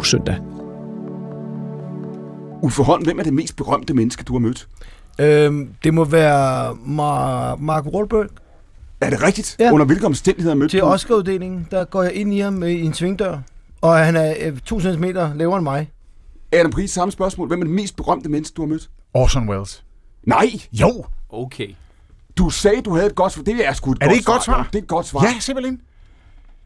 god søndag. Uffe Holm, hvem er det mest berømte menneske, du har mødt? Øhm, det må være Mar- Mark Wahlberg. Er det rigtigt? Ja. Under hvilke omstændigheder mødte Til du? Oscar-uddelingen, der går jeg ind i ham i en svingdør. Og han er øh, 2 cm lavere end mig. Adam Pris, samme spørgsmål. Hvem er det mest berømte menneske, du har mødt? Orson Welles. Nej, Jo! Okay. du sagde, du havde et godt svar. Det er sgu et Er det ikke et godt svar? Det er et godt svar. Ja, simpelthen.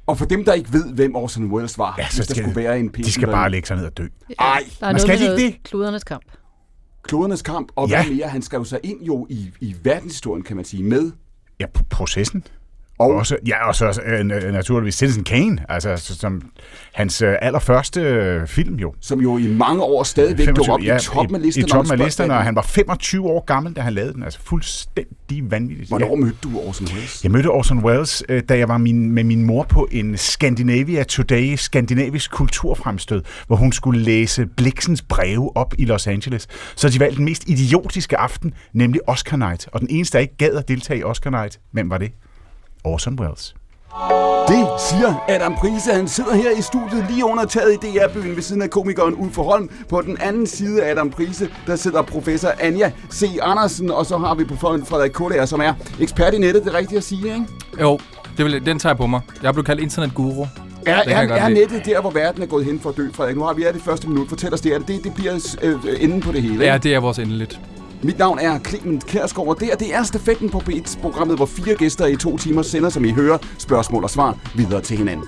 Og for dem, der ikke ved, hvem Orson Welles var, Ja, så hvis der skal- skulle være en De skal bare lægge sig ned og dø. Ej, Der er Man noget skal ikke det. kludernes kamp. klodernes kamp, og Ja. hvad mere, han skrev sig ind jo i, i verdenshistorien, kan man sige, med. Ja, processen. Og Og også, ja, og så na- naturligvis Citizen Kane, altså som hans øh, allerførste øh, film jo. som jo i mange år stadigvæk lå op i toppen af listerne. i toppen af listerne, og han var 25 år gammel, da han lavede den. Altså fuldstændig vanvittigt. Hvornår Ja. mødte du Orson Welles? Jeg mødte Orson Welles, øh, da jeg var min, med min mor på en Scandinavia Today skandinavisk kulturfremstød, hvor hun skulle læse Blixens breve op i Los Angeles. Så de valgte den mest idiotiske aften, nemlig Oscar Night. Og den eneste, der ikke gad at deltage i Oscar Night, hvem var det? Orson Welles. Det siger Adam Prise. Han sidder her i studiet lige under taget i DR-byen ved siden af komikeren Uffe Holm. På den anden side af Adam Prise, der sidder professor Anja C. Andersen, og så har vi på forhånd Frederik Kullager, som er ekspert i nettet, det er rigtigt at sige, ikke? Jo, det vil, den tager jeg på mig. Jeg er blevet kaldt internetguru. Er, er, er nettet der, hvor verden er gået hen for at dø, Frederik? Nu har vi er det første minut. Fortæl os det. Er det, det, det bliver øh, enden på det hele, ikke? Ja, det er vores endeligt. Mit navn er Clement Kærsgaard, og det, her, det er stafetten på B1-programmet, hvor fire gæster i to timer sender, som I hører, spørgsmål og svar videre til hinanden.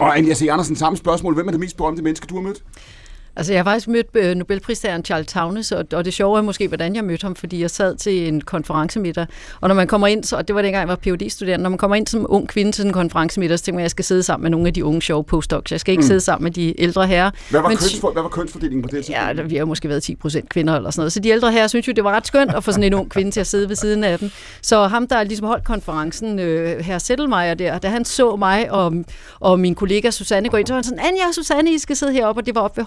Og Anja C. Andersen, samme spørgsmål. Hvem er det mest berømte menneske, du har mødt? Altså, jeg har faktisk mødt øh, Nobelpristageren Charles Townes, og, og det sjove er måske, hvordan jeg mødte ham, fordi jeg sad til en konferencemiddag, og når man kommer ind, så, og det var dengang, jeg var phd studerende når man kommer ind som ung kvinde til en konferencemiddag, så tænker man, at jeg skal sidde sammen med nogle af de unge sjove postdocs. Jeg skal ikke mm. sidde sammen med de ældre herrer. Hvad var, Men- kønsfor, hvad var kønsfordelingen på det tidspunkt? Ja, der, vi har måske været 10 procent kvinder eller sådan noget. Så de ældre her synes jo, det var ret skønt at få sådan en ung kvinde til at sidde ved siden af dem. Så ham, der ligesom holdt konferencen, øh, her Settelmeier der, da han så mig og, og min kollega Susanne gå ind, så var han sådan, Anja og Susanne, I skal sidde heroppe, og det var op ved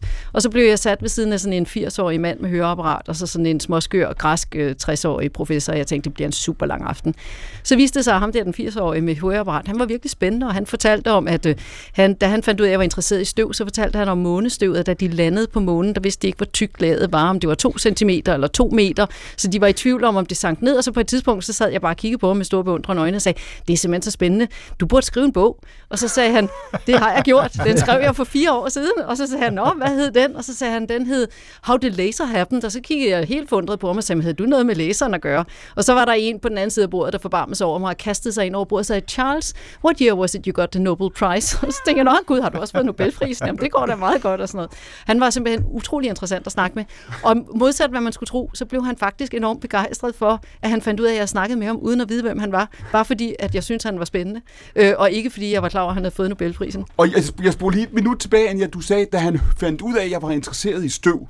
højbords. Og så blev jeg sat ved siden af sådan en 80-årig mand med høreapparat, og så sådan en småskør, græsk øh, 60-årig professor. Jeg tænkte, det bliver en super lang aften. Så viste det sig, at ham der, den 80-årige med høreapparat, han var virkelig spændende, og han fortalte om, at øh, han, da han fandt ud af, at jeg var interesseret i støv, så fortalte han om månestøvet, at da de landede på månen, der vidste de ikke, hvor tykt laget var, om det var 2 cm eller 2 meter, så de var i tvivl om, om det sank ned, og så på et tidspunkt, så sad jeg bare og kiggede på ham med store beundrende øjne og sagde, det er simpelthen så spændende, du burde skrive en bog. Og så sagde han, det har jeg gjort, den skrev jeg for fire år siden, og så sagde han, nå, hvad hed den? Og så sagde han, den hed How Did Laser Happen? Og så kiggede jeg helt forundret på ham og sagde, havde du noget med laseren at gøre? Og så var der en på den anden side af bordet, der forbarmede sig over mig og kastede sig ind over bordet og sagde, Charles, what year was it you got the Nobel Prize? Og så tænkte jeg, nå gud, har du også fået Nobelprisen? Jamen, det går da meget godt og sådan noget. Han var simpelthen utrolig interessant at snakke med. Og modsat hvad man skulle tro, så blev han faktisk enormt begejstret for, at han fandt ud af, at jeg snakkede med ham, uden at vide, hvem han var. Bare fordi, at jeg syntes, han var spændende. Øh, og ikke fordi, jeg var klar over, at han havde fået Nobelprisen. Og jeg, jeg spurgte lige et minut tilbage, Anja. Du sagde, da han fandt ud af, at jeg var interesseret i støv.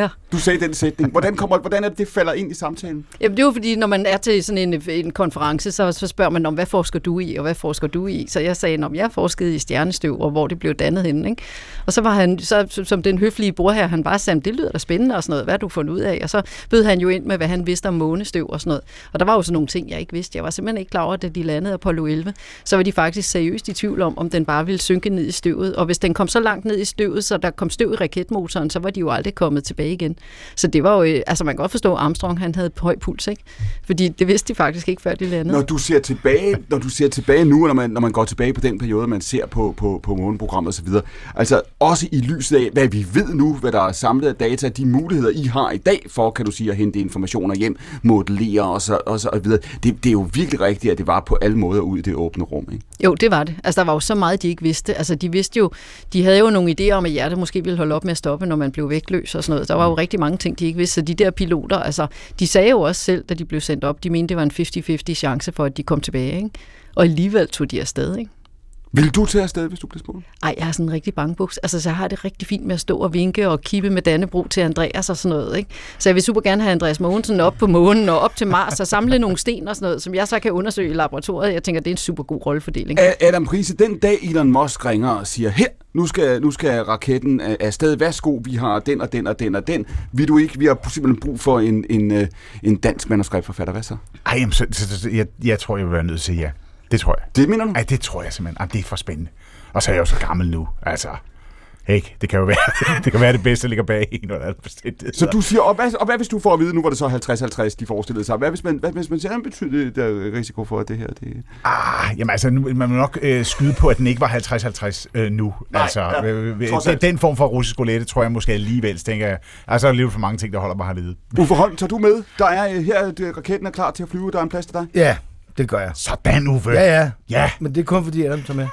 Ja. Du sagde den sætning. Hvordan, kommer, hvordan er det, det falder ind i samtalen? Jamen, det er jo fordi, når man er til sådan en, en konference, så, så spørger man om, hvad forsker du i, og hvad forsker du i? Så jeg sagde, om jeg forskede i stjernestøv, og hvor det blev dannet henne. Ikke? Og så var han, så, som- den høflige bror her, han bare sagde, det lyder da spændende og sådan noget, hvad har du fundet ud af? Og så bød han jo ind med, hvad han vidste om månestøv og sådan noget. Og der var jo sådan nogle ting, jeg ikke vidste. Jeg var simpelthen ikke klar over, at de landede Apollo 11, så var de faktisk seriøst i tvivl om, om den bare ville synke ned i støvet. Og hvis den kom så langt ned i støvet, så der kom støv i raketmotoren, så var de jo aldrig kommet tilbage igen. Så det var jo, øh, altså man kan godt forstå, at Armstrong han havde høj puls, ikke? Fordi det vidste de faktisk ikke, før de landede. Når du ser tilbage, når du ser tilbage nu, når man, når man går tilbage på den periode, man ser på, på, på måneprogrammet osv., altså også i lyset af, hvad vi ved nu, hvad der er samlet af data, de muligheder, I har i dag for, kan du sige, at hente informationer hjem, modellere og så, og så videre. Det, det er jo virkelig rigtigt, at det var på alle måder ud i det åbne rum, ikke? Jo, det var det. Altså, der var jo så meget, de ikke vidste. Altså, de vidste jo, de havde jo nogle idéer om, at hjertet måske ville holde op med at stoppe, når man blev vægtløs og sådan noget. Der var jo rigtig mange ting, de ikke vidste. Så de der piloter, altså, de sagde jo også selv, da de blev sendt op, de mente, det var en 50-50 chance for, at de kom tilbage, ikke? Og alligevel tog de afsted, ikke? Vil du tage afsted, hvis du bliver spurgt? Ej, jeg er sådan en rigtig bangebuks. Altså, så har det rigtig fint med at stå og vinke og kippe med Dannebro til Andreas og sådan noget. Ikke? Så jeg vil super gerne have Andreas Mogensen op på månen og op til Mars og samle nogle sten og sådan noget, som jeg så kan undersøge i laboratoriet. Jeg tænker, det er en super god rollefordeling. Adam Prise, den dag Elon Musk ringer og siger, her, nu skal, nu skal raketten øh, afsted, værsgo, vi har den og den og den og den. Vil du ikke, vi har simpelthen brug for en, en, øh, en dansk manuskriptforfatter, hvad så? Ej, jamen, så, så, så, jeg, jeg tror, jeg vil være nødt til at sige ja. Det tror jeg. Det mener du? Ej, det tror jeg simpelthen. Ej, det er for spændende. Og så er jeg jo så gammel nu. Altså, ikke? Det kan jo være det, kan være det bedste, der ligger bag en eller anden bestemthed. Så du siger, og hvad, og hvad hvis du får at vide, nu var det så 50-50, de forestillede sig. Hvad hvis man, hvad hvis man ser en betydelig der risiko for, at det her... Det... Ah, jamen altså, nu, man må nok øh, skyde på, at den ikke var 50-50 øh, nu. Nej, altså, ja, øh, den, alt. den form for russisk roulette, tror jeg måske alligevel, tænker jeg. Altså, der er lidt for mange ting, der holder mig hernede. Uffe Holm, tager du med? Der er øh, her, det, raketten er klar til at flyve, der er en plads til dig. Ja, det gør jeg. Sådan, Uffe. Ja, ja. Ja, Men det er kun fordi Adam tager med.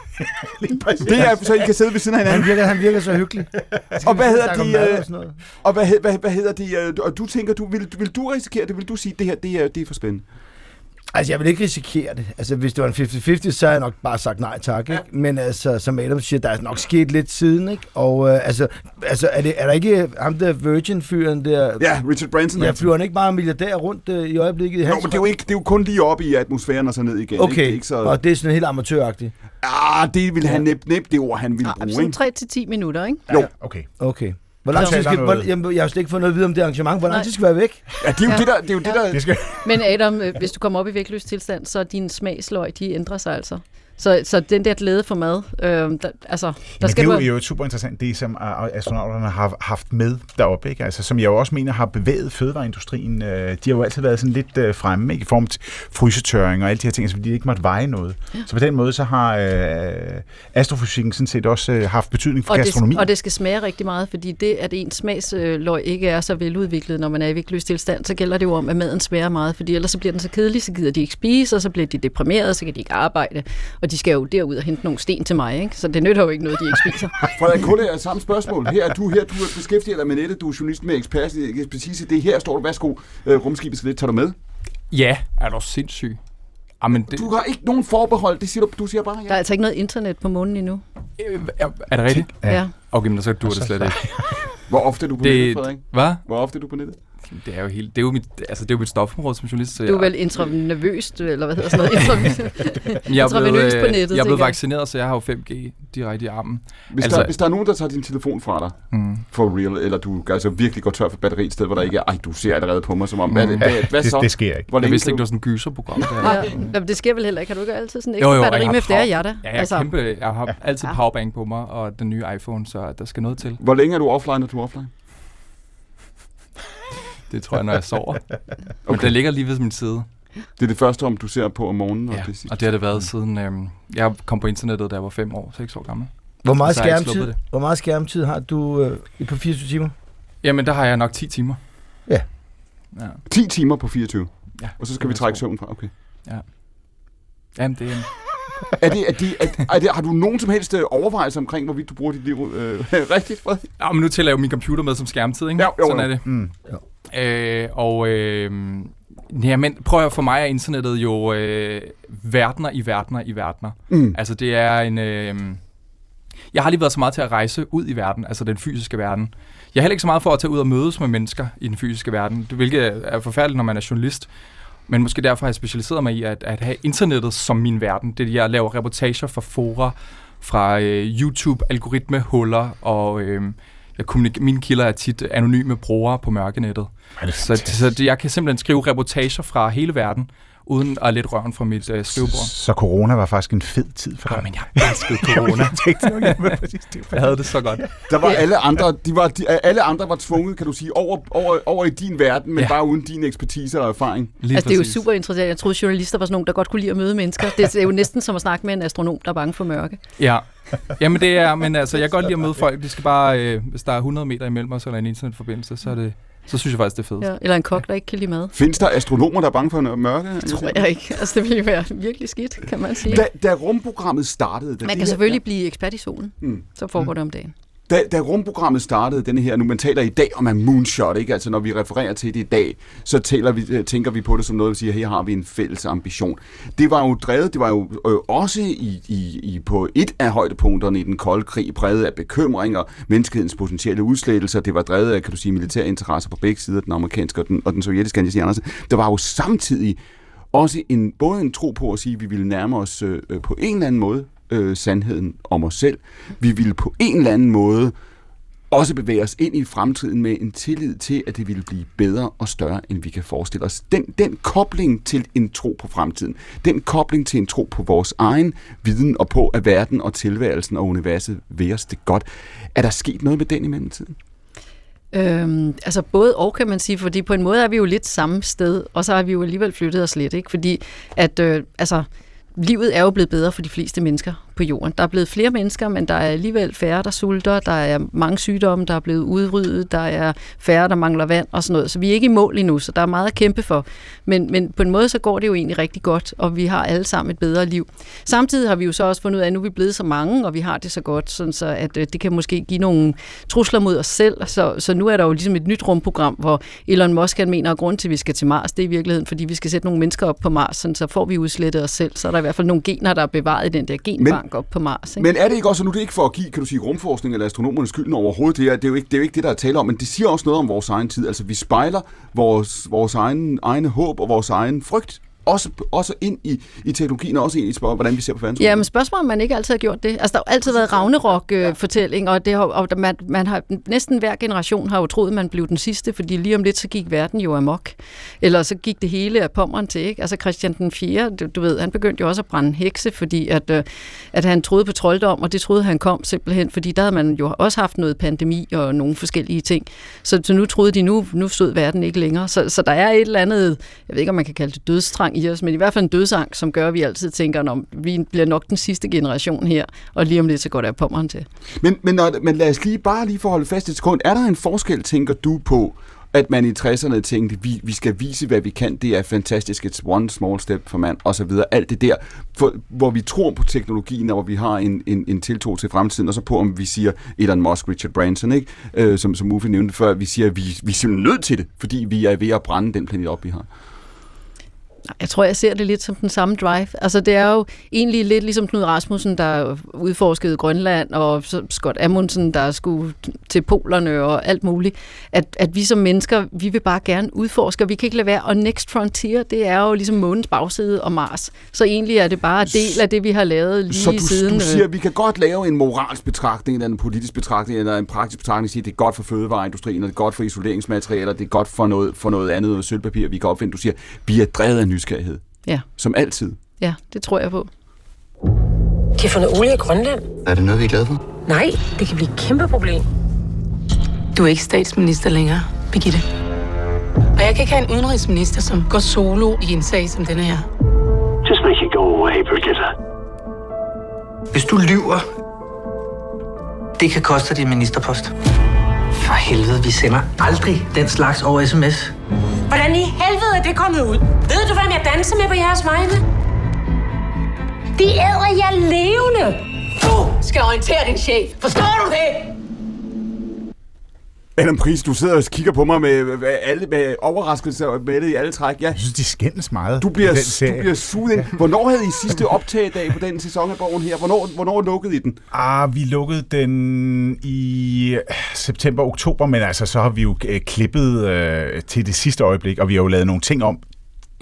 Det er, så I kan sidde ved siden af Han hinanden. virker, han virker så hyggelig. Og hvad hedder de... øh, og. Og hvad, hvad, hvad hedder de? øh, Og du tænker, du, vil, vil du risikere det? Vil du sige, det her det er, det er for spændende? Altså, jeg vil ikke risikere det. Altså, hvis det var en 50-50, så havde jeg nok bare sagt nej tak, ikke? Men altså, som Adam siger, der er nok sket lidt siden, ikke? Og øh, altså, altså er, det, er der ikke ham der Virgin-fyren der? Ja, Richard Branson. Jeg flyver han ikke bare milliardær rundt øh, i øjeblikket? i Jo, men det er jo, ikke, det er jo kun lige oppe i atmosfæren og så ned igen. Ikke? Det Okay, er ikke så... og det er sådan helt amatøragtigt. Ah, det ville han næb, næb det ord, han ville Ja, bruge, sådan ikke? 3 til 10 minutter, ikke? Jo. Ja, okay. Okay. Hvor lang tid skal, hvor, jamen, jeg har slet ikke fået noget at vide om det arrangement. Hvor lang tid skal være væk? Ja, det er jo Ja. det, der... Det er jo det, der Det skal... Men Adam, øh, hvis du kommer op i vægtløs tilstand, så er din smagsløg, de ændrer sig altså. Så, så den der glæde for mad, øh, der, altså, der Men skal det er jo, jo super interessant, det som astronauterne har haft med deroppe, ikke? Altså, som jeg jo også mener har bevæget fødevareindustrien. Øh, De har jo altid været sådan lidt øh, fremme, ikke? i form af frysetørring og alle de her ting, altså, fordi de ikke måtte veje noget. Ja. Så på den måde så har øh, astrofysikken sådan set også øh, haft betydning for og gastronomi. det, og det skal smage rigtig meget, fordi det, at ens smagsløg ikke er så veludviklet, når man er i vægtløs tilstand, så gælder det jo om, at maden smager meget, fordi ellers så bliver den så kedelig, så gider de ikke spise, og så bliver de deprimerede, så kan de ikke arbejde, og de skal jo derud og hente nogle sten til mig, ikke? så det nytter jo ikke noget, de ikke spiser. Frederik Kulle er samme spørgsmål. Her er du, her du er beskæftiget dig med nettet, du er journalist med ekspert, ekspertise. Det er her står du, værsgo, øh, rumskibet lidt, tager du med? Ja, er du sindssyg? Jamen, det, Du har ikke nogen forbehold, det siger du, du siger bare Der ja. er altså ikke noget internet på månen endnu. øh, er, det rigtigt? Ja. Okay, men så dur det slet ikke. Hvor ofte er du på nettet, Det, Frederik? hvad? Hvor ofte er du på nettet? Det er jo helt, det er jo mit, altså det er jo mit stofområde som journalist. Så Du er jeg, vel intravenøst, eller hvad hedder sådan noget? Jeg er blevet, på øh, nettet, jeg er blevet vaccineret, så jeg har jo 5G direkte i armen. Hvis, Altså- der, hvis der er nogen, der tager din telefon fra dig, Mm. for real, eller du altså virkelig går tør for batteri et sted, hvor der ikke er, ej, du ser allerede på mig som om, hvad, hvad, hvad det, så? det sker ikke. Hvor Jeg vidste kan ikke, det du- var sådan en gyserprogram. Der. Ja, Jamen, det sker vel heller ikke. Har du ikke altid sådan en ekstra jo, batteri med har flere power- hjerter? Ja, jeg, er kæmpe, jeg har altid Ja. powerbank på mig, og den nye iPhone, så der skal noget til. Hvor længe er du offline, når du er offline? Det tror jeg, når jeg sover. Men Okay. den ligger lige ved min side. Det er det første, om du ser på om morgenen, og Ja, det sidste. og det har det været siden... Øhm, jeg kom på internettet, da jeg var fem år, seks år gammel. Hvor meget, skærmtid, hvor meget skærmtid har du øh, på 24 timer? Jamen, der har jeg nok 10 timer. Ja. Ja, 10 timer på 24, ja. og så skal Det vi trække søvn fra. Okay. Jamen, det er... Er det, er det, er, er det, har du nogen som helst øh, overvejelser omkring, hvorvidt du bruger dit liv øh, rigtigt, Frederik? Ja, men nu tæller jeg jo min computer med som skærmtid, ikke? Ja, jo, Sådan jo. er det. Mm. Øh, og øh, ja, men prøv at for mig er internettet jo øh, verdener i verdener i verdener. Mm. Altså det er en... Øh, jeg har lige været så meget til at rejse ud i verden, altså den fysiske verden. Jeg er heller ikke så meget for at tage ud og mødes med mennesker i den fysiske verden, det- hvilket er forfærdeligt, når man er journalist. Men måske derfor har jeg specialiseret mig i at, at have internettet som min verden. Det er, jeg laver reportager fra fora, fra øh, YouTube-algoritmehuller, og øh, jeg kommunik- mine kilder er tit anonyme brugere på mørkenettet. Er Så, så jeg kan simpelthen skrive reportager fra hele verden, uden at lette røven fra mit øh, skrivebord. Så corona var faktisk en fed tid for dig. Men jeg elskede corona. jeg tænkte nok, jamen, præcis, det Jeg havde det så godt. Der var alle andre, de var, de, alle andre var tvunget, kan du sige, over, over, over i din verden, men Ja. bare uden din ekspertise og erfaring. Lige Altså, det er jo super interessant. Jeg troede, journalister var sådan nogen, der godt kunne lide at møde mennesker. Det er jo næsten som at snakke med en astronom, der er bange for mørke. Ja. Jamen det er, men altså, jeg kan godt lide at møde folk. De skal bare, øh, hvis der er 100 meter imellem os, eller en internetforbindelse, så, er det, så synes jeg faktisk, det er fedt. Ja. Eller en kok, der ikke kan lide mad. Findes der astronomer, der er bange for mørke? Det tror jeg ikke. Altså, det ville jo være virkelig skidt, kan man sige. Da, da rumprogrammet startede... Da Man kan her- selvfølgelig blive ekspert i solen. Mm. Så foregår det om dagen. Da, da rumprogrammet startede, denne her, nu man taler i dag om en moonshot, ikke? Altså når vi refererer til det i dag, så taler vi, øh, tænker vi på det som noget, vi siger, her har vi en fælles ambition. Det var jo drevet, det var jo øh, også i, i, i, på et af højdepunkterne i den kolde krig, præget af bekymringer, menneskehedens potentielle udslettelser, det var drevet af, kan du sige, militære interesser på begge sider, den amerikanske og den, og den sovjetiske, Anders Andersen. Der var jo samtidig også en, både en tro på at sige, at vi ville nærme os øh, øh på en eller anden måde øh, sandheden om os selv. Vi ville på en eller anden måde også bevæge os ind i fremtiden med en tillid til, at det ville blive bedre og større, end vi kan forestille os. Den, den kobling til en tro på fremtiden, den kobling til en tro på vores egen viden og på, at verden og tilværelsen og universet ved os det godt. Er der sket noget med den i mellemtiden? Øhm, altså både og kan man sige, fordi på en måde er vi jo lidt samme sted, og så har vi jo alligevel flyttet os lidt, ikke? Fordi at, øh, altså, livet er jo blevet bedre for de fleste mennesker på jorden. Der er blevet flere mennesker, men der er alligevel færre, der sulter. Der er mange sygdomme, der er blevet udryddet. Der er færre, der mangler vand og sådan noget. Så vi er ikke i mål endnu, så der er meget at kæmpe for. Men, men på en måde, så går det jo egentlig rigtig godt, og vi har alle sammen et bedre liv. Samtidig har vi jo så også fundet ud af, at nu er vi blevet så mange, og vi har det så godt, sådan så at øh, det kan måske give nogle trusler mod os selv. Så, så nu er der jo ligesom et nyt rumprogram, hvor Elon Musk han mener, at grund til, at vi skal til Mars, det er i virkeligheden, fordi vi skal sætte nogle mennesker op på Mars, sådan så får vi udslettet os selv. Så er der i hvert fald nogle gener, der er bevaret i den der genbank men, op på Mars. Ikke? Men er det ikke også, nu det er ikke for at give, kan du sige, rumforskning eller astronomernes skylden overhovedet, det er, det er, jo ikke, det er jo ikke det, der er tale om, men det siger også noget om vores egen tid. Altså vi spejler vores, vores egen, egne håb og vores egen frygt også, også ind i, i teknologien, og også ind i spørgsmålet, hvordan vi ser på verden. Ja, men spørgsmålet om man ikke altid har gjort det. Altså, der har altid været Ragnarok-fortælling, og, det har, og man, man har, næsten hver generation har jo troet, man blev den sidste, fordi lige om lidt, så gik verden jo amok. Eller så gik det hele af pommeren til, ikke? Altså, Christian den 4., du, du ved, han begyndte jo også at brænde hekse, fordi at, øh, at han troede på trolddom, og det troede han kom simpelthen, fordi der havde man jo også haft noget pandemi og nogle forskellige ting. Så, så nu troede de, nu, nu stod verden ikke længere. Så, så der er et eller andet, jeg ved ikke, om man kan kalde det dødstrang i os, men i hvert fald en dødsang, som gør, at vi altid tænker, om vi bliver nok den sidste generation her, og lige om lidt, så går der pommeren til. Men, men, når, men lad os lige bare lige forholde fast et sekund. Er der en forskel, tænker du på, at man i 60'erne tænkte, vi, vi skal vise, hvad vi kan, det er fantastisk, it's one small step for man, og så videre, alt det der, for, hvor vi tror på teknologien, og hvor vi har en, en, en tiltro til fremtiden, og så på, om vi siger Elon Musk, Richard Branson, ikke? Øh, som, som Uffe nævnte før, vi siger, at vi, vi er simpelthen nødt til det, fordi vi er ved at brænde den planet op, vi har. Jeg tror, jeg ser det lidt som den samme drive. Altså, det er jo egentlig lidt ligesom Knud Rasmussen, der udforskede Grønland, og Scott Amundsen, der skulle til polerne og alt muligt. At, at vi som mennesker, vi vil bare gerne udforske, og vi kan ikke lade være. Og Next Frontier, det er jo ligesom månens bagside og Mars. Så egentlig er det bare en del af det, vi har lavet lige Så du, siden. du øh, siger, at vi kan godt lave en moralsk betragtning, eller en politisk betragtning, eller en praktisk betragtning, sige, at det er godt for fødevareindustrien, og det er godt for isoleringsmaterialer, det er godt for noget, for noget andet, noget sølvpapir, vi kan opfinde. Du siger, vi er drevet af nysgerrighed. Ja. Som altid. Ja, det tror jeg på. De har fundet olie i Grønland. Er det noget, vi er glade for? Nej, det kan blive et kæmpe problem. Du er ikke statsminister længere, Birgitte. Og jeg kan ikke have en udenrigsminister, som går solo i en sag som denne her. Just make it go away, Brigitte. Hvis du lyver, det kan koste dig din ministerpost. For helvede, vi sender aldrig den slags over sms. Hvordan i helvede er det kommet ud? Ved du, hvem jeg danser med på jeres vegne? De æder jer levende. Du skal orientere din chef. Forstår du det? Adam Pris, du sidder og kigger på mig med, med, alle, med overraskelse og med det i alle træk. Ja, Jeg synes, de skændes meget. du bliver, den du bliver suget ind. Hvornår havde I sidste optagedag på den sæson af Borgen her? Hvornår, hvornår lukkede I den? Ah, vi lukkede den i øh, september-oktober, men altså, så har vi jo øh, klippet øh, til det sidste øjeblik, og vi har jo lavet nogle ting om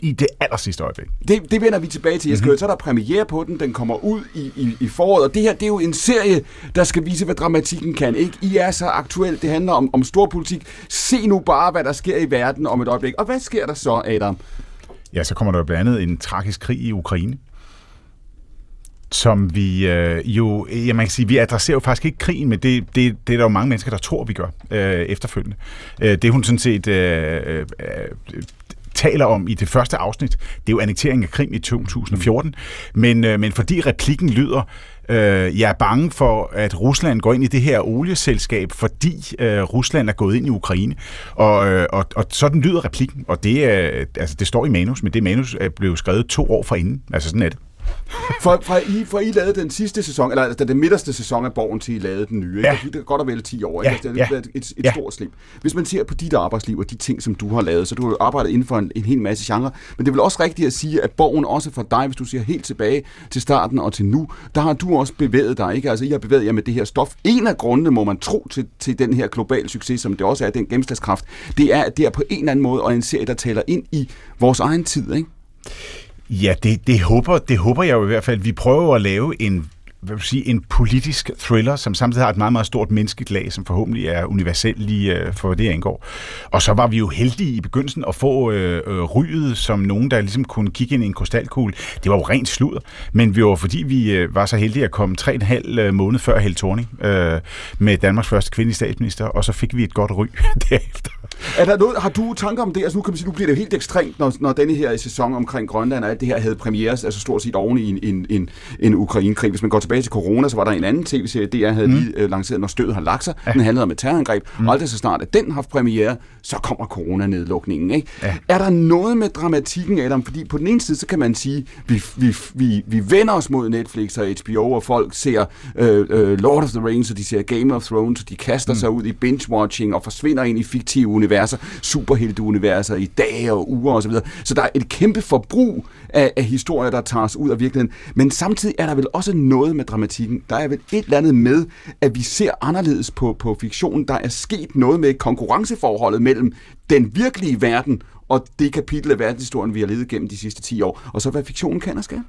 i det aller sidste øjeblik. Det, det vender vi tilbage til. Jeg skal, mm-hmm. Så er der premiere på den. Den kommer ud i, i, i foråret. Og det her, det er jo en serie, der skal vise, hvad dramatikken kan. Ikke? I er så aktuelt. Det handler om, om storpolitik. Se nu bare, hvad der sker i verden om et øjeblik. Og hvad sker der så, Adam? Ja, så kommer der blandt andet en tragisk krig i Ukraine, som vi øh, jo, ja, man kan sige, vi adresserer jo faktisk ikke krigen, men det, det, det er der jo mange mennesker, der tror, vi gør øh, efterfølgende. Øh, det hun sådan set øh, øh, taler om i det første afsnit, det er jo annekteringen af Krim i 2014, men, øh, men fordi replikken lyder, øh, jeg er bange for, at Rusland går ind i det her olieselskab, fordi øh, Rusland er gået ind i Ukraine, og, øh, og, og sådan lyder replikken, og det, øh, altså, det står i manus, men det manus er blevet skrevet to år forinden, altså sådan er det. For, fra, I, fra I lavede den sidste sæson, eller altså, den midterste sæson af Borgen til I lavede den nye, ikke? Ja. Det er godt og vel 10 år, Ja, ikke? Altså, det har været et, et Ja. stort slip. Hvis man ser på dit arbejdsliv og de ting, som du har lavet, så du har jo arbejdet inden for en, en hel masse genre, men det er vel også rigtigt at sige, at Borgen også for dig, hvis du ser helt tilbage til starten og til nu, der har du også bevæget dig, ikke? Altså, I har bevæget jer med det her stof. En af grundene, må man tro, til, til den her globale succes, som det også er, den gennemslagskraft, det er, at det er på en eller anden måde og en serie, der taler ind i vores egen tid, ikke? Ja, det, det, håber, det håber jeg jo i hvert fald. Vi prøver at lave en hvad vil sige, en politisk thriller, som samtidig har et meget, meget stort menneskeligt lag, som forhåbentlig er universelt lige øh, for det angår. Og så var vi jo heldige i begyndelsen at få øh, øh, ryget som nogen, der ligesom kunne kigge ind i en krystalkugle. Det var jo rent sludder, men vi var fordi vi øh, var så heldige at komme tre og en halv øh, måned før Held Thorning øh, med Danmarks første kvindelige statsminister, og så fik vi et godt ry derefter. Er der noget, har du tanker om det? Altså nu kan man sige, nu bliver det jo helt ekstremt, når, når denne her sæson omkring Grønland og alt det her havde premiere, altså stort set oven i en, en, en, en Ukraine-krig. Hvis man går tilbage til corona, så var der en anden tv-serie, DR havde mm. lige øh, lanceret, når stødet har lagt sig. Ja. Den handlede om et terrorangreb, mm. og aldrig så snart, at den har haft premiere, så kommer coronanedlukningen. Ikke? Ja. Er der noget med dramatikken, Adam? Fordi på den ene side, så kan man sige, vi, vi, vi, vi vender os mod Netflix og HBO, og folk ser øh, øh, Lord of the Rings, og de ser Game of Thrones, og de kaster mm. sig ud i binge-watching og forsvinder ind i fiktive universer, superhelte-universer i dage og uger osv. Så, videre. så der er et kæmpe forbrug af, af historier, der tager os ud af virkeligheden. Men samtidig er der vel også noget med dramatikken. Der er vel et eller andet med, at vi ser anderledes på, på fiktionen. Der er sket noget med konkurrenceforholdet mellem den virkelige verden og det kapitel af verdenshistorien, vi har levet gennem de sidste 10 år, og så hvad fiktionen kan og skal.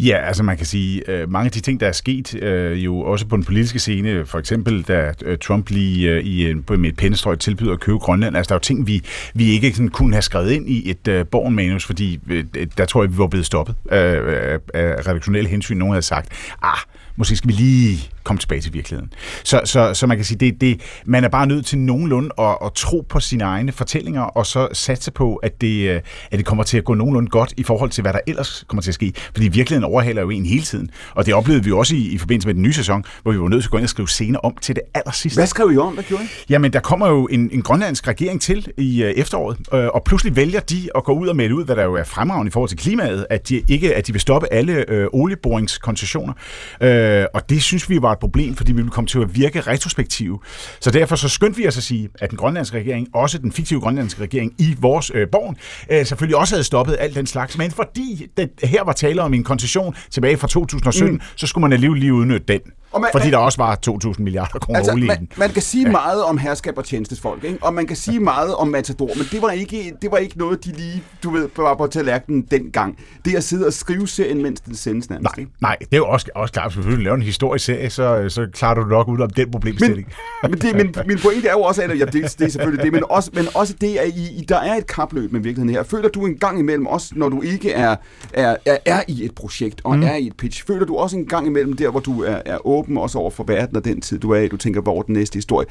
Ja, altså man kan sige, øh, mange af de ting, der er sket, øh, jo også på den politiske scene, for eksempel da øh, Trump lige øh, i, en- på med et pennestrøg tilbyder at købe Grønland, altså der er jo ting, vi, vi ikke sådan kunne have skrevet ind i et øh, borgenmanus, fordi øh, øh, der tror jeg, vi var blevet stoppet øh, af, af redaktionelle hensyn. Nogen havde sagt, ah, måske skal vi lige komme tilbage til virkeligheden. Så, så, så man kan sige, det, det, man er bare nødt til nogenlunde at, at tro på sine egne fortællinger, og så satse på, at det, øh, at det kommer til at gå nogenlunde godt i forhold til, hvad der ellers kommer til at ske. Fordi virkeligheden overhaler jo en hele tiden. Og det oplevede vi også i, i forbindelse med den nye sæson, hvor vi var nødt til at gå ind og skrive scener om til det aller sidste. Hvad skrev I om? Hvad gjorde I? Jamen, der kommer jo en, en grønlandsk regering til i øh, efteråret, øh, og pludselig vælger de at gå ud og melde ud, hvad der jo er fremragende i forhold til klimaet, at de ikke at de vil stoppe alle øh, olieboringskoncessioner. Øh, og det synes vi var et problem, fordi vi ville komme til at virke retrospektive. Så derfor så skyndte vi os at sige, at den grønlandske regering, også den fiktive grønlandske regering i vores øh, borgen, øh, selvfølgelig også havde stoppet alt den slags. Men fordi det, her var tale om en koncession tilbage fra 2017, mm. så skulle man alligevel lige udnytte den. Og man- fordi man- der også var 2.000 milliarder kroner Altså, olie i man, man kan sige ja. meget om herskab og tjenestesfolk, ikke? og man kan sige meget om Matador, men det var ikke, det var ikke noget, de lige, du ved, var på tallerkenen dengang. Det at sidde og skrive serien, mens den sendes nærmest. Nej, nej, det er jo også, også klart, hvis du vil lave en historisk serie, så, så klarer du nok ud om den problemstilling. Men, men, det, men min pointe er jo også, at ja, det, det er selvfølgelig det, men også, men også det, at I, I- der er et kapløb med virkeligheden her. Føler du en gang imellem, også når du ikke er, er, er, er i et projekt og mm. er i et pitch, føler du også en gang imellem der, hvor du er, er åben også over for verden og den tid, du er i, du tænker, hvor den næste historie,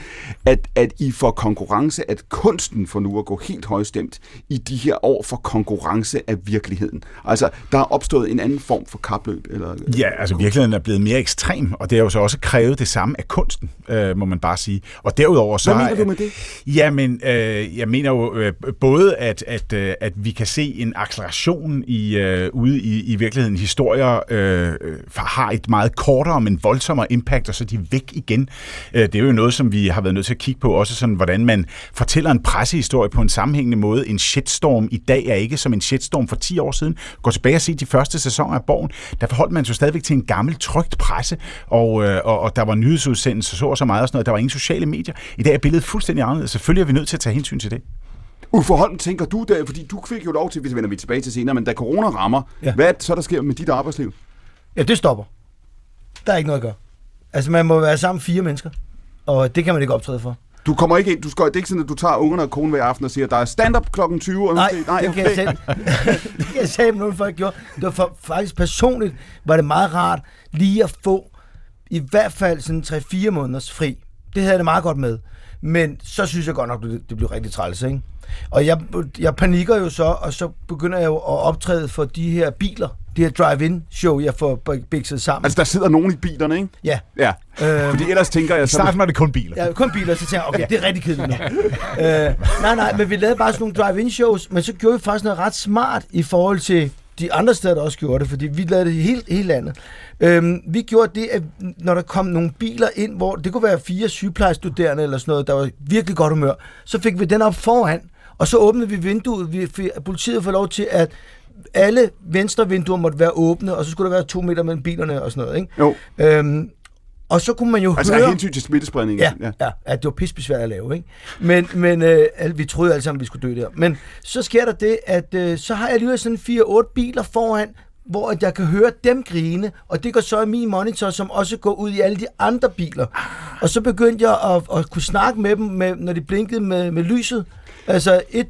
at, at I får konkurrence, at kunsten får nu at gå helt højstemt i de her år for konkurrence af virkeligheden. Altså, der er opstået en anden form for kapløb. Eller, Ja, altså virkeligheden er blevet mere ekstrem, og det har jo så også krævet det samme af kunsten, øh, må man bare sige. Og derudover så... Hvad mener du med det? Jamen, øh, jeg mener jo øh, både, at, at, øh, at vi kan se en acceleration i, øh, ude i, i virkeligheden. Historier øh, øh, har et meget kortere, men voldsommere impact, og så er de væk igen. Øh, det er jo noget, som vi har været nødt til at kigge på, også sådan, hvordan man fortæller en pressehistorie på en sammenhængende måde. En shitstorm i dag er ikke som en shitstorm for 10 år siden. Gå tilbage og se de første sæsoner af Borgen. Der forholdt man sig jo stadigvæk til en gammel, trygt presse, og, øh, og, og der var nyhedsudsendelser, så og så meget og sådan noget. Der var ingen sociale medier. I dag er billedet fuldstændig anderledes. Selvfølgelig er vi nødt til at tage hensyn til det. Uffe Holm, tænker du der, fordi du fik jo lov til, hvis vender vi tilbage til senere, men da corona rammer. Ja. hvad er det så, der sker med dit arbejdsliv? Ja, det stopper. Der er ikke noget at gøre. Altså, man må være sammen fire mennesker, og det kan man ikke optræde for. Du kommer ikke ind, du skal, det er ikke sådan, at du tager ungerne og konen hver aften og siger, der er stand-up klokken 20. Og Nej, det, det kan jeg selv. det kan jeg selv, nogle folk gjorde. Det var for, faktisk personligt, var det meget rart lige at få i hvert fald sådan 3-4 måneders fri. Det havde jeg det meget godt med. Men så synes jeg godt nok, det, det blev rigtig træls, ikke? Og jeg, jeg panikker jo så, og så begynder jeg jo at optræde for de her biler, de her drive-in show, jeg får bikset sammen. Altså, der sidder nogen i bilerne, ikke? Ja. Ja, Øhm, fordi ellers tænker jeg... I Så, starten var det kun biler. Ja, kun biler, så tænker jeg, okay, det er rigtig kedeligt nu. øh, nej, nej, men vi lavede bare sådan nogle drive-in shows, men så gjorde vi faktisk noget ret smart i forhold til de andre steder, der også gjorde det, fordi vi lavede det i hele, hele landet. Øhm, vi gjorde det, at når der kom nogle biler ind, hvor det kunne være fire sygeplejestuderende eller sådan noget, der var virkelig godt humør, så fik vi den op foran, og så åbnede vi vinduet. Vi politiet får lov til, at alle venstre vinduer måtte være åbne, og så skulle der være to meter mellem bilerne og sådan noget. Ikke? Jo. Øhm, og så kunne man jo Altså høre... af hensyn til smittespredningen. Ja, ja. ja, ja det var pissebesværligt at lave, ikke? Men, men øh, vi troede alle sammen, vi skulle dø der. Men så sker der det, at øh, så har jeg alligevel sådan 4-8 biler foran, hvor at jeg kan høre dem grine, og det går så i min monitor, som også går ud i alle de andre biler. Og så begyndte jeg at, at kunne snakke med dem, med, når de blinkede med, med lyset. Altså et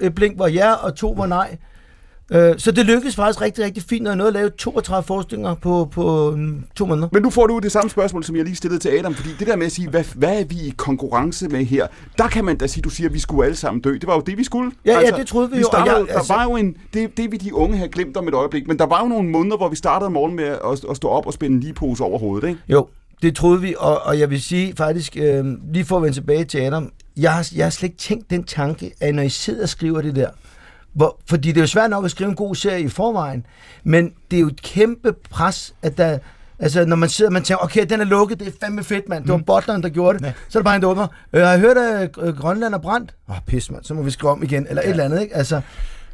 et blink var ja, og to var nej. Øh, Så det lykkedes faktisk rigtig, rigtig fint, og jeg nåede at lave 32 forestillinger på, på mm, to måneder. Men nu får du det samme spørgsmål, som jeg lige stillede til Adam, fordi det der med at sige, hvad, hvad er vi i konkurrence med her, der kan man da sige, du siger, at vi skulle alle sammen dø. Det var jo det, vi skulle. Ja, ja, det troede vi jo, og Startede, jeg- altså- Der var jo en, det, det vil de unge have glemt om et øjeblik, men der var jo nogle måneder, hvor vi startede om morgenen med at, at stå op og spænde en ligepose over hovedet, ikke? Jo, det troede vi, og, og jeg vil sige faktisk, øh, lige for at vende tilbage til Adam, jeg har, jeg har slet ikke tænkt den tanke, at når I sidder og skriver det der, hvor, fordi det er jo svært nok at skrive en god serie i forvejen, men det er jo et kæmpe pres, at der, altså når man sidder, man tænker, okay, den er lukket, det er fandme fedt, mand, det var butleren, der gjorde det, ja. så er det bare en, der åbner, øh, har jeg hørt, at øh, Grønland er brændt? Åh, oh, pis, mand, så må vi skrive om igen, eller ja. et eller andet, ikke? Altså,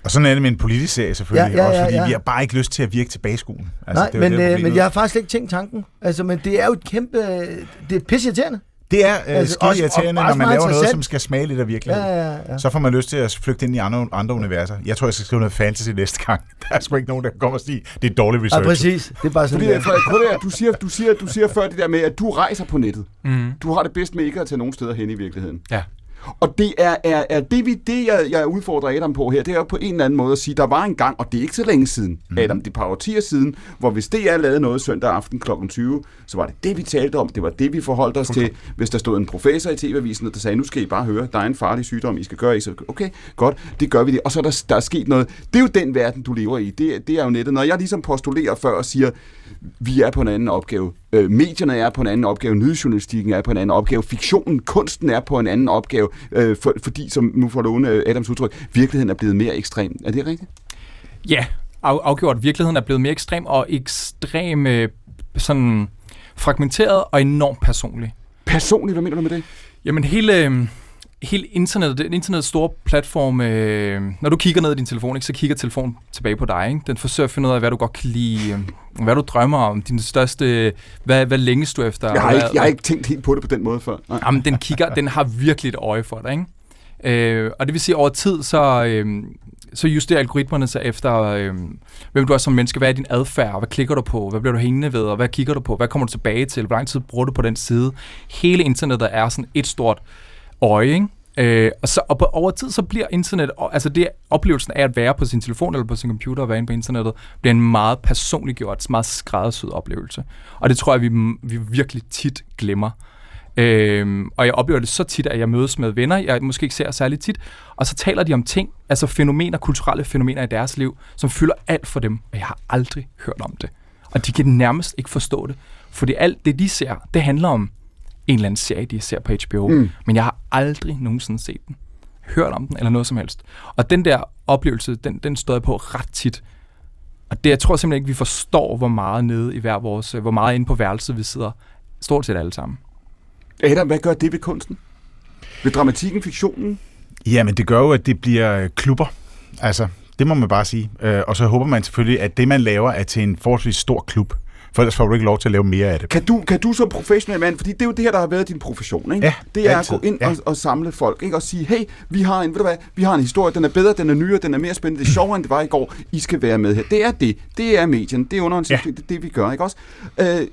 Og sådan er det med en politisk serie selvfølgelig, Ja, ja, også ja, fordi ja. vi har bare ikke lyst til at virke tilbage i skolen. altså, nej, det men, det, øh, men jeg har faktisk ikke tænkt tanken, altså, men det er jo et kæmpe, det er pisseirriterende. Det er øh, Altså, også- irriterende, når man laver noget, som skal smage lidt af virkeligheden. Ja, ja, ja. Så får man lyst til at flygte ind i andre, andre universer. Jeg tror, jeg skal skrive noget fantasy næste gang. Der er sgu ikke nogen, der kommer og sige, det er dårlig Ja, research. præcis, det er bare sådan, Fordi, det er. Frederik, du siger, du, siger, du siger før det der med, at du rejser på nettet. Mm. Du har det bedst med ikke at tage nogen steder hen i virkeligheden. Ja. Og det er, er, er det, vi, det jeg, jeg udfordrer Adam på her, det er jo på en eller anden måde at sige, der var en gang, og det er ikke så længe siden, mm. Adam, det er par årtier siden, hvor hvis DR lavede noget søndag aften kl. 20, så var det det, vi talte om, det var det, vi forholdt os til. Hvis der stod en professor i TV-avisen, der sagde, nu skal I bare høre, der er en farlig sygdom, I skal gøre, I så okay, godt, det gør vi det. Og så er der, der er sket noget. Det er jo den verden, du lever i. Det, det er jo nettet. Når jeg ligesom postulerer før og siger, vi er på en anden opgave. Øh, medierne er på en anden opgave. Nyhedsjournalistikken er på en anden opgave. Fiktionen, kunsten er på en anden opgave. Øh, for, fordi, som nu får låne øh, Adams udtryk, virkeligheden er blevet mere ekstrem. Er det rigtigt? Ja, af, afgjort. Virkeligheden er blevet mere ekstrem og ekstrem øh, sådan fragmenteret og enormt personlig. Personligt, hvad mener du med det? Jamen hele, øh, hele internettet, det er internets store platform, øh, når du kigger ned i din telefon, ikke, så kigger telefonen tilbage på dig. Ikke? Den forsøger at finde ud af, hvad du godt kan lide, øh, hvad du drømmer om, din største, hvad, hvad længes du efter. Jeg har, hvad, ikke, jeg har ikke tænkt helt på det på den måde før. Nej. Jamen, den kigger, den har virkelig et øje for dig, ikke? Øh, og det vil sige, at over tid, så, øh, så justerer algoritmerne sig efter, øh, hvem du er som menneske. Hvad er din adfærd? Hvad klikker du på? Hvad bliver du hængende ved? Og hvad kigger du på? Hvad kommer du tilbage til? Hvor lang tid bruger du på den side? Hele internettet er sådan et stort øje, ikke? Øh, og, så, og på, over tid, så bliver internet, altså det oplevelsen af at være på sin telefon eller på sin computer og være inde på internettet, bliver en meget personliggjort, meget skræddersyet oplevelse. Og det tror jeg, vi, vi virkelig tit glemmer. Øhm, og jeg oplever det så tit, at jeg mødes med venner, jeg måske ikke ser særlig tit, og så taler de om ting, altså fænomener, kulturelle fænomener i deres liv, som fylder alt for dem, og jeg har aldrig hørt om det. Og de kan nærmest ikke forstå det, fordi alt det, de ser, det handler om en eller anden serie, de ser på HBO, mm. men jeg har aldrig nogensinde set den, hørt om den, eller noget som helst. Og den der oplevelse, den, den står jeg på ret tit. Og det, jeg tror simpelthen ikke, vi forstår, hvor meget nede i hver vores, hvor meget inde på værelset vi sidder, stort set alle sammen. Adam, hvad gør det ved kunsten? Ved dramatikken, fiktionen? Jamen, det gør jo, at det bliver øh, klubber. Altså, det må man bare sige. Øh, og så håber man selvfølgelig, at det, man laver, er til en forholdsvis stor klub. For ellers får du ikke lov til at lave mere af det. Kan du, kan du som professionel mand, fordi det er jo det her, der har været din profession, ikke? Ja, det er altid. at gå ind Ja. og, og, samle folk, ikke? Og sige, hey, vi har en, ved du hvad, vi har en historie, den er bedre, den er nyere, den er mere spændende, det er sjovere, end det var i går, I skal være med her. Det er det. Det er medien, det er underholdning, ja. det det, vi gør, ikke også? Øh,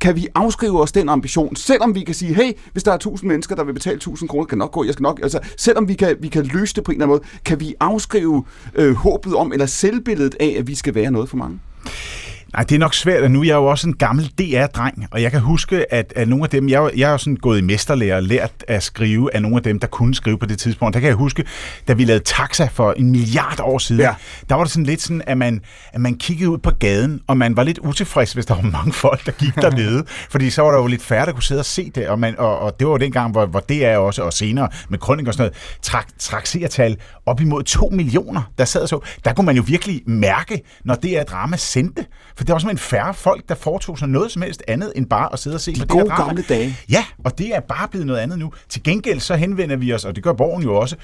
kan vi afskrive os den ambition, selvom vi kan sige, hey, hvis der er 1000 mennesker, der vil betale 1000 kroner, kan nok gå, jeg skal nok, altså, selvom vi kan, vi kan løse det på en eller anden måde, kan vi afskrive øh, håbet om, eller selvbilledet af, at vi skal være noget for mange? Nej, det er nok svært, at nu jeg er jo også en gammel DR-dreng, og jeg kan huske, at, at nogle af dem, jeg, jeg er jo sådan gået i mesterlærer og lært at skrive af nogle af dem, der kunne skrive på det tidspunkt. Der kan jeg huske, da vi lavede Taxa for en milliard år siden, Ja. der var det sådan lidt sådan, at man, at man kiggede ud på gaden, og man var lidt utilfreds, hvis der var mange folk, der gik dernede, fordi så var der jo lidt færre, der kunne sidde og se det, og, man, og, og det var jo dengang, hvor, hvor DR også, og senere med Krønning og sådan noget, trak, trak seertal op imod 2 millioner, der sad og så. Der kunne man jo virkelig mærke, når DR Drama sendte, for der var simpelthen færre folk, der foretog sig noget som helst andet, end bare at sidde og se De på gode DR Drama. gamle dage. Ja, og det er bare blevet noget andet nu. Til gengæld så henvender vi os, og det gør Borgen jo også,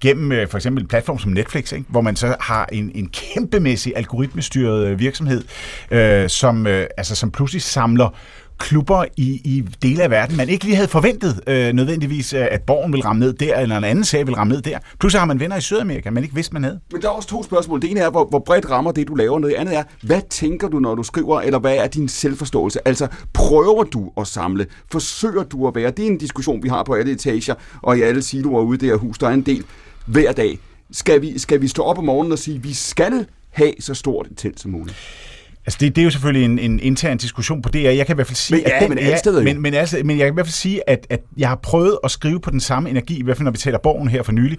gennem øh, for eksempel en platform som Netflix, ikke? hvor man så har en, en kæmpemæssig algoritmestyret øh, virksomhed, øh, som, øh, altså, som pludselig samler klubber i, i dele af verden, man ikke lige havde forventet øh, nødvendigvis, øh, at Borgen ville ramme ned der, eller en anden sag ville ramme ned der. Pludselig har man venner i Sydamerika, man ikke vidste, man havde. Men der er også to spørgsmål. Det ene er, hvor, hvor bredt rammer det, du laver. Noget andet er, hvad tænker du, når du skriver, eller hvad er din selvforståelse? Altså, prøver du at samle? Forsøger du at være? Det er en diskussion, vi har på alle etager, og i alle siloer ude i det her hus. Der er en del hver dag. Skal vi, skal vi stå op om morgenen og sige, vi skal have så stort et telt som muligt? Altså det, det er jo selvfølgelig en, en intern diskussion på og jeg kan i hvert fald sige, Men ja, at den, men steder jo. men, men, altså, men jeg kan i hvert fald sige, at, at jeg har prøvet at skrive på den samme energi, i hvert fald når vi taler Borgen her for nylig,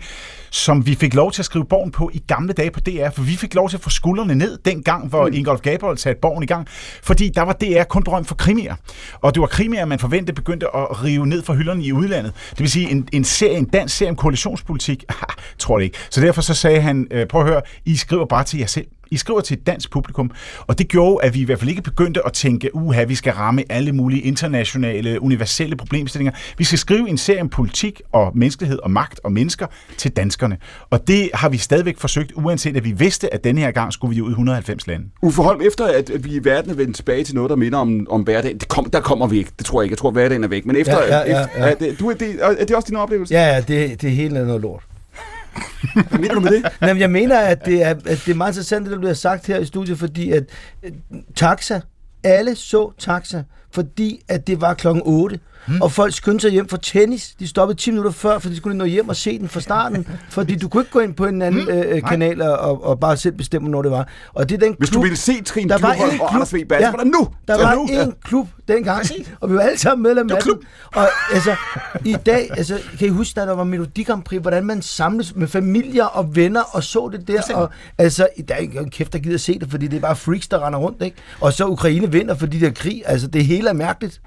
som vi fik lov til at skrive Borgen på i gamle dage på DR, for vi fik lov til at få skuldrene ned dengang, hvor mm. Ingolf Gabriel satte Borgen i gang, fordi der var DR kun berømt for krimier, og det var krimier, man forventede begyndte at rive ned fra hylderne i udlandet. Det vil sige, en, en serie, en dansk serie om koalitionspolitik, ah, tror det ikke. Så derfor så sagde han, øh, prøv at høre, I skriver bare til jer selv. I skriver til et dansk publikum, og det gjorde, at vi i hvert fald ikke begyndte at tænke, uha, vi skal ramme alle mulige internationale, universelle problemstillinger. Vi skal skrive en serie om politik og menneskelighed og magt og mennesker til danskerne. Og det har vi stadigvæk forsøgt, uanset at vi vidste, at denne her gang skulle vi ud i 190 lande. Uffe Holm, efter at vi i verden er vendt tilbage til noget, der minder om, om hverdagen, det kom, der kommer vi ikke. Det tror jeg ikke. Jeg tror, hverdagen er væk. Men efter, Ja, ja, ja, efter ja. Er, det, du, er, det, er det også din oplevelse? Ja, ja, det, det er helt noget lort. Hvad mener du med det? Jamen, jeg mener, at det, er, at det er meget interessant, det der bliver sagt her i studiet, fordi at øh, taxa, alle så taxa, fordi at det var klokken 8. Hmm. Og folk skyndte sig hjem fra tennis. De stoppede 10 minutter før, for de skulle nå hjem og se den fra starten. fordi du kunne ikke gå ind på en anden Hmm. øh, kanal og, og bare selv bestemme, når det var. Og det er den Hvis du klub, ville se Trine der var en og klub, Anders V. Basse, var der nu! Der var nu. en klub dengang, og vi var alle sammen medlem af den. Og altså, i dag, altså, kan I huske, da der var Melodi Grand Prix, hvordan man samles med familier og venner og så det der. Og, altså, der er ikke en kæft, der gider se det, fordi det er bare freaks, der render rundt, ikke? Og så Ukraine vinder, fordi der er krig. Altså, det hele er mærkeligt.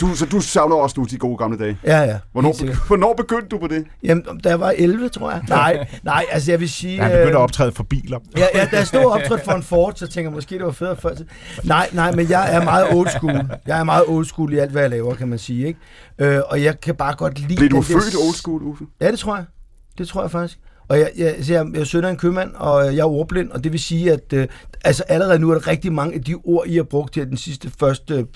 Du, så du savner også nu de gode gamle dage. Ja, ja. Hvornår, sikkert. hvornår begyndte du på det? Jamen, da jeg var 11, tror jeg. Nej, nej, altså jeg vil sige... Da han begyndte øh, at optræde for biler. Ja, ja, da jeg stod optrædt for en Ford, så tænker jeg, måske det var federe før. Nej, nej, men jeg er meget old school. Jeg er meget old school i alt, hvad jeg laver, kan man sige. Ikke? Øh, og jeg kan bare godt lide... Blev du den der- født old school, Uffe? Ja, det tror jeg. Det tror jeg faktisk. Og jeg, jeg, jeg, jeg, jeg af en købmand, og jeg er ordblind, og det vil sige, at øh, altså allerede nu er der rigtig mange af de ord, I har brugt her den sidste første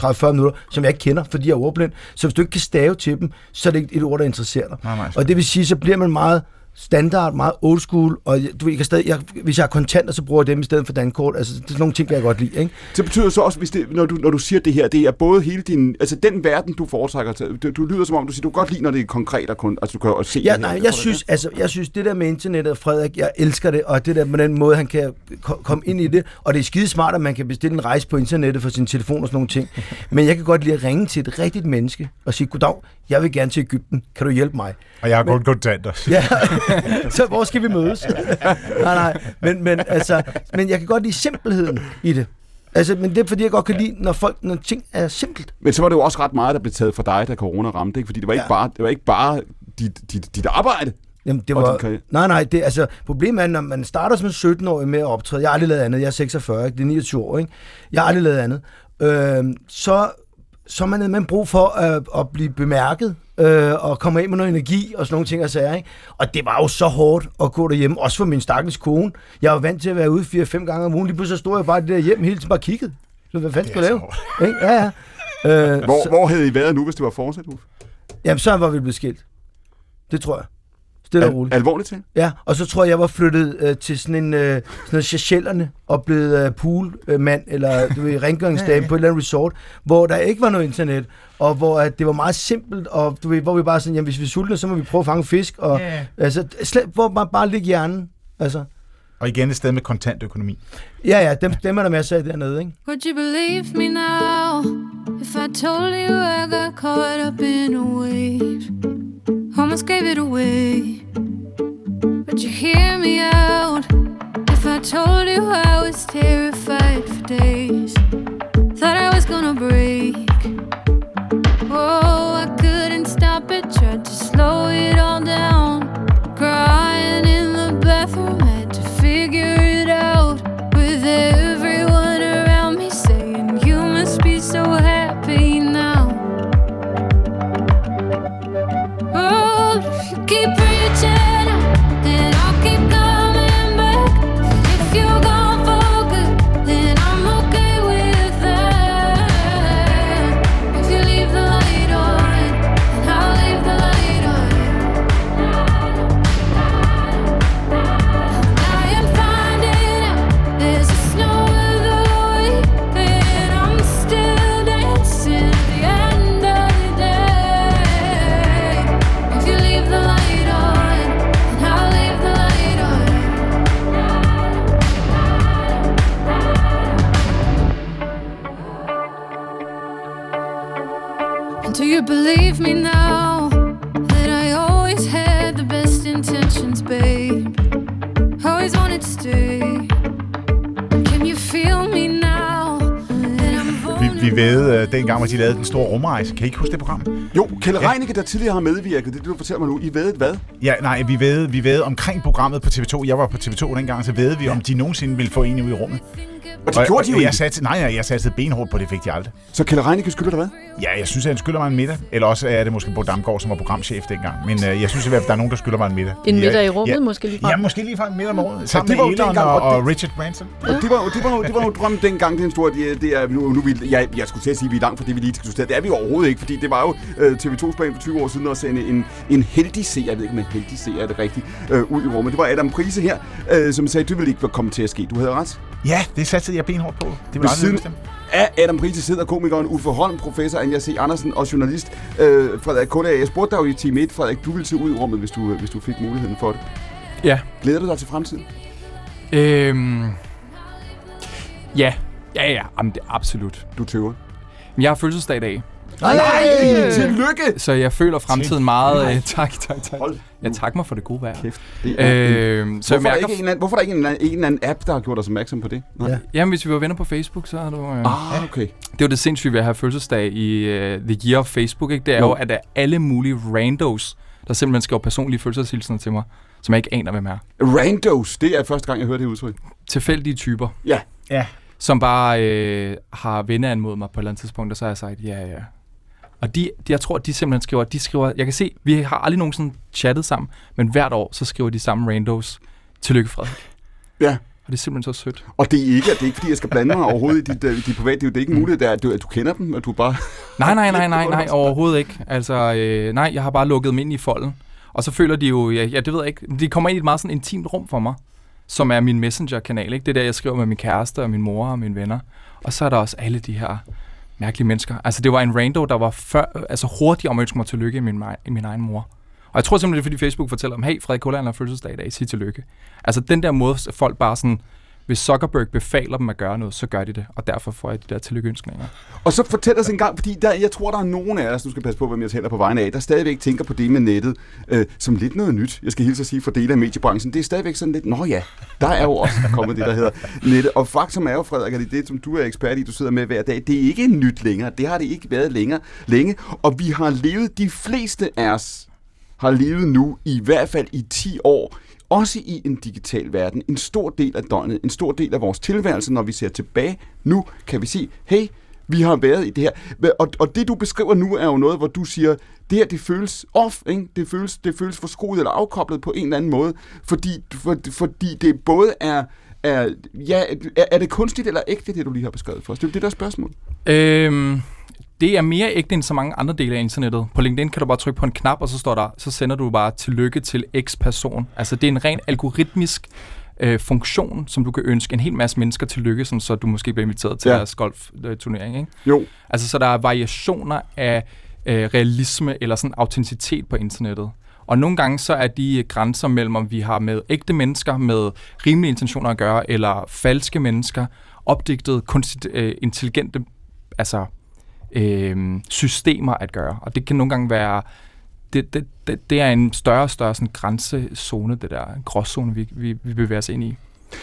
30-40 minutter, som jeg ikke kender, fordi jeg er ordblind. Så hvis du ikke kan stave til dem, så er det ikke et ord, der interesserer dig. Nej, nej. Og det vil sige, så bliver man meget standard, meget old school, og jeg- du ved, jeg kan stadig, jeg, hvis jeg har kontanter, så bruger jeg dem i stedet for dankort. Altså, det er sådan nogle ting, jeg godt lide, ikke? Det betyder så også, hvis det, når, du, når du siger det her, det er både hele din... Altså den verden, du foretrækker, til- du, du lyder som om, du siger, du godt lide, når det er konkret og kun, altså, du kan også se Ja, det her. nej, Tror jeg du synes, altså, jeg synes, det der med internettet, Frederik, jeg elsker det, og det der med den måde, han kan ko- komme ind i det, og det er skide smart, at man kan bestille en rejse på internettet for sin telefon og sådan nogle ting. Men jeg kan godt lide at ringe til et rigtigt menneske og sige, goddag, jeg vil gerne til Ægypten, kan du hjælpe mig? Og jeg har kun kontanter. Ja, så hvor skal vi mødes? nej, nej, men, men, altså, men jeg kan godt lide simpelheden i det. Altså, men det er fordi, jeg godt kan lide, når, folk, når ting er simpelt. Men så var det jo også ret meget, der blev taget for dig, da corona ramte, ikke? Fordi det var ikke Ja. bare, det var ikke bare dit, dit, dit arbejde. Jamen, det var, nej, nej, det, altså, problemet er, når man starter som 17-årig med at optræde, jeg har aldrig lavet andet, jeg er 46, ikke? det er 29 år, ikke? jeg har aldrig lavet andet, øh, så, så er man, man brug for at, at blive bemærket, øh, og komme ind med noget energi og sådan nogle ting og sager, ikke? Og det var jo så hårdt at gå derhjemme, også for min stakkels kone. Jeg var vant til at være ude 4-5 gange om ugen, lige pludselig stod jeg bare der hjem hele tiden bare kiggede. Så hvad fanden skulle jeg lave? Ikke? Ja, ja. Øh, Hvor, så, hvor havde I været nu, hvis det var fortsat, Uffe? jamen, så var vi blevet skilt. Det tror jeg. Stille og roligt. Al, alvorligt til? Ja, og så tror jeg, jeg var flyttet øh, til sådan en øh, sådan noget Seychellerne og blevet øh, poolmand, eller du ved, rengøringsdame på et eller andet resort, hvor der ikke var noget internet, og hvor at det var meget simpelt, og du ved, hvor vi bare sådan, jamen hvis vi er sultne, så må vi prøve at fange fisk, og Ja. altså, slet, hvor man bare ligge hjernen, altså. Og igen et sted med kontant økonomi. Ja, ja, dem, dem er der masser af dernede, ikke? Would you believe me now if I told you I got caught up in a wave? Almost gave it away. But you hear me out if I told you I was terrified for days? Thought I was gonna break. Oh, I couldn't stop it, tried to slow it all down. Crying in the bathroom, keep dengang, hvor de lavede den store rumrejse. Kan I ikke huske det program? Jo, Kjell Reinicke, der tidligere har medvirket, det du fortæller mig nu. I ved hvad? Ja, nej, vi ved, vi ved omkring programmet på TV2. Jeg var på TV2 dengang, så ved vi, om de nogensinde ville få en ud i rummet. Det gjorde de jo jeg ikke. satte, Nej, nej, jeg satte benhårdt på det, fik de aldrig. Så Kjell Reinicke skylder dig hvad? Ja, jeg synes, at han skylder mig en middag. Eller også er det måske Bo Damgaard, som var programchef dengang. Men øh, jeg synes i hvert fald, at der er nogen, der skylder mig en middag. En middag i ja, rummet ja, måske lige Ja, måske lige fra en middag om året. Sammen det var med Elon dengang, og, og Richard Branson. Og det var, jo- det var, jo- det var jo drømmen dengang, det er en stor, det, det er, nu, nu vi, jeg, jeg skulle til at sige, at vi er langt fra det, vi lige diskuterede. Det er vi overhovedet ikke, fordi det var jo øh, TV2's plan for 20 år siden at sende en, en heldig seer, jeg ved ikke, om en heldig seer er det rigtigt, øh, ud i rummet. Det var Adam Prise her, øh, som sagde, det ville ikke komme til at ske. Du havde ret. Ja, det satte jeg benhårdt på. Det var siden af Adam Prise sidder komikeren Uffe Holm, professor Anja C. Andersen og journalist øh, Frederik Kullager. Jeg spurgte dig jo i time 1, Frederik, du ville se ud i rummet, hvis du, hvis du fik muligheden for det. Ja. Glæder du dig til fremtiden? Øhm, ja, ja, ja, jamen, det er absolut. Du tøver. Men jeg har fødselsdag i dag, Nej! Tillykke! så jeg føler fremtiden meget... Øh, tak, tak, tak. Hold Ja, tak mig for det gode vejr. kæft. Det er Øhm, så jeg hvorfor, er der mærker... ikke en, anden- hvorfor er der ikke en, anden- en eller anden app, der har gjort os opmærksom på det? Nej. Ja. Jamen, hvis vi var venner på Facebook, så er du... Øh, Ah, okay. Det er jo det sindssyge ved at have fødselsdag i uh, The Year of Facebook, ikke? Det er Jo. jo, at der er alle mulige randos, der simpelthen skriver personlige fødselshilsener til mig, som jeg ikke aner, hvem er. Randos, det er første gang, jeg hører det udtryk. Tilfældige typer, Ja. Ja. som bare øh, har venneanmodet mig på et eller andet tidspunkt, og så har jeg sagt, ja, ja. Og de, de, jeg tror, de simpelthen skriver, de skriver, jeg kan se, vi har aldrig nogensinde chattet sammen, men hvert år, så skriver de samme randos, tillykke Frederik. Ja. Og det er simpelthen så sødt. Og det er ikke, det er ikke fordi, jeg skal blande mig overhovedet i dit, uh, dit private. Det er ikke muligt, at du, at du kender dem, at du bare... Nej, nej, nej, nej, nej, overhovedet ikke. Altså, øh, nej, jeg har bare lukket dem ind i folden. Og så føler de jo, ja, ja, det ved jeg ikke, de kommer ind i et meget sådan intimt rum for mig, som er min messenger-kanal, ikke? Det er der, jeg skriver med min kæreste og min mor og mine venner. Og så er der også alle de her mærkelige mennesker. Altså, det var en rando, der var før, øh, altså hurtigt om at ønske mig tillykke i min, i min egen mor. Og jeg tror simpelthen, det er, fordi Facebook fortæller om, hey, Frederik Kulland har fødselsdag i dag, sig tillykke. Altså, den der måde, folk bare sådan, hvis Zuckerberg befaler dem at gøre noget, så gør de det. Og derfor får jeg de der tillykkeønskninger. Og så fortæl os en gang, fordi der, jeg tror, der er nogen af os, nu skal passe på, hvem jeg taler på vegne af, der stadigvæk tænker på det med nettet øh, som lidt noget nyt. Jeg skal hilse at sige for dele af mediebranchen. Det er stadigvæk sådan lidt, nå ja, der er jo også kommet det, der hedder nettet. Og faktum er jo, Frederik, at det det, som du er ekspert i, du sidder med hver dag, det er ikke nyt længere. Det har det ikke været længere, længe. Og vi har levet, de fleste af os har levet nu, i hvert fald i 10 år, også i en digital verden, en stor del af døgnet, en stor del af vores tilværelse, når vi ser tilbage, nu kan vi sige, hey, vi har været i det her. Og, og det, du beskriver nu, er jo noget, hvor du siger, det her, det føles off, ikke? Det, føles, det føles forskruet eller afkoblet på en eller anden måde, fordi, for, fordi det både er, er, ja, er, er det kunstigt eller ægte, det du lige har beskrevet for os? Det er jo det, der er spørgsmål. Øhm, det er mere ægte end så mange andre dele af internettet. På LinkedIn kan du bare trykke på en knap, og så står der, så sender du bare tillykke til X person. Altså det er en ren algoritmisk øh, funktion, som du kan ønske en hel masse mennesker tillykke, sådan, så du måske bliver inviteret til ja. deres golfturnering. Ikke? Jo. Altså så der er variationer af øh, realisme eller sådan autenticitet på internettet. Og nogle gange så er de grænser mellem, om vi har med ægte mennesker med rimelige intentioner at gøre, eller falske mennesker, opdigtet, kunstigt øh, intelligente altså, øh, systemer at gøre. Og det kan nogle gange være, det, det, det, det er en større og større sådan, grænsezone, det der gråzone, vi, vi, vi bevæger os ind i.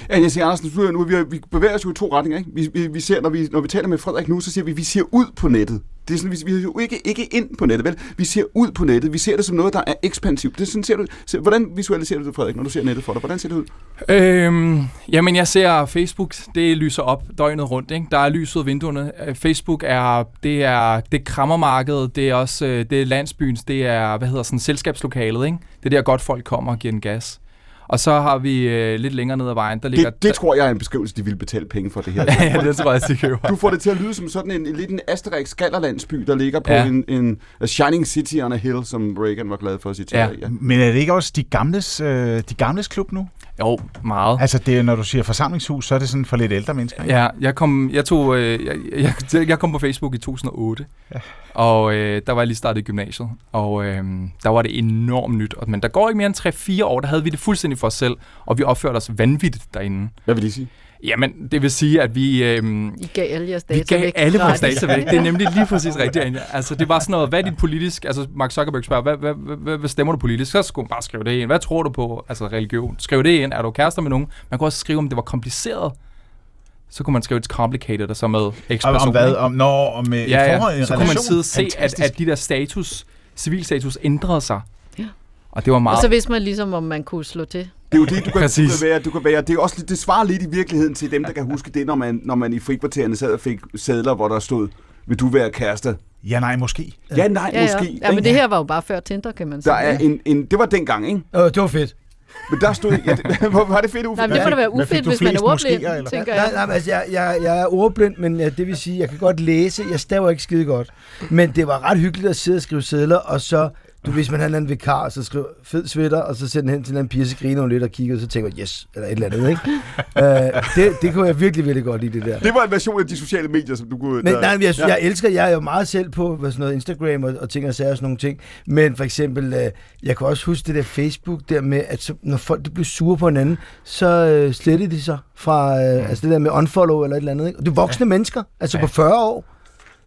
Ja, jeg siger, Andersen, nu, vi, vi bevæger os jo i to retninger. Ikke? Vi, vi, vi ser, når vi, når vi taler med Frederik nu, så siger vi, at vi ser ud på nettet. Det er sådan, vi, vi ser jo ikke, ikke ind på nettet, vel? Vi ser ud på nettet. Vi ser det som noget, der er ekspansivt. Det er sådan, ser du, ser, hvordan visualiserer du det, Frederik, når du ser nettet for dig? Hvordan ser det ud? Øhm, jamen, jeg ser Facebook, det lyser op døgnet rundt. Ikke? Der er lys ud af vinduerne. Øh, Facebook er, det er, det er krammermarkedet, det er også øh, det er landsbyens, det er, hvad hedder sådan, selskabslokalet. Ikke? Det er der godt folk kommer og giver en gas. Og så har vi øh, lidt længere ned ad vejen, der ligger... Det, det tror jeg er en beskrivelse, de vil betale penge for det her. ja, det tror jeg, de køber. Du får det til at lyde som sådan en, en lidt en Asterix skallerlandsby, der ligger på Ja. en, en a shining city on a hill, som Reagan var glad for at citere. Ja. Ja. Men er det ikke også de gamles, øh, de gamles klub nu? Jo, meget. Altså, det, når du siger forsamlingshus, så er det sådan for lidt ældre mennesker. ikke? Ja, jeg kom, jeg tog, øh, jeg, jeg, jeg kom på Facebook i 2008, ja. og øh, der var jeg lige startet i gymnasiet, og øh, der var det enormt nyt. Og- Men der går ikke mere end 3-4 år, der havde vi det fuldstændig for os selv, og vi opførte os vanvittigt derinde. Hvad vil de sige? Jamen, det vil sige, at vi... Øh, I gav alle jeres vi data gav væk. alle vores data væk. Det er nemlig lige præcis rigtigt, Anja. Altså, det var sådan noget, hvad er dit politisk... Altså, Mark Zuckerberg spørger, hvad, hvad, hvad, hvad, hvad stemmer du politisk? Så skulle man bare skrive det ind. Hvad tror du på? Altså, religion. Skriv det ind. Er du kærester med nogen? Man kunne også skrive, om det var kompliceret. Så kunne man skrive et complicated, og så med x Om, om hvad? Om, når, om øh, ja, ja. forhold, en Så kunne man relation? sidde og se, at, at de der status, civilstatus ændrede sig. Ja. Og det var meget... Og så vidste man ligesom, om man kunne slå til. Det er jo det, du kan, du Præcis. kan være. Du kan være. Det, er også, lidt- det svarer lidt i virkeligheden til dem, der kan huske det, når man, når man i frikvartererne sad og fik sædler, hvor der stod, vil du være kæreste? Ja, nej, måske. Ja, nej, Ja, ja. måske. ja, men det her var jo bare før Tinder, kan man sige. Der er en, en, det var dengang, ikke? Øh, det var fedt. Men der stod... Ja, det, var det fedt, Uffe? Nej, men det må da være ufedt, du hvis man er ordblind, moskéer, eller? tænker Nej, jeg. nej, men altså, jeg, jeg, jeg er ordblind, men ja, det vil sige, jeg kan godt læse. Jeg staver ikke skide godt. Men det var ret hyggeligt at sidde og skrive sædler, og så, du, hvis man havde en eller anden vikar, så skriv fed sweater, og så den hen til en eller anden pige, så griner hun lidt og kigger, og så tænker yes, eller et eller andet, ikke? uh, det, det kunne jeg virkelig, virkelig godt lide, det der. Det var en version af de sociale medier, som du kunne... Men der- nej, jeg, Ja. jeg elsker, jeg er jo meget selv på hvad sådan noget Instagram og, og ting og sager og sådan nogle ting. Men for eksempel, øh, jeg kan også huske det der Facebook der med, at så, når folk de blev sure på hinanden, så øh, slettede de sig fra, øh, altså det der med unfollow eller et eller andet. Ikke? Og det er voksne ja. mennesker, altså ja. på 40 år.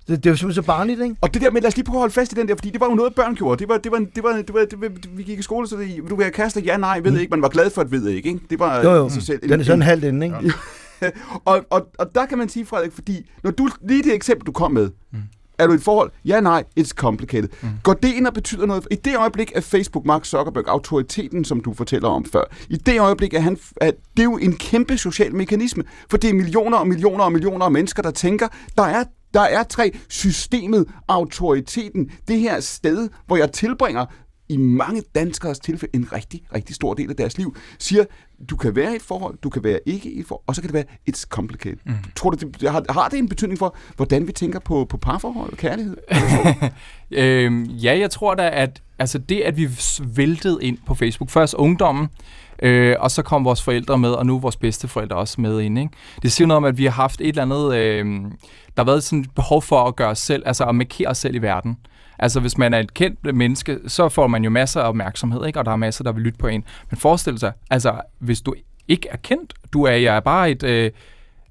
Det, det er jo simpelthen så barnligt, ikke? Og det der med, lad os lige prøve at holde fast i den der, fordi det var jo noget, børn gjorde. Det var, det var, det var, det var, det var vi gik i skole, så det, vil du være kærester? Ja, nej, ved ikke. Man var glad for at ved ikke, ikke? Det var Jo, jo. sig selv. Den er sådan halvt inde, ikke? og, og, og der kan man sige, Frederik, fordi når du, lige det eksempel, du kom med, mm. er du i et forhold? Ja, nej, it's complicated. Mm. Går det ind og betyder noget? I det øjeblik er Facebook, Mark Zuckerberg, autoriteten, som du fortæller om før, i det øjeblik er han, at det er jo en kæmpe social mekanisme, for det er millioner og millioner og millioner af mennesker, der tænker, der er der er tre. Systemet, autoriteten, det her sted, hvor jeg tilbringer i mange danskers tilfælde en rigtig, rigtig stor del af deres liv, siger, du kan være i et forhold, du kan være ikke i et forhold, og så kan det være, it's complicated. Mm. Tror du, det, har, har det en betydning for, hvordan vi tænker på, på parforhold og kærlighed? Øhm, ja, jeg tror da, at altså det, at vi væltede ind på Facebook, først ungdommen, øh, og så kom vores forældre med, og nu er vores bedsteforældre også med ind. Ikke? Det siger noget om, at vi har haft et eller andet, øh, der har været sådan et behov for at gøre os selv, altså at markere os selv i verden. Altså hvis man er et kendt menneske, så får man jo masser af opmærksomhed, ikke? og der er masser, der vil lytte på en. Men forestil sig, altså hvis du ikke er kendt, du er, jeg er bare et... Øh,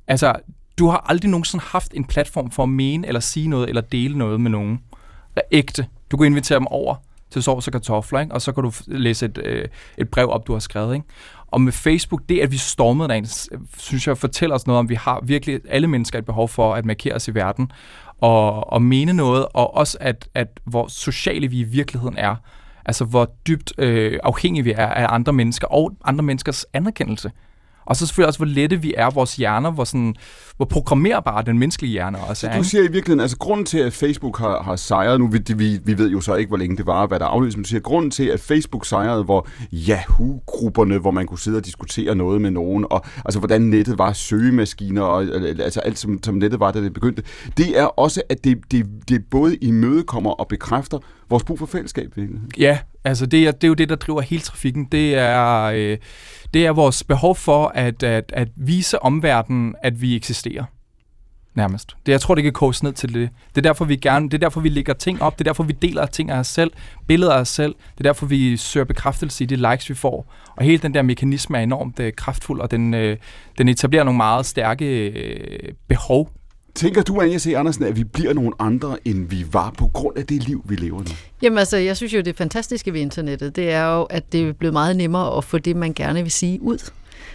altså, du har aldrig nogensinde haft en platform for at mene eller sige noget eller dele noget med nogen. Der er ægte. Du kan invitere dem over til sovs og kartofler, ikke? og så kan du læse et, øh, et brev op, du har skrevet. Ikke? Og med Facebook, det at vi stormede derind, synes jeg fortæller os noget om, vi har virkelig alle mennesker et behov for at markere os i verden, og, og mene noget, og også at, at hvor sociale vi i virkeligheden er. Altså hvor dybt øh, afhængige vi er af andre mennesker, og andre menneskers anerkendelse. Og så selvfølgelig også, hvor lette vi er, vores hjerner, hvor, sådan, hvor programmerbare den menneskelige hjerne også er. Du ikke? siger i virkeligheden, altså grunden til, at Facebook har, har sejret, nu vi, vi, vi ved jo så ikke, hvor længe det var, hvad der afløses, men du siger, grunden til, at Facebook sejrede, hvor Yahoo-grupperne, hvor man kunne sidde og diskutere noget med nogen, og altså hvordan nettet var, søgemaskiner, og altså alt, som, som nettet var, da det begyndte, det er også, at det, det, det både imødekommer og bekræfter vores brug for fællesskab. Ja, altså det er, det er jo det, der driver hele trafikken. Det er, øh, det er vores behov for at, at, at vise omverdenen, at vi eksisterer. nærmest. Det, jeg tror, det kan koges ned til det. Det er derfor, vi gerne, det er derfor, vi lægger ting op. Det er derfor, vi deler ting af os selv, billeder af os selv. Det er derfor, vi søger bekræftelse i de likes, vi får. Og hele den der mekanisme er enormt øh, kraftfuld, og den, øh, den etablerer nogle meget stærke øh, behov. Tænker du, Anja C. Andersen, at vi bliver nogle andre, end vi var på grund af det liv, vi lever nu? Jamen altså, jeg synes jo, det fantastiske ved internettet, det er jo, at det er blevet meget nemmere at få det, man gerne vil sige ud.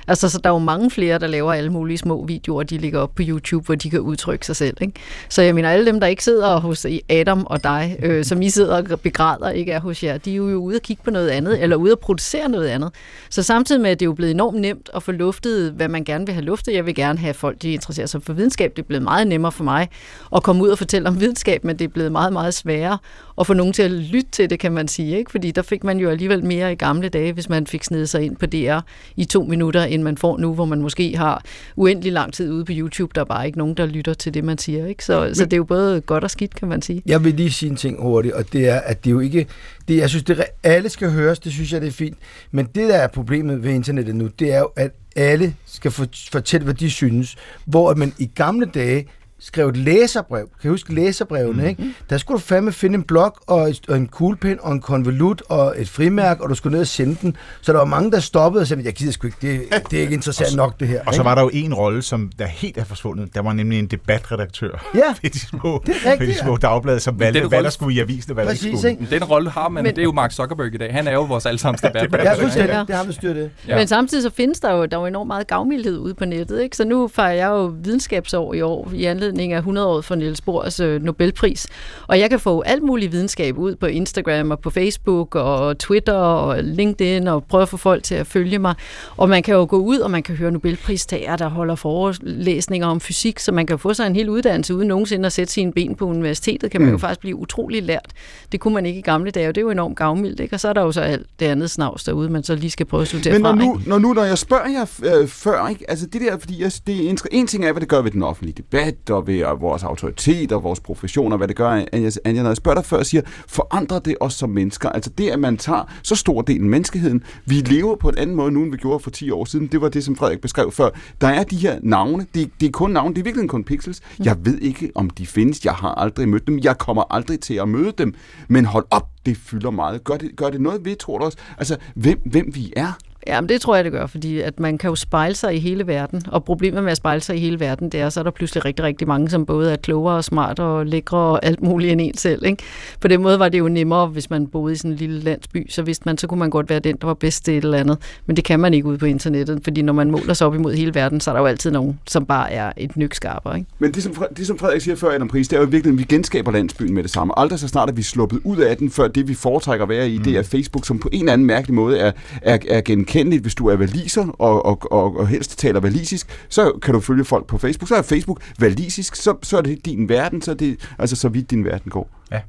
Altså, så der er jo mange flere, der laver alle mulige små videoer, de ligger op på YouTube, hvor de kan udtrykke sig selv. Ikke? Så jeg mener, alle dem, der ikke sidder hos Adam og dig, øh, som I sidder og begræder, ikke er hos jer, de er jo ude og kigge på noget andet, eller ude og producere noget andet. Så samtidig med, at det er jo blevet enormt nemt at få luftet, hvad man gerne vil have luftet. Jeg vil gerne have folk, de interesserer sig for videnskab. Det er blevet meget nemmere for mig at komme ud og fortælle om videnskab, men det er blevet meget, meget sværere at få nogen til at lytte til det, kan man sige. Ikke? Fordi der fik man jo alligevel mere i gamle dage, hvis man fik snedet sig ind på DR i to minutter, end man får nu, hvor man måske har uendelig lang tid ude på YouTube. Der er bare ikke nogen, der lytter til det, man siger. Ikke? Så, Men, så det er jo både godt og skidt, kan man sige. Jeg vil lige sige en ting hurtigt, og det er, at det er jo ikke... Det, jeg synes, det alle skal høres, det synes jeg, det er fint. Men det, der er problemet ved internettet nu, det er jo, at alle skal fortælle, hvad de synes. Hvor man i gamle dage skrev et læserbrev. Kan du huske læserbrevene, mm. ikke? Der skulle du fandme finde en blok og, et, og en kuglepen og en konvolut og et frimærk, og du skulle ned og sende den. Så der var mange, der stoppede og sagde, jeg gider sgu ikke, det, det er ikke interessant så, nok det her. Og ikke? så var der jo en rolle, som der helt er forsvundet. Der var nemlig en debatredaktør ja, ved de små, det er rigtigt, ved de små dagblade, som valgte, hvad rolle... der skulle i avisen og hvad Præcis, der ikke skulle. Den rolle har man, men, det er jo Mark Zuckerberg i dag. Han er jo vores allesammens debatredaktør. Ja, fuldstændig. Ja. Det har vi styrt det. Ja. Men samtidig så findes der jo, der jo enormt meget gavmildhed ude på nettet. Ikke? Så nu fejrer jeg jo videnskabsår i år i anledning af 100 år for Niels Bohrs øh, Nobelpris. Og jeg kan få alt muligt videnskab ud på Instagram og på Facebook og Twitter og LinkedIn og prøve at få folk til at følge mig. Og man kan jo gå ud, og man kan høre Nobelpristager, der holder forelæsninger om fysik, så man kan få sig en hel uddannelse uden nogensinde at sætte sine ben på universitetet, kan man mm. jo faktisk blive utrolig lært. Det kunne man ikke i gamle dage, og det er jo enormt gavmildt. Ikke? Og så er der jo så alt det andet snavs derude, man så lige skal prøve at studere Men når fra. nu, når nu, når jeg spørger jer øh, før, ikke? altså det der, fordi jeg, det er en ting er, hvad det gør ved den offentlige debat og ved vores autoritet og vores profession og hvad det gør, Anja, når jeg spørger dig før, siger, forandrer det os som mennesker? Altså det, at man tager så stor del af menneskeheden, vi lever på en anden måde nu, end vi gjorde for 10 år siden, det var det, som Frederik beskrev før. Der er de her navne, det, det er kun navne, det er virkelig kun pixels. Jeg ved ikke, om de findes, jeg har aldrig mødt dem, jeg kommer aldrig til at møde dem, men hold op, det fylder meget. Gør det, gør det noget ved, tror du også? Altså, hvem, hvem vi er? Ja, men det tror jeg, det gør, fordi at man kan jo spejle sig i hele verden, og problemet med at spejle sig i hele verden, det er, så er der pludselig rigtig, rigtig mange, som både er klogere og smart og lækre og alt muligt end en selv. Ikke? På den måde var det jo nemmere, hvis man boede i sådan en lille landsby, så vidste man, så kunne man godt være den, der var bedst til et eller andet. Men det kan man ikke ude på internettet, fordi når man måler sig op imod hele verden, så er der jo altid nogen, som bare er et nykskarper. Ikke? Men det som, det, som Frederik siger før, Adam Pris, det er jo virkelig, at vi genskaber landsbyen med det samme. Aldrig så snart er vi sluppet ud af den, før det, vi foretrækker at være i, mm. det er Facebook, som på en eller anden mærkelig måde er, er, er genkendeligt, hvis du er valiser og, og, og, og helst taler valisisk, så kan du følge folk på Facebook. Så er Facebook valisisk, så, så er det din verden, så er det altså så vidt din verden går. Ja,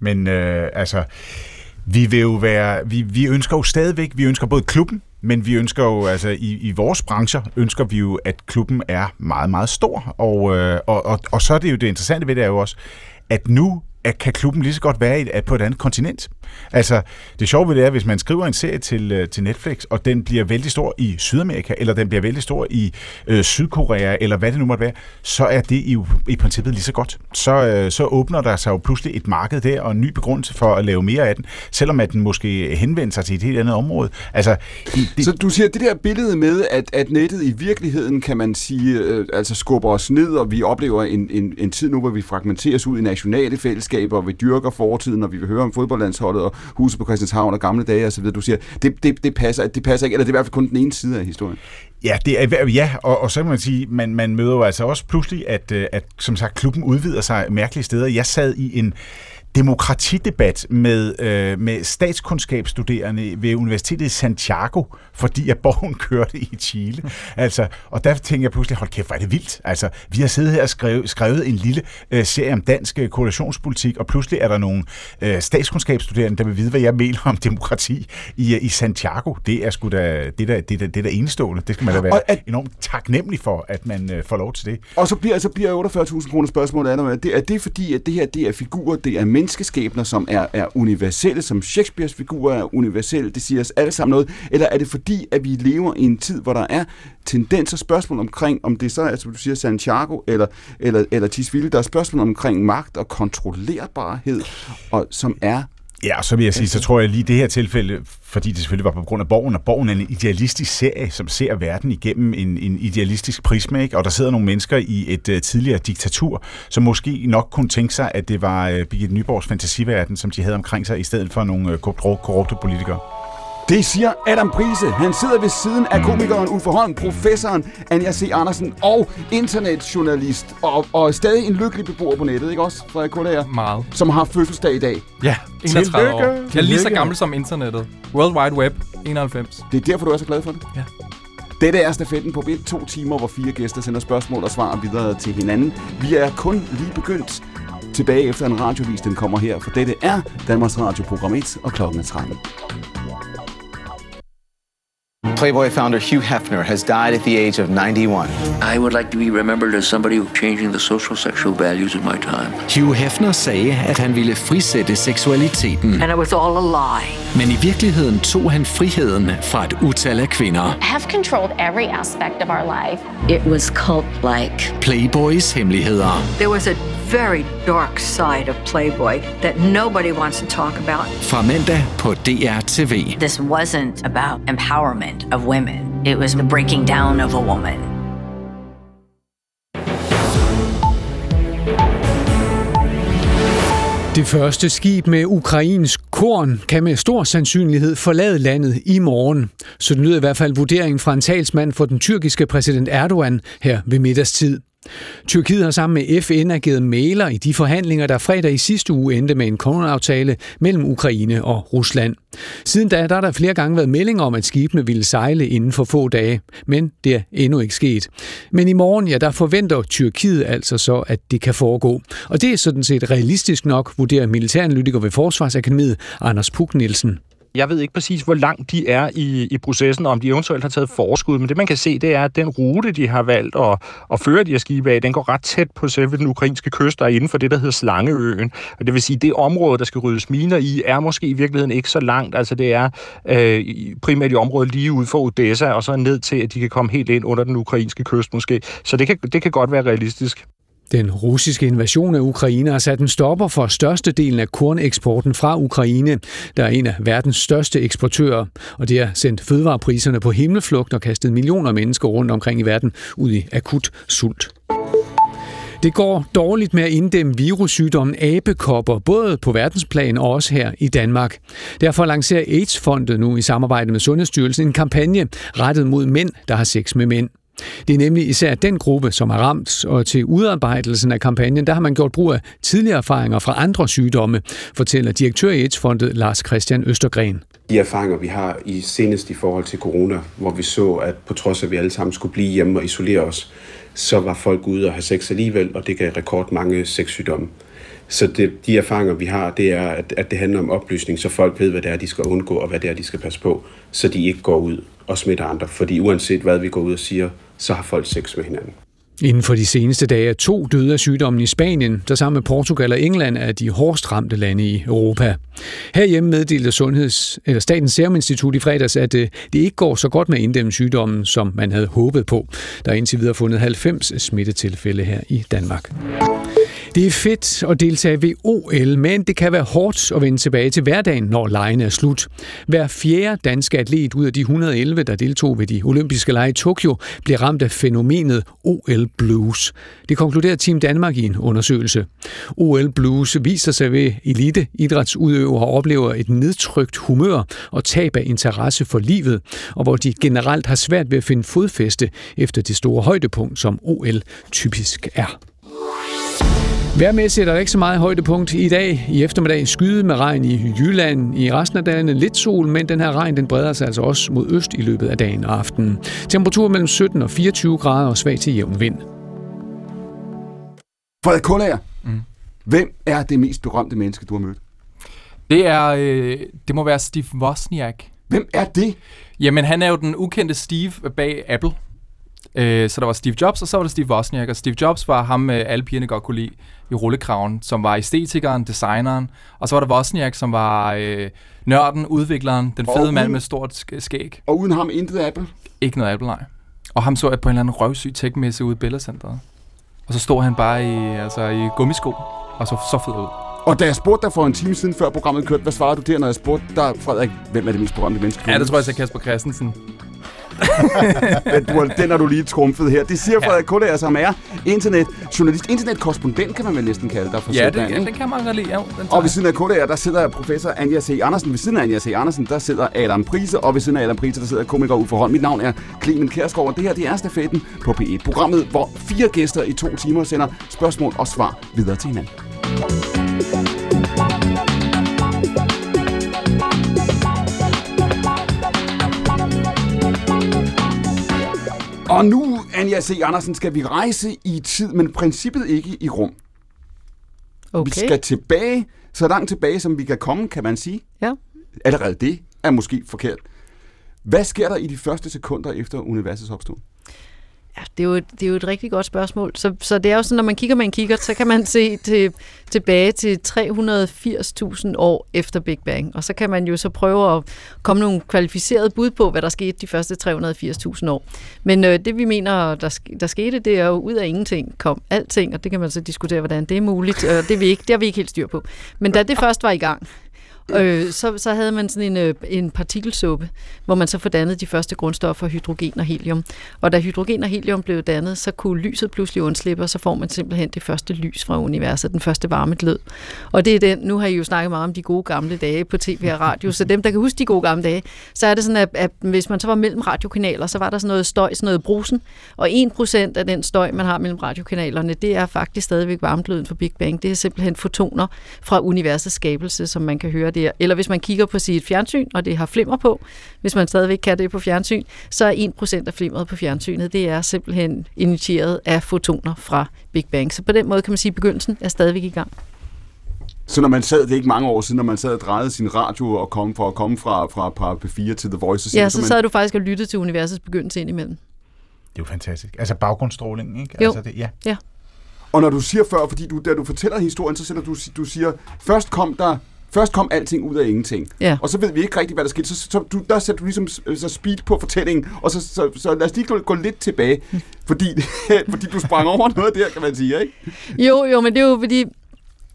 men øh, altså, vi vil jo være, vi, vi ønsker jo stadigvæk, vi ønsker både klubben, men vi ønsker jo, altså i, i vores brancher, ønsker vi jo, at klubben er meget, meget stor. Og, øh, og, og, og så er det jo det interessante ved det er jo også, at nu at kan klubben lige så godt være i, på et andet kontinent. Altså, det sjove ved det er, hvis man skriver en serie til, øh, til Netflix, og den bliver vældig stor i Sydamerika, eller den bliver vældig stor i øh, Sydkorea, eller hvad det nu måtte være, så er det i, i princippet lige så godt. Så, øh, så åbner der sig jo pludselig et marked der, og en ny begrundelse for at lave mere af den, selvom at den måske henvender sig til et helt andet område. Altså, i, det... Så du siger, det der billede med, at, at nettet i virkeligheden, kan man sige, øh, altså skubber os ned, og vi oplever en, en, en tid nu, hvor vi fragmenteres ud i nationale fællesskaber, og vi dyrker fortiden, og vi vil høre om fodboldlandsholdet, og huset på Christianshavn og gamle dage osv. Du siger, det, det, det, passer, det passer ikke, eller det er i hvert fald kun den ene side af historien. Ja, det er, ja og, og så kan man sige, man, man møder jo altså også pludselig, at, øh, at som sagt, klubben udvider sig mærkelige steder. Jeg sad i en demokratidebat med, øh, med statskundskabsstuderende ved Universitetet i Santiago, fordi at borgen kørte i Chile. Altså, og der tænker jeg pludselig, hold kæft, hvor er det vildt. Altså, vi har siddet her og skrevet, skrevet en lille øh, serie om dansk øh, koalitionspolitik, og pludselig er der nogle øh, statskundskabsstuderende, der vil vide, hvad jeg mener om demokrati i, øh, i Santiago. Det er sgu da, det der, det der, det der enestående. Det skal man da være at, enormt taknemmelig for, at man øh, får lov til det. Og så bliver, så bliver 48.000 kroner spørgsmålet, er, det, er det fordi, at det her det er figurer, det er menneskeskæbner, som er, er universelle, som Shakespeares figurer er universelle, det siger os alle sammen noget, eller er det fordi, at vi lever i en tid, hvor der er tendenser, spørgsmål omkring, om det så er, som du siger, Santiago eller, eller, eller Tisvilde, der er spørgsmål omkring magt og kontrollerbarhed, og som er Ja, så vil jeg sige, så tror jeg lige det her tilfælde, fordi det selvfølgelig var på grund af Borgen, og Borgen er en idealistisk serie, som ser verden igennem en, en idealistisk prisme, ikke? og der sidder nogle mennesker i et uh, tidligere diktatur, som måske nok kunne tænke sig, at det var uh, Birgit Nyborgs fantasiverden, som de havde omkring sig, i stedet for nogle uh, korrupte politikere. Det siger Adam Prise. Han sidder ved siden af komikeren Uffe Holm, professoren Anja C. Andersen og internetjournalist og, og stadig en lykkelig beboer på nettet, ikke også, Frederik Kullager? Meget. Som har fødselsdag i dag. Ja, 31 år. Jeg er lige så gammel som internettet. World Wide Web, 91. Det er derfor, du er så glad for det? Ja. Dette er stafetten på et to timer, hvor fire gæster sender spørgsmål og svar videre til hinanden. Vi er kun lige begyndt tilbage efter en radiovis, den kommer her, for dette er Danmarks Radio Program 1, og klokken er 13. Playboy founder Hugh Hefner has died at the age of 91. I would like to be remembered as somebody who changing the social sexual values of my time. Hugh Hefner sagde, at han ville frisætte seksualiteten. And it was all a lie. Men i virkeligheden tog han friheden fra et utal af kvinder. have controlled every aspect of our life. It was cult-like. Playboys hemmeligheder. There was a very dark side of Playboy that nobody wants to talk about. Fra mandag på DR TV. This wasn't about empowerment of women. It was the breaking down of a woman. Det første skib med ukrainsk korn kan med stor sandsynlighed forlade landet i morgen. Så det lyder i hvert fald vurderingen fra en talsmand for den tyrkiske præsident Erdogan her ved middagstid. Tyrkiet har sammen med FN ageret mailer i de forhandlinger, der fredag i sidste uge endte med en kornaftale mellem Ukraine og Rusland. Siden da der har der flere gange været meldinger om, at skibene ville sejle inden for få dage, men det er endnu ikke sket. Men i morgen, ja, der forventer Tyrkiet altså så, at det kan foregå. Og det er sådan set realistisk nok, vurderer militæranalytiker ved Forsvarsakademiet, Anders Puk Nielsen. Jeg ved ikke præcis, hvor langt de er i, i processen, og om de eventuelt har taget forskud, men det man kan se, det er, at den rute, de har valgt at, at føre de her skibe af, den går ret tæt på selve den ukrainske kyst, og inden for det, der hedder Slangeøen. Og det vil sige, det område, der skal ryddes miner i, er måske i virkeligheden ikke så langt. Altså det er øh, primært i området lige ud for Odessa, og så ned til, at de kan komme helt ind under den ukrainske kyst måske. Så det kan, det kan godt være realistisk. Den russiske invasion af Ukraine har sat en stopper for størstedelen af korneksporten fra Ukraine, der er en af verdens største eksportører, og det har sendt fødevarepriserne på himmelflugt og kastet millioner af mennesker rundt omkring i verden ud i akut sult. Det går dårligt med at inddæmme virussygdommen abekopper, både på verdensplan og også her i Danmark. Derfor lancerer AIDS-fondet nu i samarbejde med Sundhedsstyrelsen en kampagne rettet mod mænd, der har sex med mænd. Det er nemlig især den gruppe, som har ramt, og til udarbejdelsen af kampagnen, der har man gjort brug af tidligere erfaringer fra andre sygdomme, fortæller direktør i AIDS-fondet Lars Christian Østergren. De erfaringer, vi har i senest i forhold til corona, hvor vi så, at på trods af, at vi alle sammen skulle blive hjemme og isolere os, så var folk ude og have sex alligevel, og det gav rekord mange sexsygdomme. Så det, de erfaringer, vi har, det er, at, at det handler om oplysning, så folk ved, hvad det er, de skal undgå, og hvad det er, de skal passe på, så de ikke går ud og smitter andre. Fordi uanset hvad vi går ud og siger, så har folk sex med hinanden. Inden for de seneste dage er to døde af sygdommen i Spanien, der sammen med Portugal og England er de hårdest ramte lande i Europa. Herhjemme meddelte Sundheds, eller Statens Serum Institut i fredags, at øh, det ikke går så godt med at inddæmme sygdommen, som man havde håbet på. Der er indtil videre fundet 90 smittetilfælde her i Danmark. Det er fedt at deltage ved OL, men det kan være hårdt at vende tilbage til hverdagen, når legene er slut. Hver fjerde danske atlet ud af de 111, der deltog ved de olympiske lege i Tokyo, blev ramt af fænomenet OL Blues. Det konkluderer Team Danmark i en undersøgelse. OL Blues viser sig ved elite idrætsudøvere oplever et nedtrykt humør og tab af interesse for livet, og hvor de generelt har svært ved at finde fodfæste efter det store højdepunkt, som OL typisk er. Værmæssigt er der ikke så meget højdepunkt i dag. I eftermiddag skyde med regn i Jylland. I resten af dagen lidt sol, men den her regn den breder sig altså også mod øst i løbet af dagen og aftenen. Temperatur mellem 17 og 24 grader og svag til jævn vind. Frederik Kullager, mm. hvem er det mest berømte menneske, du har mødt? Det er, øh, det må være Steve Wozniak. Hvem er det? Jamen, han er jo den ukendte Steve bag Apple. Øh, så der var Steve Jobs, og så var der Steve Wozniak. Og Steve Jobs var ham, øh, alle pigerne godt kunne lide i rullekraven, som var æstetikeren, designeren. Og så var der Wozniak, som var øh, nørden, udvikleren, den Og fede mand uden- med stort sk- skæg. Og uden ham intet Apple? Ikke noget Apple, nej. Og ham så jeg på en eller anden røvsyg tech-messe ude i Billedcenteret. Og så stod han bare i, altså, i gummisko, og så så fed ud. Og da jeg spurgte dig for en time siden, før programmet kørte, hvad svarede du der, når jeg spurgte dig, Frederik, hvem er det mest berømte menneske? Ja, det tror jeg, jeg Kasper Christensen. Men du, den har du lige trumfet her. Det siger Frederik Kullager, som er internetjournalist, internetkorrespondent, kan man vel næsten kalde dig for Ja, det, ja, den kan man godt lide. Ja, Og ved siden af Kullager, der sidder professor Anja C. Andersen. Ved siden af Anja C. Andersen, der sidder Adam Prise. Og ved siden af Adam Prise, der sidder komiker Uffe Holm. Mit navn er Clemen Kærsgaard, og det her det er stafetten på P1. Programmet, hvor fire gæster i to timer sender spørgsmål og svar videre til hinanden. Og nu, Anja C. Andersen, skal vi rejse i tid, men princippet ikke i rum. Okay. Vi skal tilbage, så langt tilbage, som vi kan komme, kan man sige. Ja. Allerede det er måske forkert. Hvad sker der i de første sekunder efter universets opståen? Ja, det er, jo et, det er jo et rigtig godt spørgsmål. Så, så det er jo sådan, når man kigger med en kikkert, så kan man se til, tilbage til 380.000 år efter Big Bang. Og så kan man jo så prøve at komme nogle kvalificerede bud på, hvad der skete de første 380.000 år. Men øh, det vi mener, der, der skete, det er jo ud af ingenting kom alting, og det kan man så diskutere, hvordan det er muligt. Og det, er vi ikke, det har vi ikke helt styr på. Men da det først var i gang, øh, så, så havde man sådan en, øh, en partikelsuppe, hvor man så fordannede de første grundstoffer, hydrogen og helium. Og da hydrogen og helium blev dannet, så kunne lyset pludselig undslippe, og så får man simpelthen det første lys fra universet, den første varme glød. Og det er den, nu har I jo snakket meget om de gode gamle dage på tv og radio, så dem, der kan huske de gode gamle dage, så er det sådan, at, at hvis man så var mellem radiokanaler, så var der sådan noget støj, sådan noget brusen, og 1% af den støj, man har mellem radiokanalerne, det er faktisk stadigvæk varmegløden for Big Bang. Det er simpelthen fotoner fra universets skabelse, som man kan høre der. Eller hvis man kigger på sit fjernsyn, og det har flimmer på, hvis man stadigvæk kan det på fjernsyn, så er 1% af flimmeret på fjernsynet, det er simpelthen initieret af fotoner fra Big Bang. Så på den måde kan man sige, at begyndelsen er stadigvæk i gang. Så når man sad, det er ikke mange år siden, når man sad og drejede sin radio og kom for at komme fra, fra, fra P4 til The Voice, Ja, man, så sad du faktisk og lyttede til universets begyndelse indimellem. Det er jo fantastisk. Altså baggrundsstråling, ikke? Jo. Altså det, ja. Ja. Og når du siger før, fordi du, da du fortæller historien, så sætter du, du siger, først kom der Først kom alting ud af ingenting. Ja. Og så ved vi ikke rigtig, hvad der skete. Så, så, så du, der sætter du ligesom så speed på fortællingen, og så, så, så lad os lige gå, gå lidt tilbage, fordi, fordi du sprang over noget der, kan man sige, ikke? Jo, jo, men det er jo fordi,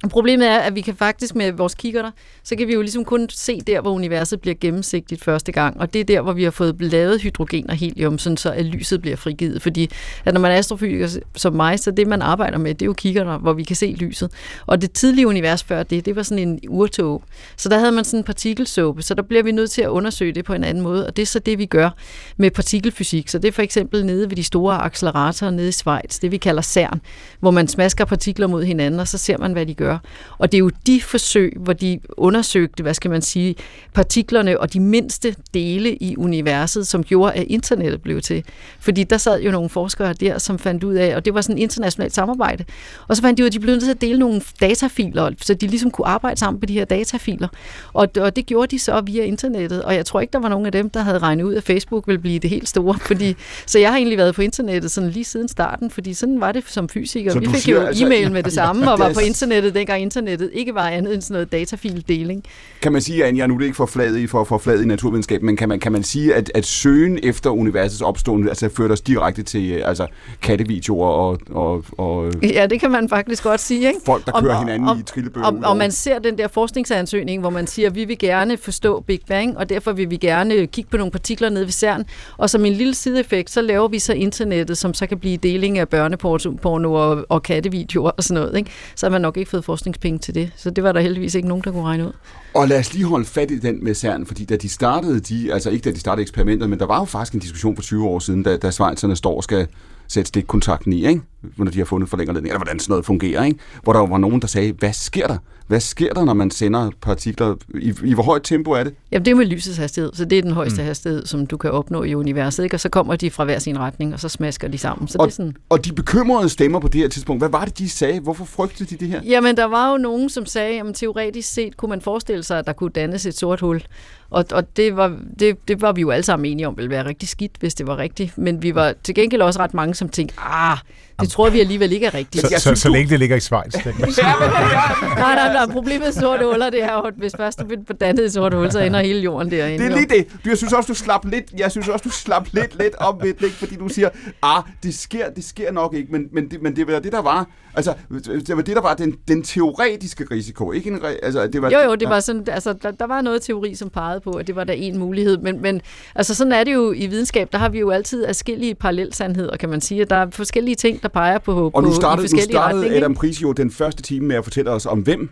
Problemet er, at vi kan faktisk med vores kikkerter, så kan vi jo ligesom kun se der, hvor universet bliver gennemsigtigt første gang. Og det er der, hvor vi har fået lavet hydrogen og helium, sådan så at lyset bliver frigivet. Fordi at når man er astrofysiker som mig, så det man arbejder med, det er jo kikkerter, hvor vi kan se lyset. Og det tidlige univers før det, det var sådan en urtog. Så der havde man sådan en partikelsåbe, så der bliver vi nødt til at undersøge det på en anden måde. Og det er så det, vi gør med partikelfysik. Så det er for eksempel nede ved de store acceleratorer nede i Schweiz, det vi kalder CERN, hvor man smasker partikler mod hinanden, og så ser man, hvad de gør. Og det er jo de forsøg, hvor de undersøgte, hvad skal man sige, partiklerne og de mindste dele i universet, som gjorde, at internettet blev til. Fordi der sad jo nogle forskere der, som fandt ud af, og det var sådan et internationalt samarbejde, og så fandt de ud af, at de blev nødt til at dele nogle datafiler, så de ligesom kunne arbejde sammen på de her datafiler. Og, og det gjorde de så via internettet, og jeg tror ikke, der var nogen af dem, der havde regnet ud, at Facebook ville blive det helt store. Fordi, så jeg har egentlig været på internettet sådan lige siden starten, fordi sådan var det som fysiker. Så Vi fik siger jo altså- e-mail med det samme, og var på internettet, dengang internettet ikke var andet end sådan noget datafildeling. Kan man sige, at jeg nu er det ikke for flad i, for, for flad i naturvidenskab, men kan man, kan man sige, at, at søgen efter universets opståen altså, førte os direkte til øh, altså, kattevideoer og, og, og Ja, det kan man faktisk godt sige. Ikke? folk, der kører hinanden i trillebøger. Og, og man ser den der forskningsansøgning, hvor man siger, at vi vil gerne forstå Big Bang, og derfor vil vi gerne kigge på nogle partikler nede ved CERN. Og som en lille sideeffekt, så laver vi så internettet, som så kan blive deling af børneporno og, og kattevideoer og sådan noget. Ikke? Så har man nok ikke fået forskningspenge til det. Så det var der heldigvis ikke nogen, der kunne regne ud. Og lad os lige holde fat i den med CERN, fordi da de startede, de, altså ikke da de startede eksperimentet, men der var jo faktisk en diskussion for 20 år siden, da, da Schweizerne står og skal sætte stikkontakten i, ikke? Når de har fundet forlængerledning, eller hvordan sådan noget fungerer, ikke? hvor der var nogen, der sagde, hvad sker der? Hvad sker der, når man sender partikler? I, i hvor højt tempo er det? Jamen, det er med lysets hastighed, så det er den højeste mm. hastighed, som du kan opnå i universet, ikke? og så kommer de fra hver sin retning, og så smasker de sammen. Så og, det er sådan... og de bekymrede stemmer på det her tidspunkt, hvad var det, de sagde? Hvorfor frygtede de det her? Jamen, der var jo nogen, som sagde, at teoretisk set kunne man forestille sig, at der kunne dannes et sort hul. Og, og det, var, det, det var vi jo alle sammen enige om ville være rigtig skidt, hvis det var rigtigt. Men vi var til gengæld også ret mange, som tænkte, ah, det tror vi alligevel ikke er rigtigt. Så, så, så længe det ligger i Schweiz. nej, nej, nej, problemet med sorte huller, det er jo, at hvis først du bliver dannet i sorte hul, så ender hele jorden derinde. Det er lige det. Du, jeg synes også, du slap lidt, jeg synes også, du slap lidt, lidt om ved det, fordi du siger, ah, det sker, det sker nok ikke, men, men, det, men det var det, der var, altså, det var det, der var den, den teoretiske risiko, ikke en, altså, det var, Jo, jo, det var sådan, altså, der, der var noget teori, som pegede på, at det var der en mulighed, men, men altså, sådan er det jo i videnskab, der har vi jo altid forskellige parallelsandheder, kan man sige, at der er forskellige ting, der peger på, og på nu startede, i forskellige nu startede retninger. Adam Pris jo den første time med at fortælle os om hvem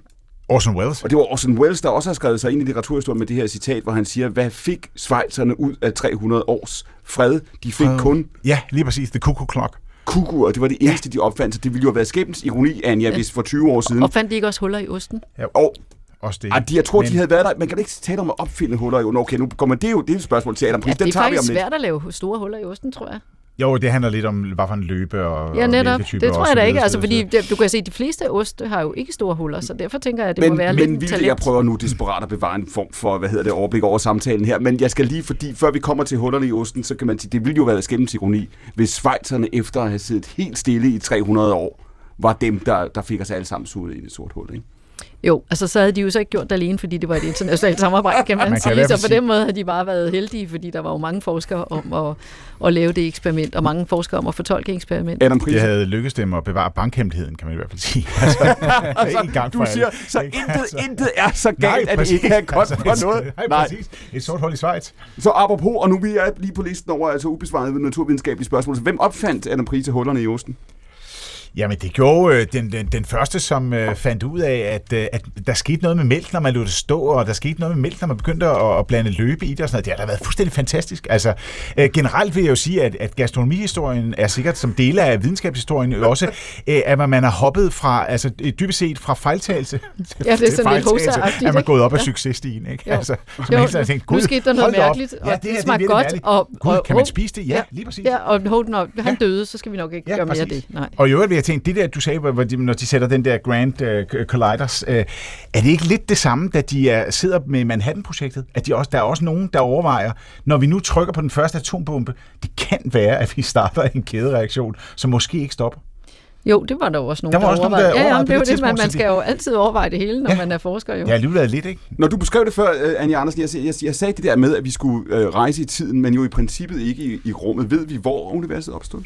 Orson Welles. Og det var Orson Welles, der også har skrevet sig ind i litteraturhistorien med det her citat, hvor han siger, hvad fik Schweizerne ud af 300 års fred? De fik Fred. kun Ja, lige præcis. The Cuckoo Clock. kuku, og det var det eneste, de opfandt. Så det ville jo have været skæbens ironi, Anja, hvis for 20 år siden... Og fandt de ikke også huller i osten? Ja, og også det. Ej, de, jeg tror, Men- de havde været der. Man kan ikke tale om at opfinde huller i Okay, nu kommer det jo det er et spørgsmål til Adam Pris. Ja, Den det er tager vi om faktisk lidt. svært at lave store huller i osten, tror jeg. Jo, det handler lidt om, hvad for en løbe og Ja, og netop. mælketyper Det tror og jeg da ikke. så Altså, fordi det, du kan se, at de fleste oste har jo ikke store huller, så derfor tænker jeg, at det men, må være men lidt en Vilde, talent. jeg prøver nu desperat at bevare en form for, hvad hedder det, overblik over samtalen her. Men jeg skal lige, fordi før vi kommer til hullerne i osten, så kan man sige, det ville jo være skæmmens ironi, hvis Schweizerne efter at have siddet helt stille i 300 år, var dem, der, der fik os alle sammen suget i det sort hul, ikke? Jo, altså så havde de jo så ikke gjort det alene, fordi det var et internationalt samarbejde, kan man, Man kan sige. hvert Så på sige- den måde havde de bare været heldige, fordi der var jo mange forskere om at, at lave det eksperiment, og mange forskere om at fortolke eksperimentet. Adam Pris. Det havde lykkes dem at bevare bankhemmeligheden, kan man i hvert fald sige. Altså, Altså, en gang du siger, så Ikke? intet, Altså. intet er så galt, Nej, at det ikke er godt Altså, for noget. Nej, præcis. Et sort hul i Schweiz. Så apropos, og nu vi er lige på listen over altså ubesvarede naturvidenskabelige spørgsmål. Så hvem opfandt Adam Pris til hullerne i osten? Jamen, det gjorde øh, den, den, den første, som øh, fandt ud af, at, øh, at der skete noget med mælk, når man lod det stå, og der skete noget med mælk, når man begyndte at, at blande løbe i det og sådan noget. Det har da været fuldstændig fantastisk. Altså, øh, generelt vil jeg jo sige, at, at gastronomihistorien er sikkert som dele af videnskabshistorien jo også, øh, at man- man har hoppet fra, altså øh, dybest set fra fejltagelse til, Ja, det er til fejltagelse, er man ikke? gået op ad Ja. successtigen, ikke? Jo. Altså, så Jo, hele tænkt, nu "Gud, skete der noget da op. mærkeligt, og ja, det her, er smagte godt, mærkeligt. og- Gud, og- kan man spise det? Ja, lige præcis. Ja, og den op. Han døde, så skal vi nok ikke Ja, gøre mere af det. Nej. Og i øvrigt vil jeg tænke, det der, du sagde, hvor de, når de sætter den der Grand uh, Colliders, uh, er det ikke lidt det samme, da de er, sidder med Manhattan-projektet? At de også, der er også nogen, der overvejer, når vi nu trykker på den første atombombe, det kan være, at vi starter en kædereaktion, som måske ikke stopper. Jo, det var der også nogen, Der var også nogen, der overvejede. Ja, ja, overvejede det er jo det det, man, man skal jo altid overveje det hele, når man er forsker jo. Jeg har alligevel lidt, ikke? Når du beskrev det før, uh, Anja Andersen, jeg, jeg, jeg sagde det der med, at vi skulle uh, rejse i tiden, men jo i princippet ikke i, i rummet. Ved vi, hvor universet opstod?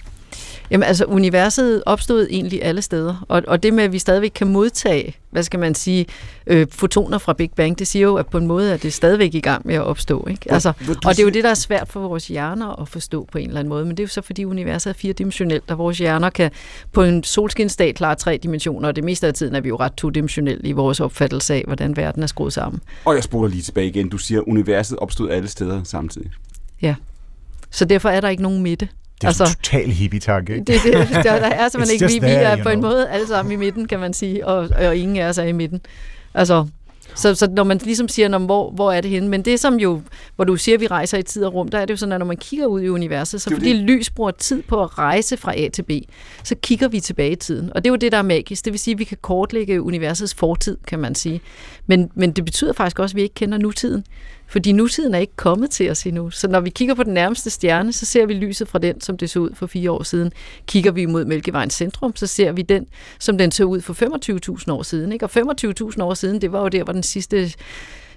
Jamen altså, universet opstod egentlig alle steder, og, og det med, at vi stadigvæk kan modtage, hvad skal man sige, øh, fotoner fra Big Bang, det siger jo, at på en måde er det stadigvæk i gang med at opstå. Ikke? Altså, og det er jo det, der er svært for vores hjerner at forstå på en eller anden måde, men det er jo så, fordi universet er firedimensionelt, og vores hjerner kan på en solskinsdag klare tre dimensioner, og det meste af tiden er vi jo ret todimensionelle i vores opfattelse af, hvordan verden er skruet sammen. Og jeg spoler lige tilbage igen. Du siger, at universet opstod alle steder samtidig. Ja. Så derfor er der ikke nogen midte. Det er altså, total hippie-tak, ikke? Det, det, der, der er simpelthen ikke, vi, vi er på en måde alle sammen i midten, kan man sige, og, og ingen af os er i midten. Altså, så, så når man ligesom siger, når, hvor, hvor er det henne? Men det som jo, hvor du siger, at vi rejser i tid og rum, der er det jo sådan, at når man kigger ud i universet, så Det fordi det. lys bruger tid på at rejse fra A til B, så kigger vi tilbage i tiden. Og det er jo det, der er magisk. Det vil sige, at vi kan kortlægge universets fortid, kan man sige. Men, men det betyder faktisk også, at vi ikke kender nutiden. Fordi nutiden er ikke kommet til os endnu. Så når vi kigger på den nærmeste stjerne, så ser vi lyset fra den, som det så ud for fire år siden. Kigger vi mod Mælkevejens centrum, så ser vi den, som den så ud for 25.000 år siden. Ikke? Og 25.000 år siden, det var jo der, hvor den sidste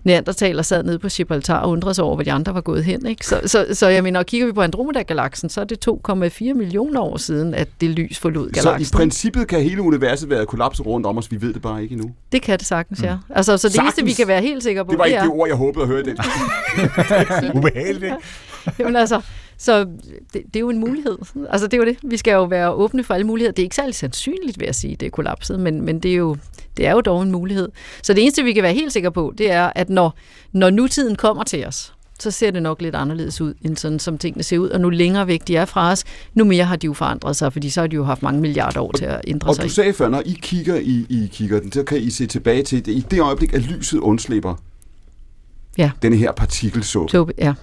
neandertaler sad nede på Gibraltar og undrede sig over, hvor de andre var gået hen. Ikke? Så, så, så jeg mener, kigger vi på Andromeda-galaksen, så er det 2,4 millioner år siden, at det lys forlod Så i galaksen. princippet kan hele universet være kollapset rundt om os. Vi ved det bare ikke endnu. Det kan det sagtens, ja. Altså, så det Sagtens. eneste, vi kan være helt sikre på, Det var ikke er... det ord, jeg håbede at høre i den. Ubehageligt. Jamen altså, så det, det er jo en mulighed. Altså det er jo det. Vi skal jo være åbne for alle muligheder. Det er ikke særlig sandsynligt, vil jeg sige, det er kollapset, men, men det, er jo, det er jo dog en mulighed. Så det eneste, vi kan være helt sikre på, det er, at når, når nutiden kommer til os, så ser det nok lidt anderledes ud, end sådan som tingene ser ud. Og nu længere væk de er fra os, nu mere har de jo forandret sig, fordi så har de jo haft mange milliarder år til at ændre Og sig. du sagde før, når I kigger i, i kigger så kan I se tilbage til det, i det øjeblik, at lyset undslipper Ja. denne her partikelsuppe, Så, ja.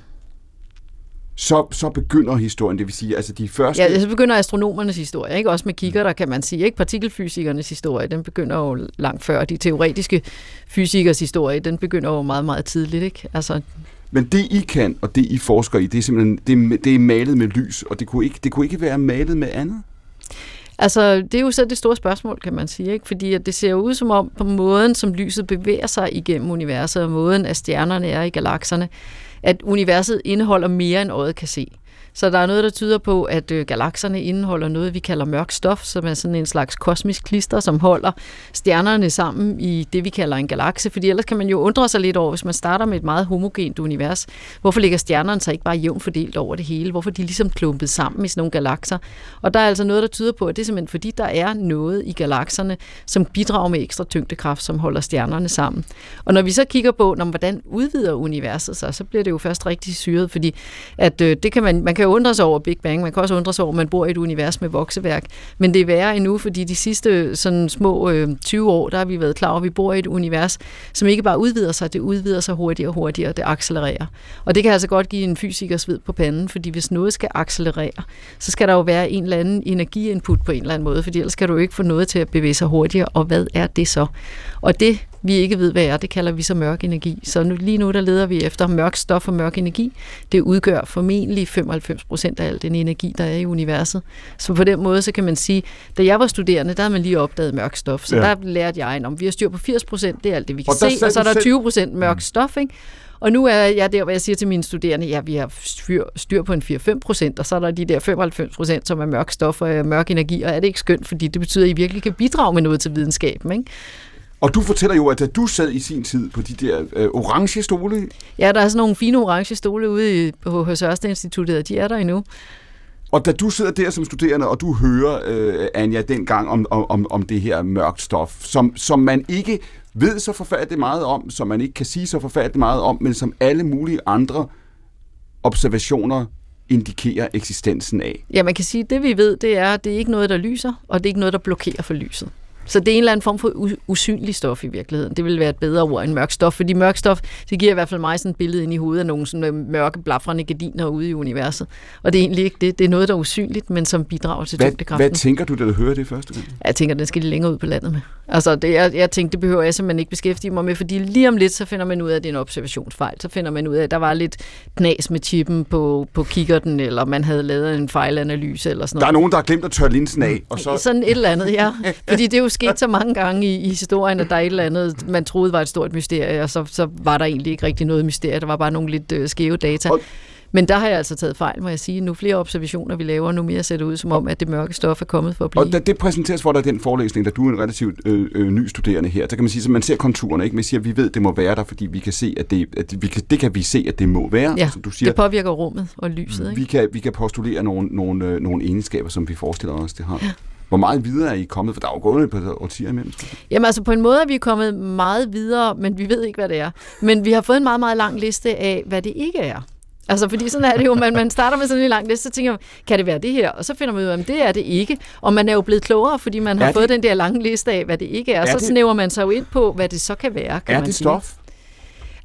Så, så begynder historien, det vil sige, altså de første... Ja, så begynder astronomernes historie, ikke? Også med kigger, der kan man sige, ikke? Partikelfysikernes historie, den begynder jo langt før. De teoretiske fysikers historie, den begynder jo meget, meget tidligt, ikke? Altså, Men det I kan, og det I forsker i, det er simpelthen det, er- det er malet med lys, og det kunne, ikke, det kunne ikke være malet med andet? Altså, det er jo så det store spørgsmål, kan man sige, ikke? Fordi at det ser jo ud som om, på måden, som lyset bevæger sig igennem universet, og måden, at stjernerne er i galakserne, at universet indeholder mere, end øjet kan se. Så der er noget, der tyder på, at øh, galakserne indeholder noget, vi kalder mørk stof, som er sådan en slags kosmisk klister, som holder stjernerne sammen i det, vi kalder en galakse. Fordi ellers kan man jo undre sig lidt over, hvis man starter med et meget homogent univers, hvorfor ligger stjernerne så ikke bare jævnt fordelt over det hele? Hvorfor er de ligesom klumpet sammen i sådan nogle galakser? Og der er altså noget, der tyder på, at det er simpelthen fordi, der er noget i galakserne, som bidrager med ekstra tyngdekraft, som holder stjernerne sammen. Og når vi så kigger på, når, hvordan udvider universet sig, så bliver det jo først rigtig syret, fordi at, øh, det kan man, man kan jo undre sig over Big Bang, man kan også undre sig over, at man bor i et univers med vokseværk, men det er værre endnu, fordi de sidste sådan små øh, 20 år, der har vi været klar over, at vi bor i et univers, som ikke bare udvider sig, det udvider sig hurtigere og hurtigere, det accelererer. Og det kan altså godt give en fysiker sved på panden, fordi hvis noget skal accelerere, så skal der jo være en eller anden energiinput på en eller anden måde, fordi ellers kan du jo ikke få noget til at bevæge sig hurtigere, og hvad er det så? Og det, vi ikke ved, hvad er, det kalder vi så mørk energi. Så nu, lige nu, der leder vi efter mørk stof og mørk energi. Det udgør formentlig 95 procent af al den energi, der er i universet. Så på den måde, så kan man sige, da jeg var studerende, der havde man lige opdaget mørk stof. Så Ja. der lærte jeg, om vi har styr på 80 procent, det er alt det, vi kan Og se, og så er der selv- 20 procent mørk stof, ikke? Og nu er jeg der, hvor jeg siger til mine studerende, ja, vi har styr, styr på en 4-5 procent, og så er der de der 95 procent, som er mørk stof og øh, mørk energi, og er det ikke skønt, fordi det betyder, at I virkelig kan bidrage med noget til videnskaben, ikke? Og du fortæller jo, at da du sad i sin tid på de der øh, orange stole, Ja, der er sådan nogle fine orange stole ude i, på hos Ørsted Instituttet, og de er der endnu. og da du sidder der som studerende, og du hører, øh, Anja, dengang om, om, om det her mørkt stof, som, som man ikke ved så forfærdeligt meget om, som man ikke kan sige så forfærdeligt meget om, men som alle mulige andre observationer indikerer eksistensen af. Ja, man kan sige, at det vi ved, det er, at det er ikke noget, der lyser, og det er ikke noget, der blokerer for lyset. Så det er en eller anden form for usynlig stof i virkeligheden. Det vil være et bedre ord end mørk stof, fordi mørk stof, det giver i hvert fald mig sådan et billede ind i hovedet af nogle sådan øh, mørke, blafrende gardiner ude i universet. Og det er egentlig ikke det. Det er noget, der er usynligt, men som bidrager til Hvad, tyngdekraften. hvad tænker du, da du hører det første gang? Jeg tænker, den skal de længere ud på landet med. Altså, det, jeg, jeg tænkte, det behøver jeg simpelthen ikke beskæftige mig med, fordi lige om lidt, så finder man ud af, at det er en observationsfejl. Så finder man ud af, at der var lidt knas med chippen på, på kikkerten, eller man havde lavet en fejlanalyse, eller sådan Der er noget. nogen, der har glemt at tørre linsen af, og så... Sådan et eller andet, ja. Fordi det er jo sket så mange gange i, i historien, at der er et eller andet, man troede var et stort mysterie, og så, så var der egentlig ikke rigtig noget mysterie. Der var bare nogle lidt øh, skæve data. Men der har jeg altså taget fejl, må jeg sige. Nu flere observationer, vi laver, nu mere ser det ud som om, at det mørke stof er kommet for at blive. Og da det præsenteres for dig, den forelæsning, da du er en relativt øh, øh, ny studerende her, så kan man sige, at man ser konturerne, ikke? Man siger, at vi ved, at det må være der, fordi vi kan se, at det, at vi kan, det kan vi se, at det må være. Ja, som du siger, det påvirker rummet og lyset. Ikke? vi kan, vi kan postulere nogle, nogle, øh, nogle egenskaber, som vi forestiller os, det har. Ja. Hvor meget videre er I kommet? For der er jo gået et par årtier imellem. Jamen altså på en måde er vi kommet meget videre, men vi ved ikke, hvad det er. Men vi har fået en meget, meget lang liste af, hvad det ikke er. Altså, fordi sådan er det jo, man, man starter med sådan en lang liste, så tænker man, kan det være det her? Og så finder man ud af, at det er det ikke. Og man er jo blevet klogere, fordi man har Er fået det- den der lange liste af, hvad det ikke er. Er så det- snæver man sig jo ind på, hvad det så kan være, kan Er man det sige. stof?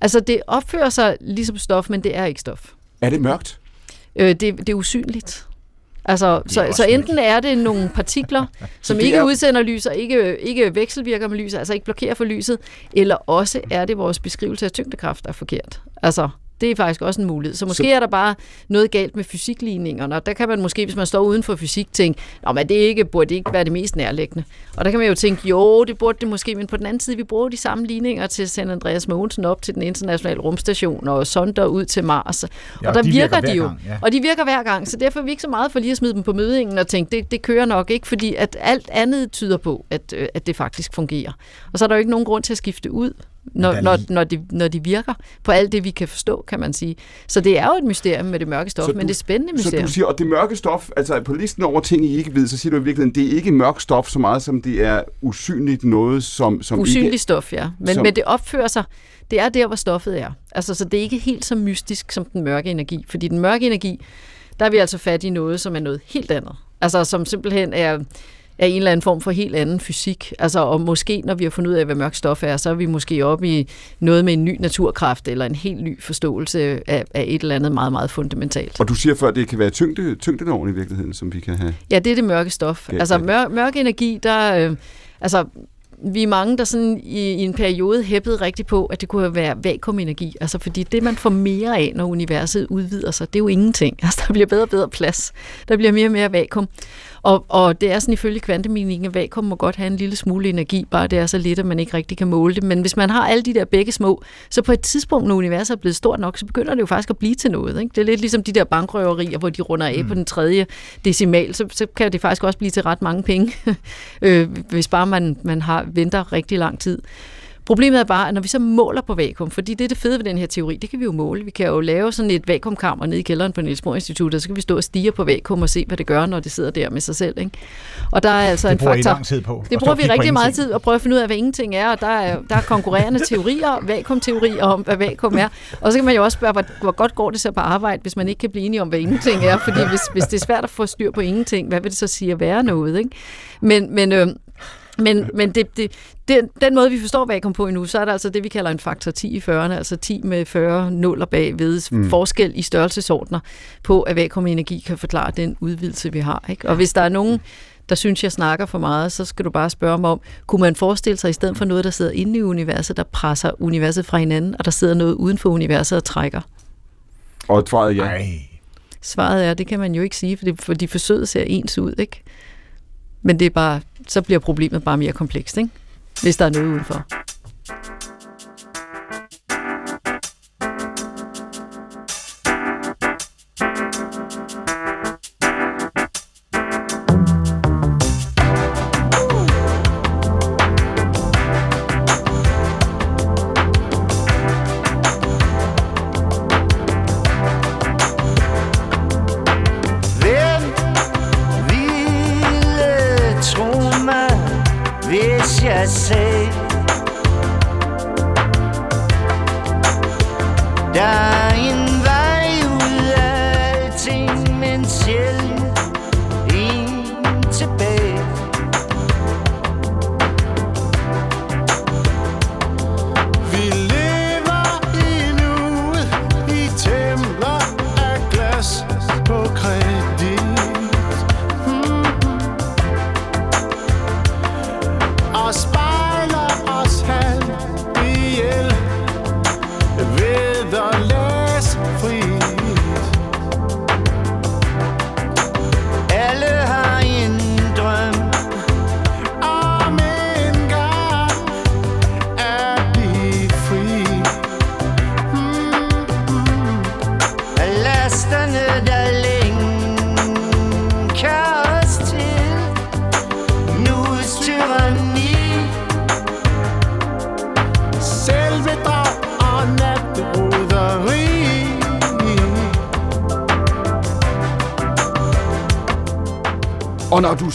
Altså, det opfører sig ligesom stof, men det er ikke stof. Er det mørkt? Øh, det, det er usynligt. Altså, så, så enten er det nogle partikler, som ikke er- udsender lys og ikke, ikke vekselvirker med lyset, altså ikke blokerer for lyset, eller også er det vores beskrivelse af tyngdekraft, der er forkert. Altså, det er faktisk også en mulighed. Så måske Så- er der bare noget galt med fysikligningerne, og der kan man måske, hvis man står uden for fysik, tænke, Nå, men det ikke, burde det ikke være det mest nærliggende. Og der kan man jo tænke, jo, det burde det måske, men på den anden side, vi bruger de samme ligninger til at sende Andreas Mogensen op til den internationale rumstation og sonder ud til Mars. Ja, og der de virker, virker de jo. gang, ja. Og de virker hver gang, så derfor er vi ikke så meget for lige at smide dem på mødingen og tænke, det, det kører nok ikke, fordi at alt andet tyder på, at, øh, at det faktisk fungerer. Og så er der jo ikke nogen grund til at skifte ud. når, når, når, de, når de virker på alt det, vi kan forstå, kan man sige. Så det er jo et mysterium med det mørke stof, men det er spændende Så mysterium. du siger, og det mørke stof, altså på listen over ting, I ikke ved, så siger du i virkeligheden, det er ikke mørkt stof så meget, som det er usynligt noget, som, som Usynligt ikke... stof, ja. Men, som- men det opfører sig, det er der, hvor stoffet er. Altså, så det er ikke helt så mystisk som den mørke energi. Fordi den mørke energi, der er vi altså fat i noget, som er noget helt andet. Altså, som simpelthen er, er en eller anden form for helt anden fysik. Altså, og måske, når vi har fundet ud af, hvad mørk stof er, så er vi måske oppe i noget med en ny naturkraft, eller en helt ny forståelse af, af et eller andet meget, meget fundamentalt. Og du siger før, at det kan være tyngde, tyngdeloven i virkeligheden, som vi kan have. Ja, det er det mørke stof. Ja, altså mør, mørk energi, der... Øh, altså, vi er mange, der sådan i, i en periode hæppede rigtig på, at det kunne være vakuumenergi. Altså, fordi det, man får mere af, når universet udvider sig, det er jo ingenting. Altså, der bliver bedre og bedre plads. Der bliver mere og mere vakuum. Og, og det er sådan ifølge kvantemekanikken, at vakuum må godt have en lille smule energi, bare det er så lidt, at man ikke rigtig kan måle det. Men hvis man har alle de der begge små, så på et tidspunkt, når universet er blevet stort nok, så begynder det jo faktisk at blive til noget. Ikke? Det er lidt ligesom de der bankrøverier, hvor de runder af mm. på den tredje decimal, så, så kan det faktisk også blive til ret mange penge, øh, hvis bare man, man har venter rigtig lang tid. Problemet er bare, at når vi så måler på vakuum, fordi det er det fede ved den her teori, det kan vi jo måle. Vi kan jo lave sådan et vakuumkammer nede i kælderen på Niels Bohr Institut, og så kan vi stå og stige på vakuum og se, hvad det gør, når det sidder der med sig selv. Ikke? Og der er altså Det en bruger I faktor. lang tid på, Det bruger vi rigtig meget tid at prøve at finde ud af, hvad ingenting er, og der er, der er konkurrerende teorier, vakuumteorier om, hvad vakuum er. Og så kan man jo også spørge, hvor, hvor godt går det så på arbejde, hvis man ikke kan blive enige om, hvad ingenting er. Fordi hvis, hvis det er svært at få styr på ingenting, hvad vil det så sige at være noget? Ikke? Men, men, øh, men, men det, det, den, den måde, vi forstår vakuum på endnu, så er der altså det, vi kalder en faktor 10 i 40'erne, altså 10 med 40 nuller bagved, Mm. forskel i størrelsesordner på, at vakuumenergi kan forklare den udvidelse, vi har. Ikke? Og hvis der er nogen, der synes, jeg snakker for meget, så skal du bare spørge mig om, kunne man forestille sig, i stedet for noget, der sidder inde i universet, der presser universet fra hinanden, og der sidder noget uden for universet og trækker? Og svaret ja. Ej. Svaret er, det kan man jo ikke sige, fordi, fordi forsøget ser ens ud, ikke? Men det er bare, så bliver problemet bare mere komplekst, ikke? Hvis der er noget udenfor.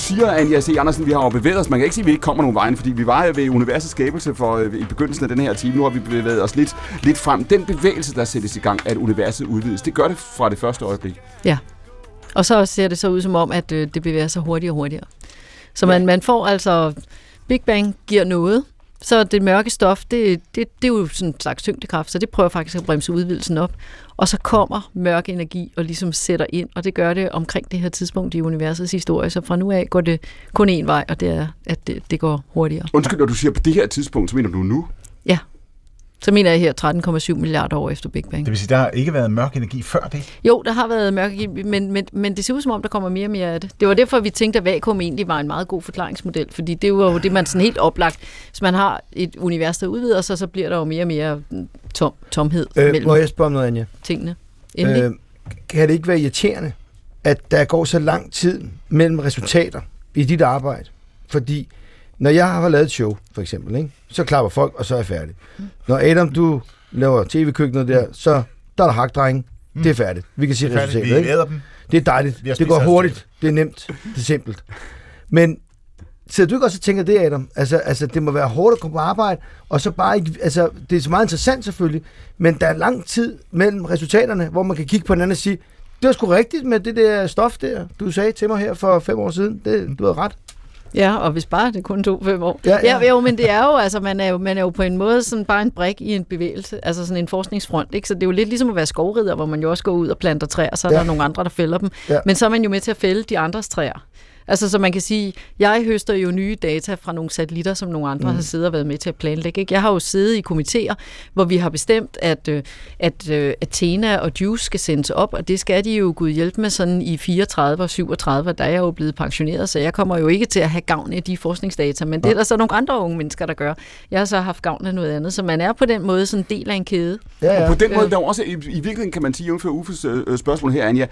Siger, Anja C. Andersen, vi har jo bevæget os, man kan ikke sige, at vi ikke kommer nogen vejen, fordi vi var ved universets skabelse for, øh, i begyndelsen af den her time. Nu har vi bevæget os lidt, lidt frem. Den bevægelse, der sættes i gang, at universet udvides, det gør det fra det første øjeblik. Ja. Og så ser det så ud som om, at øh, det bevæger sig hurtigere og hurtigere. Så man, man får altså... Big Bang giver noget, så det mørke stof, det, det, det er jo sådan en slags tyngdekraft, så det prøver faktisk at bremse udvidelsen op. Og så kommer mørk energi og ligesom sætter ind, og det gør det omkring det her tidspunkt i universets historie. Så fra nu af går det kun én vej, og det er, at det, det går hurtigere. Undskyld, når du siger på det her tidspunkt, så mener du nu? Ja. Så mener jeg her 13,7 milliarder år efter Big Bang. Det vil sige, der har ikke været mørk energi før det? Jo, der har været mørk, energi, men, men, men det ser ud som om, der kommer mere og mere af det. Det var derfor, vi tænkte, at vakuum egentlig var en meget god forklaringsmodel, fordi det var jo det, man sådan helt oplagt. Hvis man har et univers, der udvider sig, så bliver der jo mere og mere mm, tom, tomhed Øh, mellem må jeg spørge om noget, Anja? tingene. Endelig. Øh, kan det ikke være irriterende, at der går så lang tid mellem resultater i dit arbejde? Fordi Når jeg har lavet et show, for eksempel, ikke? så klapper folk, og så er jeg færdig. Når Adam, du laver tv-køkkenet der, så der er der hakdreng. Det er færdigt. Vi kan se resultatet. Vi ikke? dem. Det er dejligt. Det går hurtigt. Det er nemt. Det er simpelt. Men sidder du ikke også og tænker det, Adam? Altså, altså, det må være hårdt at komme på arbejde, og så bare ikke... Altså, det er så meget interessant selvfølgelig, men der er lang tid mellem resultaterne, hvor man kan kigge på hinanden og sige, det var sgu rigtigt med det der stof der, du sagde til mig her for fem år siden. Det, du havde ret. Ja, og hvis bare det kun tog fem år. Ja, ja. ja jo, men det er jo, altså, man er jo, man er jo på en måde sådan bare en brik i en bevægelse, altså sådan en forskningsfront, ikke? Så det er jo lidt ligesom at være skovrider, hvor man jo også går ud og planter træer, så er Ja. der nogle andre, der fælder dem. Ja. Men så er man jo med til at fælde de andres træer. Altså, så man kan sige, jeg høster jo nye data fra nogle satellitter, som nogle andre Mm. har siddet og været med til at planlægge. Ikke? Jeg har jo siddet i komitéer, hvor vi har bestemt, at, øh, at øh, Athena og Juice skal sendes op, og det skal de jo gud hjælpe med sådan i 34 og 37, der er jeg jo blevet pensioneret, så jeg kommer jo ikke til at have gavn af de forskningsdata, men det er der så nogle andre unge mennesker, der gør. Jeg har så haft gavn af noget andet, så man er på den måde sådan en del af en kæde. Ja, Og på den måde, Øh, der er også, i, i virkeligheden kan man sige, jævnfør Uffes øh, spørgsmål her, Anja,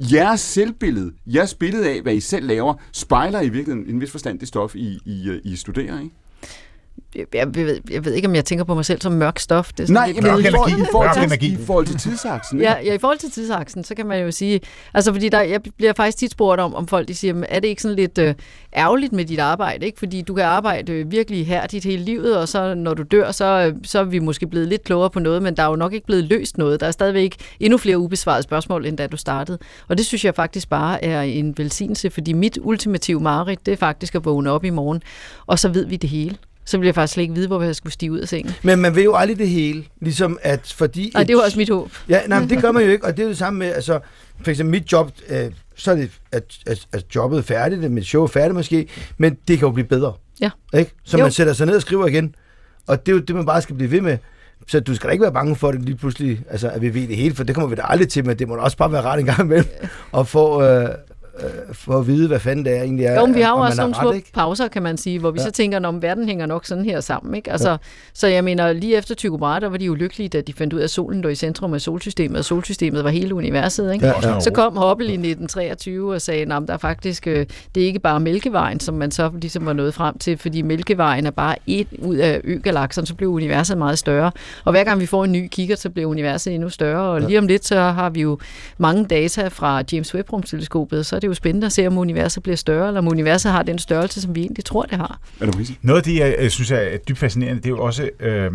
jeres selvbillede, jeres billede af, hvad I selv laver, spejler i virkeligheden i en vis forstand det stof, I, I, øh, I studerer, ikke? Jeg, jeg, ved, jeg ved ikke, om jeg tænker på mig selv som mørk stof. Det er sådan Nej, lidt men i kedeligt. forhold, i, forhold til, i forhold til tidsaksen, ikke? Ja, ja, i forhold til tidsaksen, så kan man jo sige, altså fordi der, jeg bliver faktisk tit spurgt om, om folk de siger, "Men er det ikke sådan lidt øh, ærgerligt med dit arbejde, ikke? Fordi du kan arbejde øh, virkelig her dit hele livet, og så når du dør, så, øh, så er vi måske blevet lidt klogere på noget, men der er jo nok ikke blevet løst noget. Der er stadigvæk endnu flere ubesvarede spørgsmål, end da du startede. Og det synes jeg faktisk bare er en velsignelse, fordi mit ultimative mareridt, det er faktisk at vågne op i morgen, og så ved vi det hele. Så vil jeg faktisk slet ikke vide, hvor jeg skulle stige ud af sengen. Men man vil jo aldrig det hele, ligesom at fordi... Nej, det er jo også mit håb. Ja, nej, men det gør man jo ikke, og det er jo det samme med, altså, for eksempel mit job, øh, så er det, at, at, at jobbet er færdigt, at mit show er færdigt måske, men det kan jo blive bedre. Ja. Ikke? Så Jo. man sætter sig ned og skriver igen, og det er jo det, man bare skal blive ved med. Så du skal da ikke være bange for, det lige pludselig, altså, at vi ved det hele, for det kommer vi da aldrig til, men det må da også bare være rart en gang imellem, at få, øh, øh, for at vide, hvad fanden det er egentlig er. Jo, men vi har jo også nogle ret, små ikke? pauser, kan man sige, hvor vi Ja. så tænker, om verden hænger nok sådan her sammen. Ikke? Altså, Ja. Så jeg mener, lige efter Tycho Brahe, der var de jo lykkelige, da de fandt ud af, at solen lå i centrum af solsystemet, og solsystemet var hele universet. Ikke? Ja, ja. Så kom Hubble i 1923 og sagde, at der er faktisk, øh, det er ikke bare Mælkevejen, som man så ligesom var nået frem til, fordi Mælkevejen er bare et ud af ø-galakserne, så blev universet meget større. Og hver gang vi får en ny kigger, så bliver universet endnu større, og lige om lidt, så har vi jo mange data fra James Webb-rumteleskopet, så det jo spændende at se, om universet bliver større, eller om universet har den størrelse, som vi egentlig tror, det har. Er? Noget af det, jeg synes er dybt fascinerende, det er jo også, øh,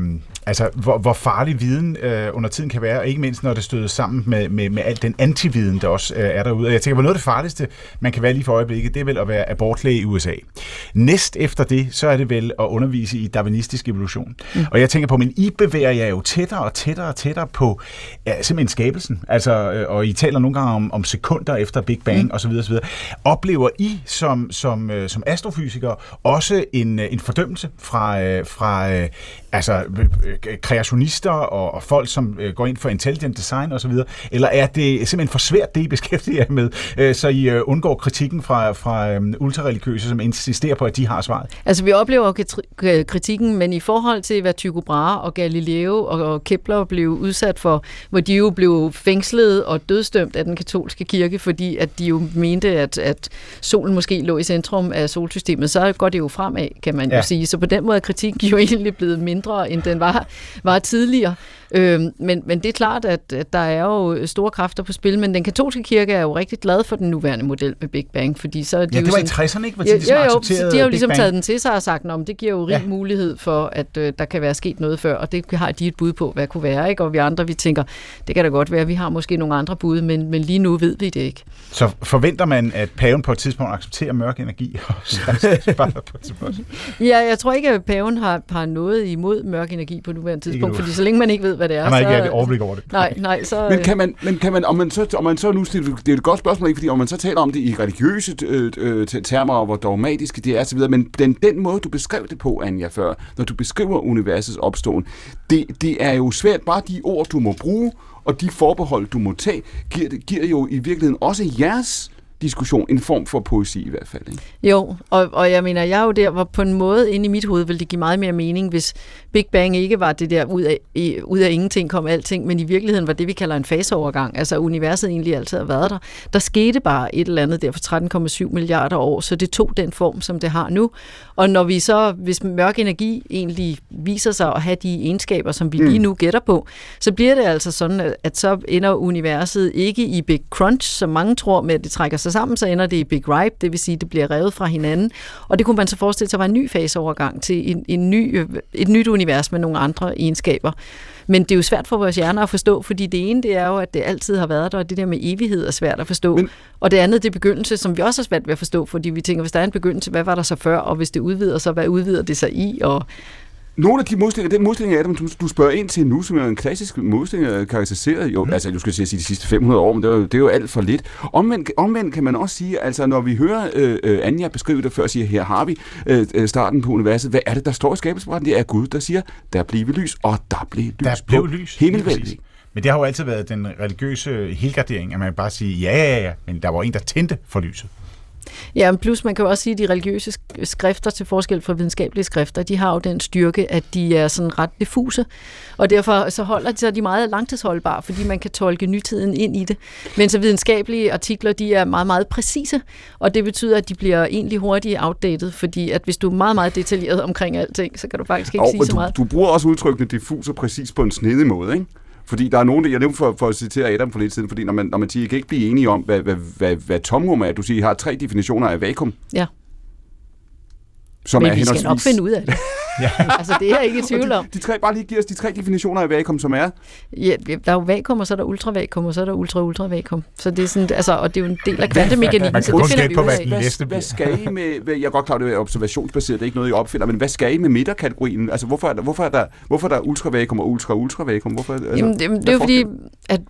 altså, hvor, hvor farlig viden øh, under tiden kan være, og ikke mindst når det støder sammen med, med, med al den antividen, der også øh, er derude. Og jeg tænker, hvor noget af det farligste, man kan være lige for øjeblikket, det er vel at være abortlæge i USA. Næst efter det, så er det vel at undervise i darwinistisk evolution. Mm. Og jeg tænker på, men I bevæger jer jo tættere og tættere og tættere på ja, simpelthen skabelsen. Altså, øh, og I taler nogle gange om, om sekunder efter Big Bang mm. osv osv. Oplever I som, som, øh, som astrofysikere også en, øh, en fordømmelse fra, øh, fra altså, kreationister og, og folk, som går ind for intelligent design osv.? Eller er det simpelthen for svært, det I beskæftiger jer med, så I undgår kritikken fra, fra ultrareligiøse, som insisterer på, at de har svaret? Altså, vi oplever kritikken, men i forhold til, hvad Tycho Brahe og Galileo og Kepler blev udsat for, hvor de jo blev fængslet og dødstømt af den katolske kirke, fordi at de jo mente, at, at solen måske lå i centrum af solsystemet, så går det jo fremad, kan man. Ja. jo sige. Så på den måde er kritikken jo egentlig blevet mindre, end den var, var tidligere. Øhm, men, men det er klart, at, at der er jo store kræfter på spil, men den katolske kirke er jo rigtig glad for den nuværende model med Big Bang, fordi så er de Ja, jo det var i sådan, 60'erne, ikke? Hvor Ja, de ligesom jo, jo, så de har jo ligesom Bang. taget den til sig og sagt, at det giver jo rig Ja. ja. mulighed for, at øh, der kan være sket noget før, og det har de et bud på, hvad kunne være, ikke? Og vi andre, vi tænker, det kan da godt være, vi har måske nogle andre bud, men, men lige nu ved vi det ikke. Så forventer man, at paven på et tidspunkt accepterer mørk energi? Ja, jeg tror ikke, at paven har, har noget imod mørk energi på nuværende tidspunkt, fordi så længe man ikke ved, hvad det er, Han har så... ikke et overblik over det. Nej, nej, så... Men kan man, men kan man, om man så, om man så nu, det er et godt spørgsmål, ikke? fordi om man så taler om det i religiøse øh, øh, termer, og hvor dogmatiske det er osv., men den, den måde, du beskrev det på, Anja, før, når du beskriver universets opståen, det, det er jo svært, bare de ord, du må bruge, og de forbehold, du må tage, giver, det- giver jo i virkeligheden også jeres diskussion, en form for poesi i hvert fald. Ikke? Jo, og, og jeg mener, jeg er jo der, hvor på en måde inde i mit hoved ville det give meget mere mening, hvis Big Bang ikke var det der ud af, i, ud af ingenting kom alting, men i virkeligheden var det, vi kalder en faseovergang. Altså universet egentlig altid har været der. Der skete bare et eller andet der for 13,7 milliarder år, så det tog den form, som det har nu. Og når vi så, hvis mørk energi egentlig viser sig at have de egenskaber, som vi Mm. lige nu gætter på, så bliver det altså sådan, at- så ender universet ikke i Big Crunch, som mange tror med, at det trækker sig sammen, så ender det i Big Ripe, det vil sige, at det bliver revet fra hinanden. Og det kunne man så forestille sig var en ny faseovergang til en, en ny, øh, et nyt univers med nogle andre egenskaber. Men det er jo svært for vores hjerner at forstå, fordi det ene det er jo, at det altid har været der, og det der med evighed er svært at forstå. Men, og det andet, det er begyndelse, som vi også har svært ved at forstå, fordi vi tænker, hvis der er en begyndelse, hvad var der så før, og hvis det udvider sig, hvad udvider det sig i? Og Nogle af de modstillinger, den modstilling af dem, du, du spørger ind til nu, som er en klassisk modstilling, øh, karakteriseret jo, mm. altså du skal sige de sidste 500 år, men det er jo, det er jo alt for lidt. Omvendt, omvendt kan man også sige, altså når vi hører øh, øh, Anja beskrive det før, siger, her har vi øh, øh, starten på universet, hvad er det, der står i skabelsesberetningen? Det er Gud, der siger, der bliver lys, og der blev lys Der blev lys. himmelvældet. Men det har jo altid været den religiøse helgardering, at man bare siger, ja, ja, ja, men der var en, der tændte for lyset. Ja, plus man kan jo også sige, at de religiøse sk- skrifter til forskel fra videnskabelige skrifter, de har jo den styrke, at de er sådan ret diffuse, og derfor så holder de, så de meget langtidsholdbare, fordi man kan tolke nytiden ind i det. Men så videnskabelige artikler, de er meget, meget præcise, og det betyder, at de bliver egentlig hurtigt outdated, fordi at hvis du er meget, meget detaljeret omkring alting, så kan du faktisk ikke Jo, sige men så du, meget. du bruger også udtrykkene diffus og præcis på en snedig måde, ikke? Fordi der er nogen, der, jeg nævnte for, for at citere Adam for lidt siden, fordi når man, når man siger, I kan ikke blive enige om, hvad, hvad, hvad, hvad tomrum er, du siger, I har tre definitioner af vakuum, Ja som Men er vi skal nok finde ud af det. ja. Altså, det er jeg ikke i tvivl om. De, de tre, bare lige giv os de tre definitioner af vakuum, som er... Ja, der er jo vakuum, og så er der ultravakuum, og så er der ultra-ultravakuum. Så det er sådan, altså, og det er jo en del af kvantemekanikken, så det finder vi ud af. hvad, hvad skal I med, hvad, jeg er godt klar, det er observationsbaseret, det er ikke noget, I opfinder, men hvad skal I med midterkategorien? Altså, hvorfor er der, hvorfor er der, hvorfor er der ultravakuum og ultra-ultravakuum? Hvorfor, altså, Jamen, det, det er jo fordi, at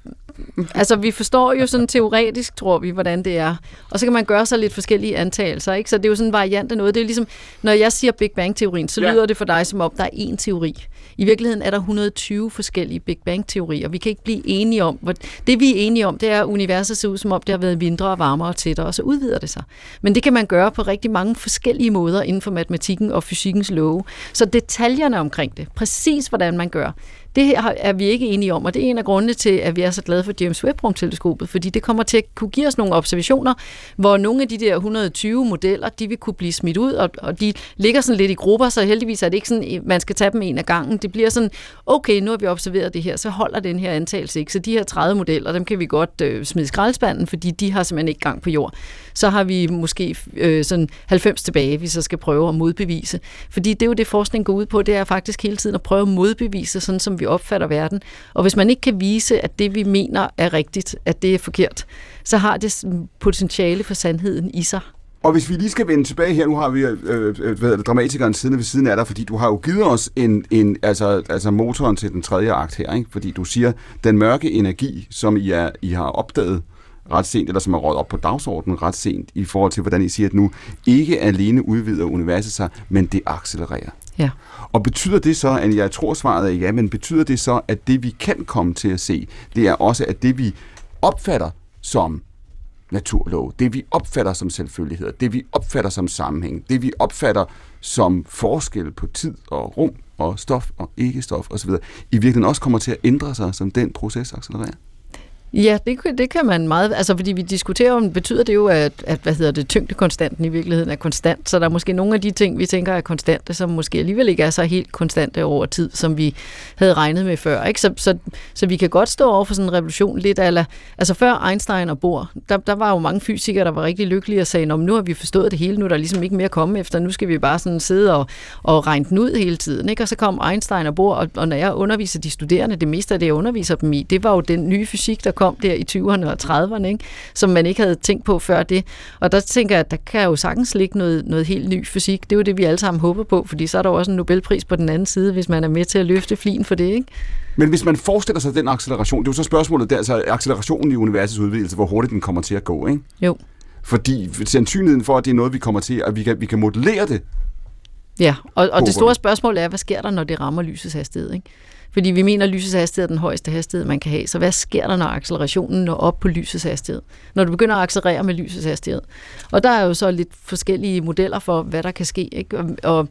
altså, vi forstår jo sådan teoretisk, tror vi, hvordan det er. Og så kan man gøre sig lidt forskellige antagelser, ikke? Så det er jo sådan en variant af noget. Det er ligesom, når jeg siger Big Bang-teorien, så Ja. lyder det for dig, som om der er én teori. I virkeligheden er der 120 forskellige Big Bang-teorier. Vi kan ikke blive enige om, hvor, det vi er enige om, det er, at universet ser ud som om, det har været mindre og varmere og tættere, og så udvider det sig. Men det kan man gøre på rigtig mange forskellige måder inden for matematikken og fysikkens love. Så detaljerne omkring det, præcis hvordan man gør, det er vi ikke enige om, og det er en af grundene til, at vi er så glade for James Webb-rumteleskopet, fordi det kommer til at kunne give os nogle observationer, hvor nogle af de der 120 modeller, de vil kunne blive smidt ud, og, og de ligger sådan lidt i grupper, så heldigvis er det ikke sådan, man skal tage dem en af gangen. Det bliver sådan, okay, nu har vi observeret det her, så holder den her antagelse ikke. Så de her 30 modeller, dem kan vi godt øh, smide i skraldespanden, fordi de har simpelthen ikke gang på jord. Så har vi måske øh, sådan 90 tilbage, vi så skal prøve at modbevise. Fordi det er jo det, forskning går ud på, det er faktisk hele tiden at prøve at modbevise, sådan som vi opfatter verden. Og hvis man ikke kan vise, at det vi mener er rigtigt, at det er forkert, så har det potentiale for sandheden i sig. Og hvis vi lige skal vende tilbage her, nu har vi øh, øh, hvad hedder det, dramatikeren siden ved siden af dig, fordi du har jo givet os en, en altså, altså motoren til den tredje akt her, ikke? fordi du siger, den mørke energi, som I, er, I har opdaget ret sent, eller som er råd op på dagsordenen ret sent, i forhold til, hvordan I siger, at nu ikke alene udvider universet sig, men det accelererer. Ja. Og betyder det så, at jeg tror svaret er ja, men betyder det så, at det vi kan komme til at se, det er også, at det vi opfatter som naturlov, det vi opfatter som selvfølgeligheder, det vi opfatter som sammenhæng, det vi opfatter som forskel på tid og rum og stof og ikke-stof osv., i virkeligheden også kommer til at ændre sig, som den proces accelererer. Ja, det, det kan man meget, altså fordi vi diskuterer om, betyder det jo, at, at hvad hedder det, tyngdekonstanten i virkeligheden er konstant, så der er måske nogle af de ting, vi tænker er konstante, som måske alligevel ikke er så helt konstante over tid, som vi havde regnet med før, ikke? Så, så, så vi kan godt stå over for sådan en revolution lidt, eller, altså før Einstein og Bohr, der, der var jo mange fysikere, der var rigtig lykkelige og sagde, "Nå, nu har vi forstået det hele, nu er der ligesom ikke mere at komme efter, nu skal vi bare sådan sidde og, og regne den ud hele tiden, ikke? Og så kom Einstein og Bohr, og, og når jeg underviser de studerende, det meste af det, jeg underviser dem i, det var jo den nye fysik, der kom der i 20'erne og 30'erne, ikke? som man ikke havde tænkt på før det. Og der tænker jeg, at der kan jo sagtens ligge noget, noget helt ny fysik. Det er jo det, vi alle sammen håber på, fordi så er der jo også en Nobelpris på den anden side, hvis man er med til at løfte flin for det. Ikke? Men hvis man forestiller sig den acceleration, det er jo så spørgsmålet der, altså accelerationen i universets udvidelse, hvor hurtigt den kommer til at gå, ikke? Jo. Fordi sandsynligheden for, at det er noget, vi kommer til, at vi kan, vi kan modellere det, Ja, og, og det store spørgsmål er, hvad sker der, når det rammer lysets hastighed? Ikke? Fordi vi mener, at lysets hastighed er den højeste hastighed, man kan have. Så hvad sker der, når accelerationen når op på lysets hastighed? Når du begynder at accelerere med lysets hastighed. Og der er jo så lidt forskellige modeller for, hvad der kan ske. Ikke? Og, og,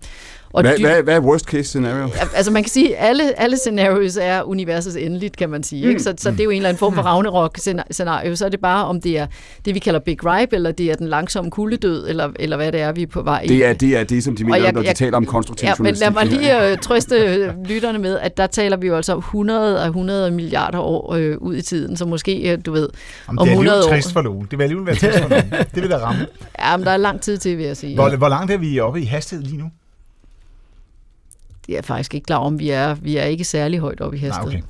og Hvad, dy- hvad, hvad er worst case scenario? Altså man kan sige, at alle, alle scenarios er universets endeligt, kan man sige. Ikke? Så, så det er jo en eller anden form for Ragnarok-scenario. Så er det bare, om det er det, vi kalder Big Ripe, eller det er den langsomme kuldedød, eller, eller hvad det er, vi er på vej i. Det er det, er det som de Og mener, jeg- når de jeg- taler om konstruktiv Ja, men lad mig lige øh, trøste øh, lytterne med, at der taler vi jo altså om 100 af 100 milliarder år øh, ud i tiden, så måske, øh, du ved, Om om det er 100 alligevel år. trist for Lone. Det vil alligevel være trist for Lone. Det vil da ramme. Ja, men der er lang tid til, vil jeg sige. Hvor, hvor langt er vi oppe i hastighed lige nu? Jeg er faktisk ikke klar om, vi er, vi er ikke særlig højt oppe i hastighed. okay.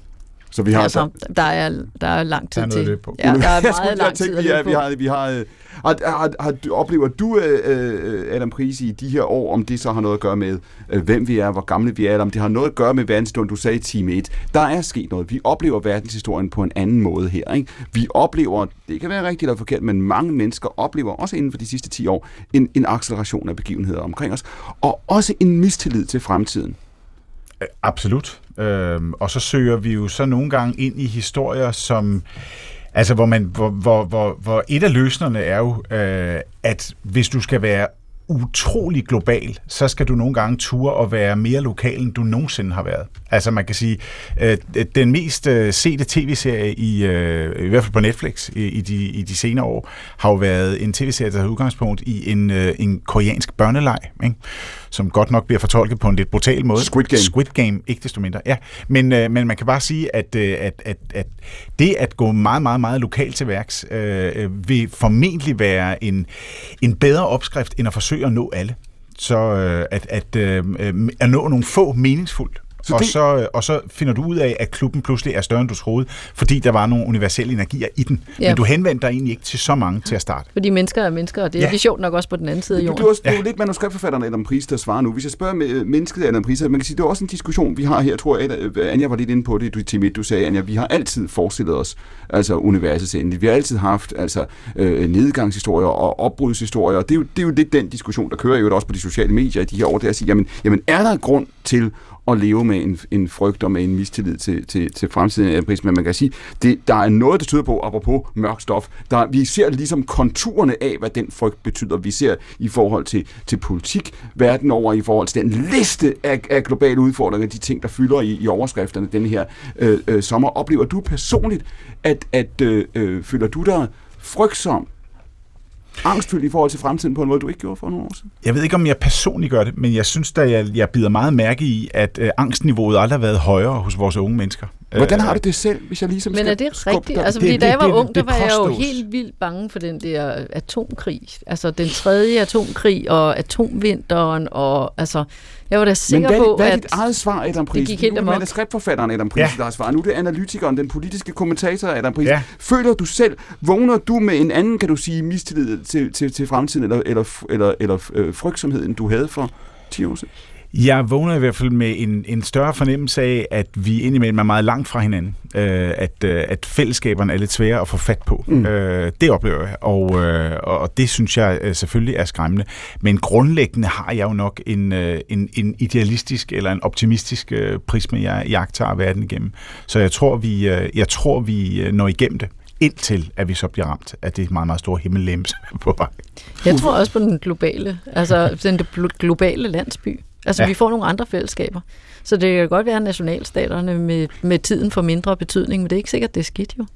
Så vi har altså, der er, der er lang tid Der er til. på. Ja, der er meget lang tænke, tid vi, er, vi har, vi har, øh, har, har, har, oplever du, øh, øh, Adam Prise, i de her år, om det så har noget at gøre med, øh, hvem vi er, hvor gamle vi er, eller om det har noget at gøre med verdenshistorien, du sagde i time 1. Der er sket noget. Vi oplever verdenshistorien på en anden måde her. Ikke? Vi oplever, det kan være rigtigt eller forkert, men mange mennesker oplever, også inden for de sidste 10 år, en, en acceleration af begivenheder omkring os, og også en mistillid til fremtiden. Øh, absolut. Øhm, og så søger vi jo så nogle gange ind i historier, som altså hvor man hvor, hvor, hvor, hvor et af løsnerne er jo, øh, at hvis du skal være utrolig global, så skal du nogle gange ture og være mere lokal, end du nogensinde har været. Altså man kan sige, øh, den mest øh, sete tv-serie, i, øh, i hvert fald på Netflix i, i, de, i de senere år, har jo været en tv-serie, der har udgangspunkt i en, øh, en koreansk børneleg, ikke? Som godt nok bliver fortolket på en lidt brutal måde. Squid Game. Squid Game, ikke desto mindre. Ja, men, øh, men man kan bare sige, at, øh, at, at, at det at gå meget, meget, meget lokalt til værks, øh, øh, vil formentlig være en, en bedre opskrift, end at forsøge at nå alle. Så øh, at, at, øh, øh, at nå nogle få meningsfuldt. Så og, det- så, øh, og så finder du ud af, at klubben pludselig er større, end du troede, fordi der var nogle universelle energier i den. Ja. Men du henvendte dig egentlig ikke til så mange til at starte. Fordi mennesker er mennesker, og det er Ja. ja. sjovt nok også på den anden side af Det, jorden. det, er også, det er jo lidt manuskriptforfatteren Adam Pris, der svarer nu. Hvis jeg spørger med mennesket Adam Pris, man kan sige, det er også en diskussion, vi har her, tror jeg, at, øh, Anja var lidt inde på det, du, til midt, du sagde, Anja, vi har altid forestillet os, altså universets ende. Vi har altid haft altså, øh, nedgangshistorier og opbrudshistorier, og det er, jo, det er jo lidt den diskussion, der kører jo også på de sociale medier i de her år, det er at sige, jamen, jamen er der grund til at leve med en, en frygt og med en mistillid til, til, til fremtiden af pris, men man kan sige, det, der er noget, der tyder på, apropos mørk stof, der, vi ser ligesom konturerne af, hvad den frygt betyder. Vi ser i forhold til, til politik verden over, i forhold til den liste af, af globale udfordringer, de ting, der fylder i, i overskrifterne den her øh, øh, sommer. Oplever du personligt, at, at øh, øh, føler du dig frygtsom, angstfyldt i forhold til fremtiden på en måde, du ikke gjorde for nogle år siden? Jeg ved ikke, om jeg personligt gør det, men jeg synes da, jeg, jeg bider meget mærke i, at øh, angstniveauet aldrig har været højere hos vores unge mennesker. Hvordan Øh, har du det selv, hvis jeg ligesom Men skal er det rigtigt? Altså, fordi det- da jeg var det- ung, der var jeg jo helt vildt bange for den der atomkrig. Altså den tredje atomkrig og atomvinteren og altså, jeg var da Men sikker hvad, på, hvad er dit eget svar, Adam Pris? det gik helt nu er det amok. manuskriptforfatteren Adam Pris, Ja. der har svaret. Nu er det analytikeren, den politiske kommentator Adam Pris. Ja. Føler du selv, vågner du med en anden, kan du sige, mistillid til, til, til fremtiden, eller, eller, eller, eller øh, frygtsomhed, end du havde for 10 år siden? Jeg vågner i hvert fald med en, en større fornemmelse af, at vi indimellem er meget langt fra hinanden. Øh, at, øh, at fællesskaberne er lidt svære at få fat på. Mm. Øh, det oplever jeg, og, øh, og det synes jeg øh, selvfølgelig er skræmmende. Men grundlæggende har jeg jo nok en, øh, en, en idealistisk eller en optimistisk øh, prisme, jeg jagter verden igennem. Så jeg tror, vi, øh, jeg tror, vi øh, når igennem det indtil at vi så bliver ramt af det meget, meget store er på vej. jeg tror også på den globale, altså den glo- globale landsby. Altså Ja. vi får nogle andre fællesskaber. Så det kan godt være, at nationalstaterne med, med tiden får mindre betydning, men det er ikke sikkert, det er skidt jo.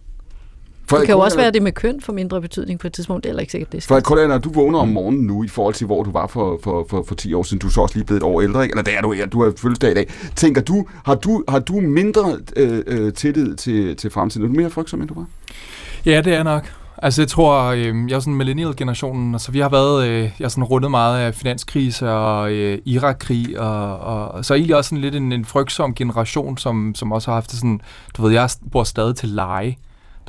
Det kan jo også være, at det med køn får mindre betydning på et tidspunkt. Det er heller ikke sikkert, det er For. Kolja, når du vågner om morgenen nu, i forhold til, hvor du var for, for, for, for 10 år siden, du er så også lige blevet et år ældre, ikke? eller det er du, ja, du har fødselsdag i dag. Tænker du, har du, har du mindre øh, øh, tillid til, til fremtiden? Er du mere frygtsom, end du var? Ja, det er nok. Altså, jeg tror, øh, jeg er sådan millennial-generationen, altså vi har været, øh, jeg har sådan rundet meget af finanskrise og øh, Irak-krig, og, og så egentlig også sådan lidt en, en frygtsom generation, som, som også har haft det sådan, du ved, jeg bor stadig til leje.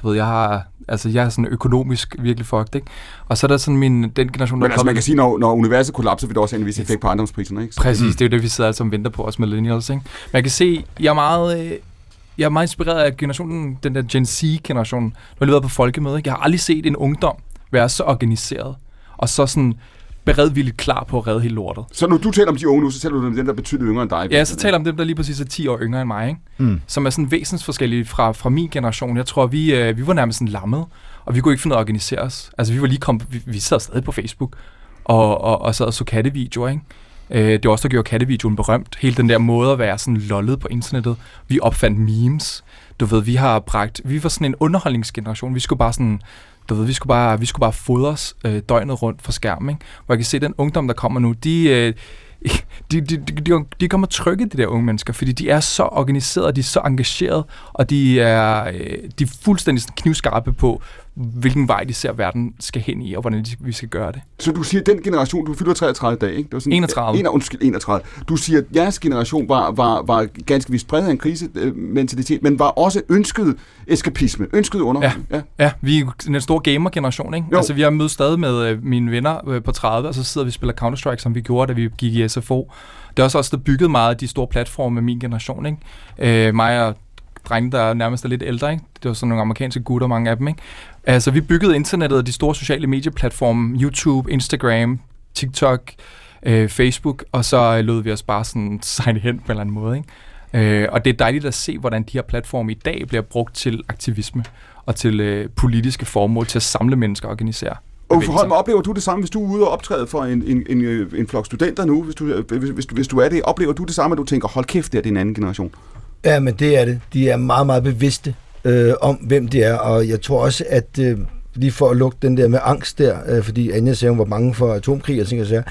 Du ved, jeg har, altså jeg er sådan økonomisk virkelig fucked, ikke? Og så er der sådan min, den generation, der Men altså, man kan sige, når, når universet kollapser, vil det også have en vis effekt på ejendomspriserne, ikke? Så- Præcis, det er jo det, vi sidder sammen og venter på os millennials. Ikke? Jeg kan se, jeg er meget, øh, jeg er meget inspireret af generationen, den der Gen Z-generation. Nu har jeg været på folkemøde. Ikke? Jeg har aldrig set en ungdom være så organiseret og så sådan beredvilligt klar på at redde hele lortet. Så når du taler om de unge nu, så taler du om dem, der er betydeligt yngre end dig. Ja, så taler jeg om dem, der lige præcis er 10 år yngre end mig, ikke? Mm. som er sådan væsensforskellige fra, fra min generation. Jeg tror, vi, øh, vi var nærmest sådan lammet, og vi kunne ikke finde ud af at organisere os. Altså, vi var lige kommet, vi, vi sad stadig på Facebook, og, og, og sad og så kattevideoer, ikke? Øh, det var også der gjorde kattevideoen berømt. Hele den der måde at være sådan lollet på internettet. Vi opfandt memes. Du ved, vi har bragt... Vi var sådan en underholdningsgeneration. Vi skulle bare sådan... Du ved, vi skulle bare, vi skulle bare fodres øh, døgnet rundt for skærmen, ikke? Hvor jeg kan se, den ungdom, der kommer nu, de... Øh, de, de, de, de, kommer trykke, de der unge mennesker, fordi de er så organiserede, de er så engagerede, og de er, øh, de er fuldstændig knivskarpe på, hvilken vej de ser, verden skal hen i, og hvordan vi skal gøre det. Så du siger, at den generation, du fylder 33 dage, ikke? Det var sådan, 31. En, undskyld, 31. Du siger, at jeres generation var, var, var ganske vist præget af en krisementalitet, men var også ønsket eskapisme, ønsket underholdning. Ja, ja. ja vi er den store gamer-generation, ikke? Jo. Altså, vi har mødt stadig med øh, mine venner øh, på 30, og så sidder vi og spiller Counter-Strike, som vi gjorde, da vi gik i SFO. Det er også os, der byggede meget af de store platforme med min generation, ikke? Øh, mig og drenge, der nærmest er lidt ældre, ikke? Det var sådan nogle amerikanske gutter, mange af dem, ikke? Altså, vi byggede internettet og de store sociale medieplatforme, YouTube, Instagram, TikTok, øh, Facebook, og så øh, lod vi os bare sådan sejle hen på en eller anden måde, ikke? Øh, og det er dejligt at se, hvordan de her platforme i dag bliver brugt til aktivisme og til øh, politiske formål, til at samle mennesker og organisere. Og forhold mig, oplever du det samme, hvis du er ude og optræde for en, en, en, øh, en flok studenter nu, hvis du, hvis, hvis, du, hvis du er det, oplever du det samme, at du tænker, hold kæft, det er det er en anden generation? Ja, men det er det. De er meget, meget bevidste øh, om, hvem de er, og jeg tror også, at øh, lige for at lukke den der med angst der, øh, fordi Anja sagde, hun var bange for atomkrig og ting og sager,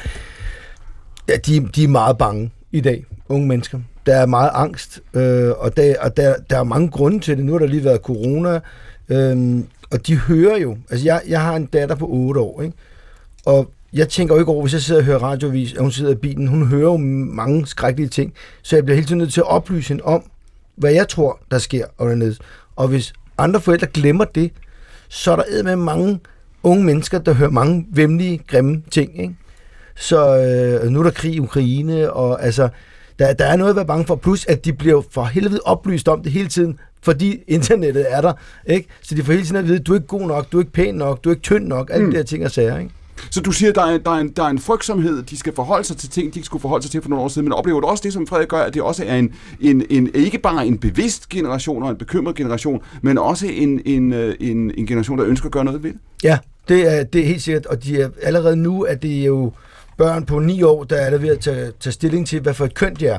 ja, de, de er meget bange i dag, unge mennesker. Der er meget angst, øh, og, der, og der, der er mange grunde til det. Nu har der lige været corona, øh, og de hører jo, altså jeg, jeg har en datter på 8 år, ikke? og jeg tænker jo ikke over, hvis jeg sidder og hører radiovis, at hun sidder i bilen, hun hører jo mange skrækkelige ting, så jeg bliver hele tiden nødt til at oplyse hende om, hvad jeg tror, der sker og dernede. Og hvis andre forældre glemmer det, så er der med mange unge mennesker, der hører mange vemmelige, grimme ting. Ikke? Så øh, nu er der krig i Ukraine, og altså, der, der er noget at være bange for. Plus, at de bliver for helvede oplyst om det hele tiden, fordi internettet er der. Ikke? Så de får hele tiden at vide, du er ikke god nok, du er ikke pæn nok, du er ikke tynd nok, alle Mm. de der ting og sager. Ikke? Så du siger, at der er, der, er en, der er en frygtsomhed, de skal forholde sig til ting, de ikke skulle forholde sig til for nogle år siden, men oplever du også det, som Frederik gør, at det også er en, en, en ikke bare en bevidst generation og en bekymret generation, men også en, en, øh, en, en generation, der ønsker at gøre noget ved det? Ja, det er, det er helt sikkert, og de er, allerede nu er det jo børn på 9 år, der er der ved at tage, tage stilling til, hvad for et køn de er.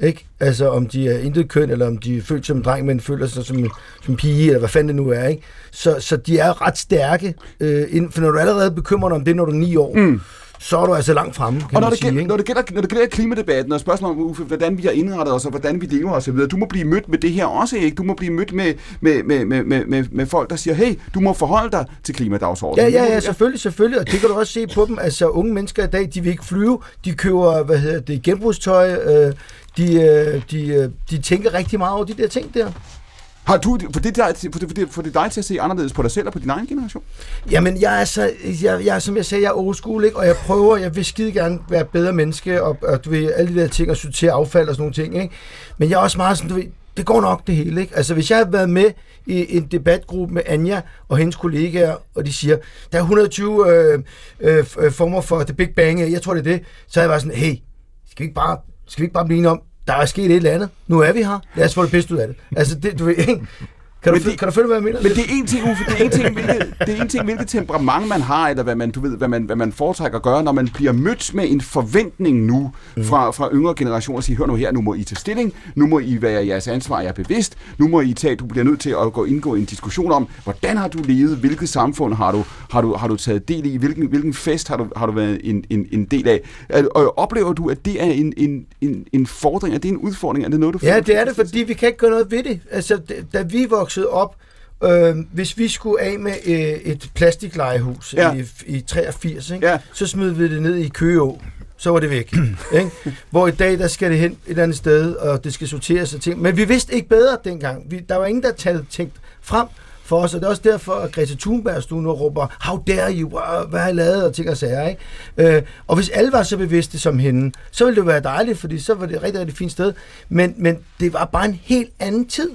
Ikke? Altså om de er intet køn, eller om de er født som en dreng, men føler sig som som pige, eller hvad fanden det nu er. Ikke? Så, så de er ret stærke, øh, inden- for når du allerede bekymrer dig om det, når du er 9 år, mm. så er du altså langt fremme, kan Og når det, sige. gælder, Ikke? når, det gælder, når det gælder klimadebatten og spørgsmål om, Uffe, hvordan vi har indrettet os og hvordan vi lever osv., du må blive mødt med det her også, ikke? Du må blive mødt med, med, med, med, med, med, med folk, der siger, hey, du må forholde dig til klimadagsordenen. Ja, ja, ja, selvfølgelig, selvfølgelig, og det kan du også se på dem. Altså, unge mennesker i dag, de vil ikke flyve, de køber, hvad hedder det, genbrugstøj, øh, de, øh, de, øh, de tænker rigtig meget over de der ting der. Har du, for det, der, for, det, for, det, for det dig til at se anderledes på dig selv og på din egen generation? Jamen, jeg er så, jeg, jeg, som jeg sagde, jeg er old school, ikke? og jeg prøver, jeg vil skide gerne være bedre menneske, og, og du ved, alle de der ting, og sortere affald og sådan nogle ting, ikke? Men jeg er også meget sådan, du ved, det går nok det hele, ikke? Altså, hvis jeg havde været med i en debatgruppe med Anja og hendes kollegaer, og de siger, der er 120 øh, øh, former for The Big Bang, jeg tror, det er det, så er jeg bare sådan, hey, skal vi ikke bare, skal vi ikke bare blive enige om, der er sket et eller andet, nu er vi her, lad os få det bedste ud af det. Altså, det, du ved, ikke? Kan du, det- kan du følge, hvad jeg mener? Men det er en ting, Uffe, det er en ting, hvilket, det er en ting, hvilket temperament man har, eller hvad man, du ved, hvad man, hvad man foretrækker at gøre, når man bliver mødt med en forventning nu fra, fra yngre generationer og sige, hør nu her, nu må I tage stilling, nu må I være jeres ansvar, jeg er bevidst, nu må I tage, du bliver nødt til at gå indgå i en diskussion om, hvordan har du levet, hvilket samfund har du, har du, har du taget del i, hvilken, hvilken fest har du, har du været en, en, en del af. Og oplever du, at det er en, en, en, en fordring, er det en udfordring, er det noget, du Ja, føler? det er det, fordi vi kan ikke gøre noget ved det. Altså, da vi voksede op, øh, hvis vi skulle af med øh, et plastiklejehus ja. i, i 83, ikke? Ja. så smed vi det ned i Køgeå. Så var det væk. ikke? Hvor i dag, der skal det hen et eller andet sted, og det skal sorteres og ting. Men vi vidste ikke bedre dengang. Vi, der var ingen, der talte tænkt frem for os, og det er også derfor, at Greta Thunberg stod nu og råber, how dare you, Wow, hvad har I lavet, og ting og sager, ikke? Øh, og hvis alle var så bevidste som hende, så ville det være dejligt, fordi så var det et rigtig, rigtig fint sted. Men, men det var bare en helt anden tid.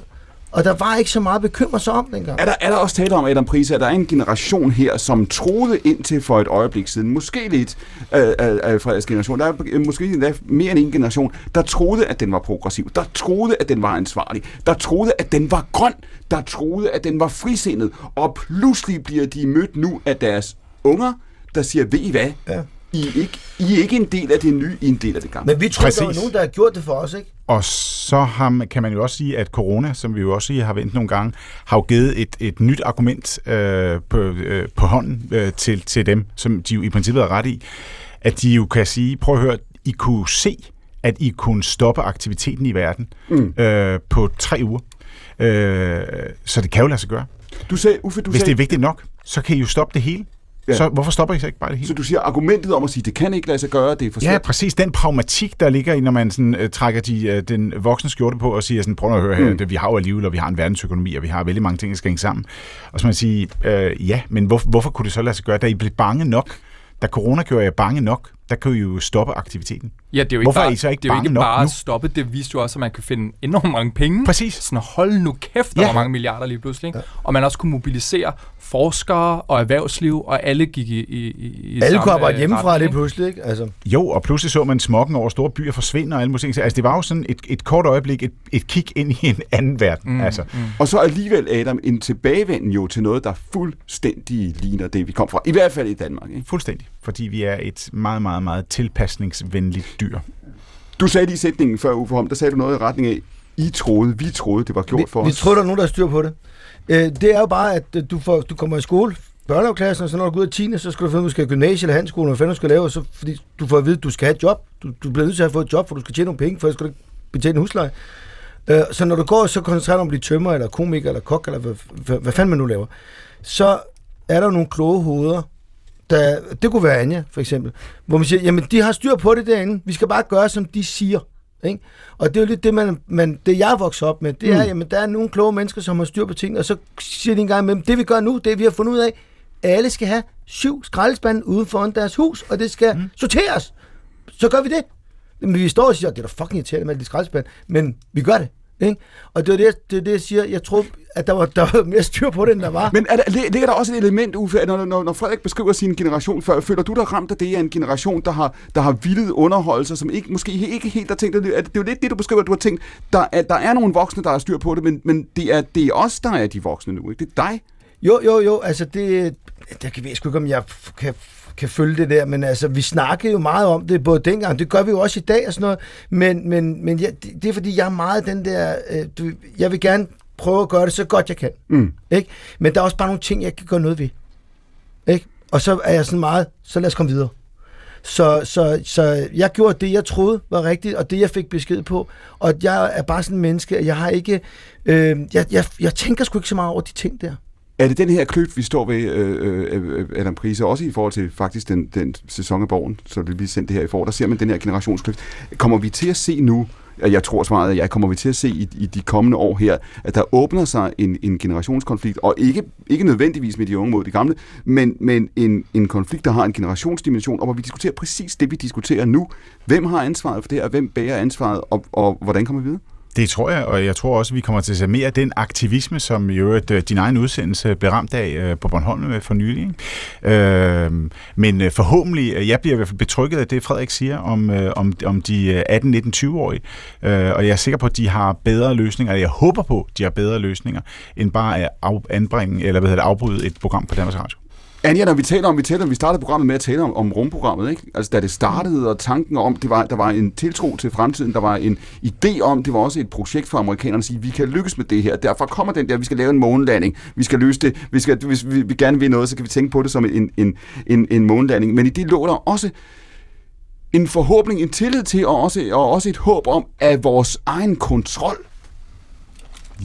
Og der var ikke så meget bekymret sig om dengang. Er der, er der også tale om, Adam Prise, at der er en generation her, som troede indtil for et øjeblik siden, måske lidt af, af, af Frederiks generation, der er øh, måske endda mere end en generation, der troede, at den var progressiv, der troede, at den var ansvarlig, der troede, at den var grøn, der troede, at den var frisindet, og pludselig bliver de mødt nu af deres unger, der siger, ved I hvad, ja. I, er ikke, I er ikke en del af det nye, I er en del af det gamle. Men vi tror, der var nogen, der har gjort det for os, ikke? Og så har, man- kan man jo også sige, at corona, som vi jo også har vendt nogle gange, har jo givet et, et nyt argument øh, på, øh, på hånden øh, til, til dem, som de jo i princippet er ret i, at de jo kan sige, prøv at høre, I kunne se, at I kunne stoppe aktiviteten i verden Mm. øh, på tre uger. Øh, så det kan jo lade sig gøre. Du sagde, Uffe, du Hvis sagde, det er vigtigt nok, så kan I jo stoppe det hele. Ja. Ja. Så hvorfor stopper I så ikke bare det hele? Så du siger argumentet om at sige, det kan ikke lade sig gøre, det er for Ja, svært. præcis. Den pragmatik, der ligger i, når man sådan, uh, trækker de, uh, den voksne skjorte på og siger sådan, prøv at høre her, Mm. det, vi har jo alligevel, og vi har en verdensøkonomi, og vi har vældig mange ting, der skal hænge sammen. Og så man sige, uh, ja, men hvor, hvorfor kunne det så lade sig gøre? Da I blev bange nok, da corona gjorde jer bange nok, der kunne I jo stoppe aktiviteten. Ja, det er jo ikke hvorfor bare, er I så ikke det er jo ikke bare nu? at stoppe, det viste jo også, at man kan finde enormt mange penge. Præcis. Sådan, hold nu kæft, der Ja. var mange milliarder lige pludselig. Ikke? Og man også kunne mobilisere forskere og erhvervsliv, og alle gik i, i, i Alle samme, kunne arbejde øh, hjemmefra retning, lige pludselig, ikke? Altså. Jo, og pludselig så man smokken over store byer forsvinde og alle mulige ting. Altså, det var jo sådan et, et kort øjeblik, et, et kig ind i en anden verden. Mm, altså. mm. Og så alligevel, Adam, en tilbagevenden jo til noget, der fuldstændig ligner det, vi kom fra. I hvert fald i Danmark. Ikke? Fuldstændig. Fordi vi er et meget, meget, meget tilpasningsvenligt dyr. Du sagde lige i sætningen før, Uffe Holm, der sagde du noget i retning af, I troede, vi troede, det var gjort for Vi os. tror, der er nogen, der har styr på det. Øh, det er jo bare, at øh, du, får, du kommer i skole, børnehaveklassen, og så når du går ud af 10. så skal du finde, om du skal have gymnasie eller handskole, hvad fanden du skal lave, og så, fordi du får at vide, at du skal have et job. Du, du bliver nødt til at få et job, for du skal tjene nogle penge, for ellers skal du ikke betale en husleje. Øh, så når du går, så koncentrerer du om at blive tømmer, eller komiker, eller kok, eller hvad, hvad, hvad fanden man nu laver, så er der nogle kloge hoveder, der, det kunne være Anja, for eksempel, hvor man siger, jamen, de har styr på det derinde, vi skal bare gøre, som de siger. Ikke? Og det er jo lidt det, man, man, det jeg er vokset op med, det er, Mm. jamen, der er nogle kloge mennesker, som har styr på tingene, og så siger de en gang med det vi gør nu, det vi har fundet ud af, alle skal have syv skraldespande uden foran deres hus, og det skal mm. sorteres. Så gør vi det. Men vi står og siger, det er da fucking irriterende med alle de skraldespande, men vi gør det. Ikke? Og det er det, det, er det, jeg siger. Jeg tror, at der var, der var mere styr på det, end der var. Men er der, lig- ligger der også et element, Uffe, at når, når, når Frederik beskriver sin generation før, føler du dig ramt af det af en generation, der har, der har vildet underholdelser, som ikke, måske ikke helt har tænkt, at det, er jo lidt det, du beskriver, at du har tænkt, der er, der er nogle voksne, der har styr på det, men, men det, er, det er os, der er de voksne nu, ikke? Det er dig. Jo, jo, jo, altså det, det kan jeg sgu ikke, om jeg kan, kan følge det der, men altså, vi snakkede jo meget om det, både dengang, det gør vi jo også i dag og sådan noget, men, men, men ja, det, det er fordi, jeg er meget den der, øh, du, jeg vil gerne prøve at gøre det så godt jeg kan, Mm. ikke? Men der er også bare nogle ting, jeg kan gøre noget ved, ikke? Og så er jeg sådan meget, så lad os komme videre. Så, så, så jeg gjorde det, jeg troede var rigtigt, og det, jeg fik besked på. Og jeg er bare sådan en menneske, at jeg har ikke... Øh, jeg, jeg, jeg tænker sgu ikke så meget over de ting der. Er det den her kløft, vi står ved, øh, øh, øh, øh Adam Prise, også i forhold til faktisk den, den sæson af Borgen, så vi vi sendt det her i forår, der ser man den her generationskløft. Kommer vi til at se nu, og jeg tror svaret er, jeg kommer vi til at se i, i de kommende år her, at der åbner sig en, en generationskonflikt, og ikke, ikke nødvendigvis med de unge mod de gamle, men, men en, en konflikt, der har en generationsdimension, og hvor vi diskuterer præcis det, vi diskuterer nu. Hvem har ansvaret for det her, og hvem bærer ansvaret, og, og hvordan kommer vi videre? Det tror jeg, og jeg tror også, at vi kommer til at se mere af den aktivisme, som jo at øh, din egen udsendelse blev ramt af øh, på Bornholm øh, for nylig. Ikke? Øhm, øh, men forhåbentlig, jeg bliver i hvert fald betrykket af det, Frederik siger om, om, om de 18, 19, 20-årige. Øh, og jeg er sikker på, at de har bedre løsninger, eller jeg håber på, at de har bedre løsninger, end bare at anbringe, eller hvad hedder det, afbryde et program på Danmarks Radio. Anja, når vi taler om, vi taler om, vi startede programmet med at tale om, om rumprogrammet, ikke? Altså, da det startede, og tanken om, det var, der var en tiltro til fremtiden, der var en idé om, det var også et projekt for amerikanerne at sige, vi kan lykkes med det her. Derfor kommer den der, vi skal lave en månelanding, vi skal løse det, vi skal, hvis vi, vi gerne vil noget, så kan vi tænke på det som en, en, en, en månelanding. Men i det lå der også en forhåbning, en tillid til, og også, og også et håb om, at vores egen kontrol,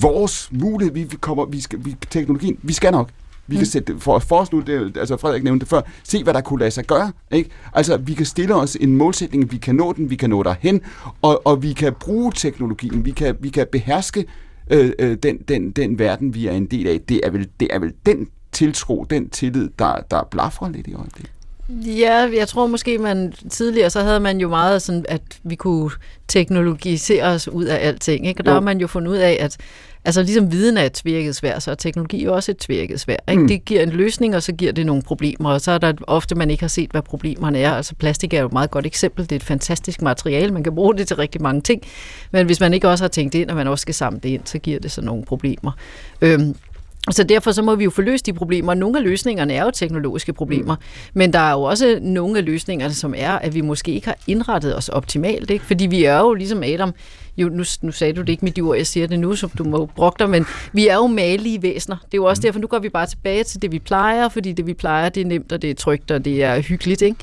vores mulighed, vi, vi kommer, vi skal, vi, teknologien, vi skal nok. Vi kan sætte det for, for os nu, det, altså Frederik nævnte det før, se hvad der kunne lade sig gøre. Ikke? Altså vi kan stille os en målsætning, vi kan nå den, vi kan nå derhen, og, og vi kan bruge teknologien, vi kan, vi kan beherske øh, øh, den, den, den verden, vi er en del af. Det er vel, det er vel den tiltro, den tillid, der, der blafrer lidt i øjeblikket. Ja, jeg tror måske, man tidligere, så havde man jo meget sådan, at vi kunne teknologisere os ud af alting, ikke? Og der Jo. har man jo fundet ud af, at altså ligesom viden er et tvirket svær, så er teknologi jo også et tvirket svær, ikke? Mm. Det giver en løsning, og så giver det nogle problemer, og så er der ofte, man ikke har set, hvad problemerne er. Altså plastik er jo et meget godt eksempel, det er et fantastisk materiale, man kan bruge det til rigtig mange ting, men hvis man ikke også har tænkt ind, og man også skal samle det ind, så giver det så nogle problemer. Øhm, så derfor så må vi jo få løst de problemer. Nogle af løsningerne er jo teknologiske problemer, mm. men der er jo også nogle af løsningerne, som er, at vi måske ikke har indrettet os optimalt. Ikke? Fordi vi er jo ligesom Adam, jo, nu, nu sagde du det ikke med de ord, jeg siger det nu, som du må bruge dig, men vi er jo malige væsener. Det er jo også derfor, nu går vi bare tilbage til det, vi plejer, fordi det, vi plejer, det er nemt, og det er trygt, og det er hyggeligt. Ikke?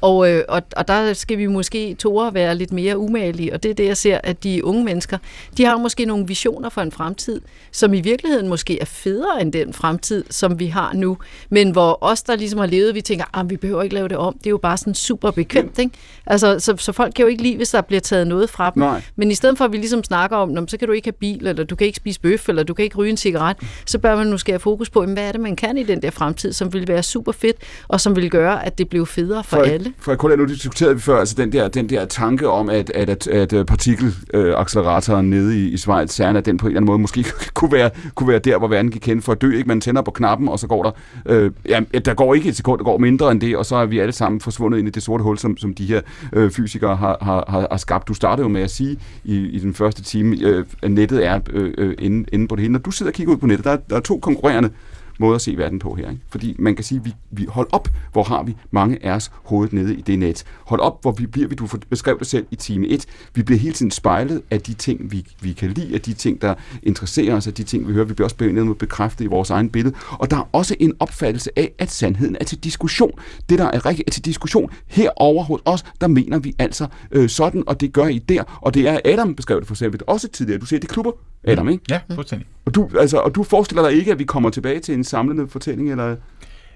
Og, øh, og, og der skal vi måske tåre være lidt mere umalige, og det er det, jeg ser, at de unge mennesker, de har måske nogle visioner for en fremtid, som i virkeligheden måske er federe end den fremtid, som vi har nu, men hvor os, der ligesom har levet, vi tænker, at vi behøver ikke lave det om, det er jo bare sådan super bekvemt, ikke? Altså, så, så folk kan jo ikke lide, hvis der bliver taget noget fra dem, Nej. men i stedet for, at vi ligesom snakker om, "Nå, men så kan du ikke have bil, eller du kan ikke spise bøf, eller du kan ikke ryge en cigaret, så bør man måske have fokus på, jamen, hvad er det, man kan i den der fremtid, som vil være super fedt, og som vil gøre, at det bliver federe for, for alle. For jeg kunne nu diskuterede vi før, altså den der, den der tanke om, at, at, at, at øh, partikelacceleratoren øh, nede i, i Schweiz, CERN, at den på en eller anden måde måske kunne være, kunne være der, hvor verden gik hen for at dø. Ikke? Man tænder på knappen, og så går der... Øh, ja, der går ikke et sekund, der går mindre end det, og så er vi alle sammen forsvundet ind i det sorte hul, som, som de her øh, fysikere har, har, har, har skabt. Du startede jo med at sige i, i den første time, øh, at nettet er øh, øh inde, inde på det hele. Når du sidder og kigger ud på nettet, der, der er to konkurrerende måde at se verden på her. Ikke? Fordi man kan sige, vi, vi hold op, hvor har vi mange af os hovedet nede i det net. Hold op, hvor vi bliver vi, du beskrev det selv i time 1, vi bliver hele tiden spejlet af de ting, vi, vi kan lide, af de ting, der interesserer os, af de ting, vi hører. Vi bliver også på en bekræftet i vores egen billede. Og der er også en opfattelse af, at sandheden er til diskussion. Det, der er rigtigt, er til diskussion. Herover hos os, der mener vi altså øh, sådan, og det gør I der. Og det er Adam beskrev det for eksempel også tidligere. Du siger, det klubber Adam, ikke? Ja, fuldstændig. Og du, altså, og du forestiller dig ikke, at vi kommer tilbage til en samlende fortælling, eller...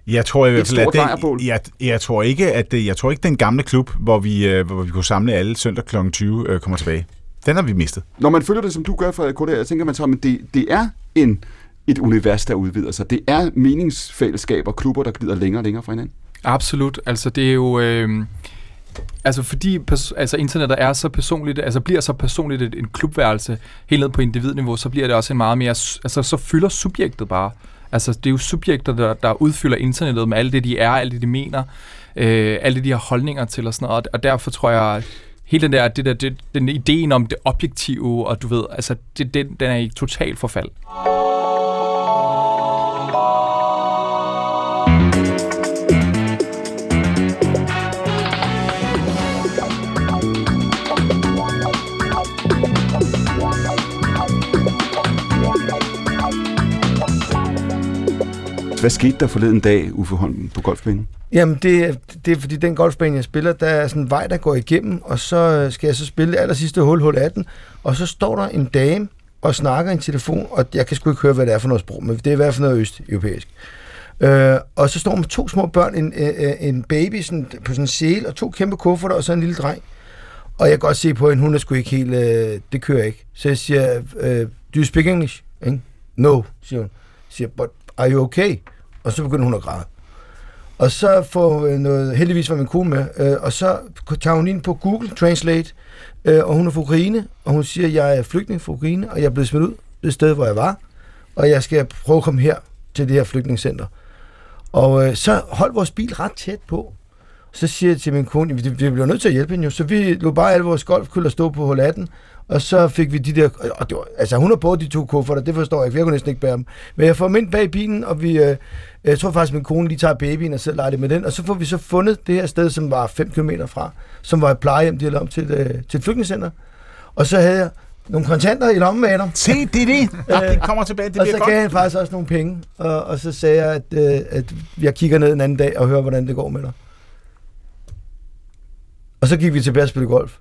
Jeg tror i Et hvert fald, at stort det, jeg, jeg, tror ikke, at det, jeg tror ikke, den gamle klub, hvor vi, øh, hvor vi kunne samle alle søndag kl. 20, øh, kommer tilbage. Den har vi mistet. Når man følger det, som du gør for KD, jeg tænker man så, at det, det er en, et univers, der udvider sig. Det er meningsfællesskaber, klubber, der glider længere og længere fra hinanden. Absolut. Altså, det er jo... Øh, altså, fordi altså, internettet er så personligt, altså bliver så personligt et, en klubværelse, helt ned på individniveau, så bliver det også en meget mere... Altså, så fylder subjektet bare. Altså, det er jo subjekter, der, der udfylder internettet med alt det, de er, alt det, de mener, øh, alt det, de har holdninger til og sådan noget. Og derfor tror jeg, hele den der, det der det, den ideen om det objektive, og du ved, altså, det, den, den er i total forfald. Hvad skete der forleden dag, Uffe Holm, på golfbanen? Jamen, det, det er fordi, den golfbane, jeg spiller, der er sådan en vej, der går igennem, og så øh, skal jeg så spille det aller sidste hul, hul 18, og så står der en dame og snakker i en telefon, og jeg kan sgu ikke høre, hvad det er for noget sprog, men det er i hvert fald noget østeuropæisk. Øh, og så står med to små børn, en, øh, øh, en baby sådan, på sådan en sæl, og to kæmpe kufferter, og så en lille dreng. Og jeg kan godt se på hende, hun er sgu ikke helt, øh, det kører ikke. Så jeg siger, øh, do you speak English? Ikke? No, siger hun. Jeg siger, but are you okay? Og så begynder hun at græde. Og så får øh, noget, heldigvis var min kone med, øh, og så tager hun ind på Google Translate, øh, og hun er fra Ukraine, og hun siger, jeg er flygtning fra Ukraine, og jeg er blevet smidt ud det sted, hvor jeg var, og jeg skal prøve at komme her til det her flygtningscenter. Og øh, så holdt vores bil ret tæt på. Så siger jeg til min kone, vi, vi bliver nødt til at hjælpe hende jo, så vi lå bare alle vores golfkøller stå på hul 18, og så fik vi de der, og det var, altså hun har både de to kufferter, det forstår jeg ikke, jeg kunne næsten ikke bære dem. Men jeg får dem ind bag bilen, og vi, øh, jeg tror faktisk, min kone lige tager babyen og så leger det med den, og så får vi så fundet det her sted, som var 5 km fra, som var et plejehjem, de havde om til, øh, til et flygtningscenter. Og så havde jeg nogle kontanter i lommen med dem. Se, det er det. Ja, det kommer tilbage, det og bliver så godt. gav han faktisk også nogle penge, og, og så sagde jeg, at, øh, at jeg kigger ned en anden dag og hører, hvordan det går med dig. Og så gik vi tilbage og spille golf.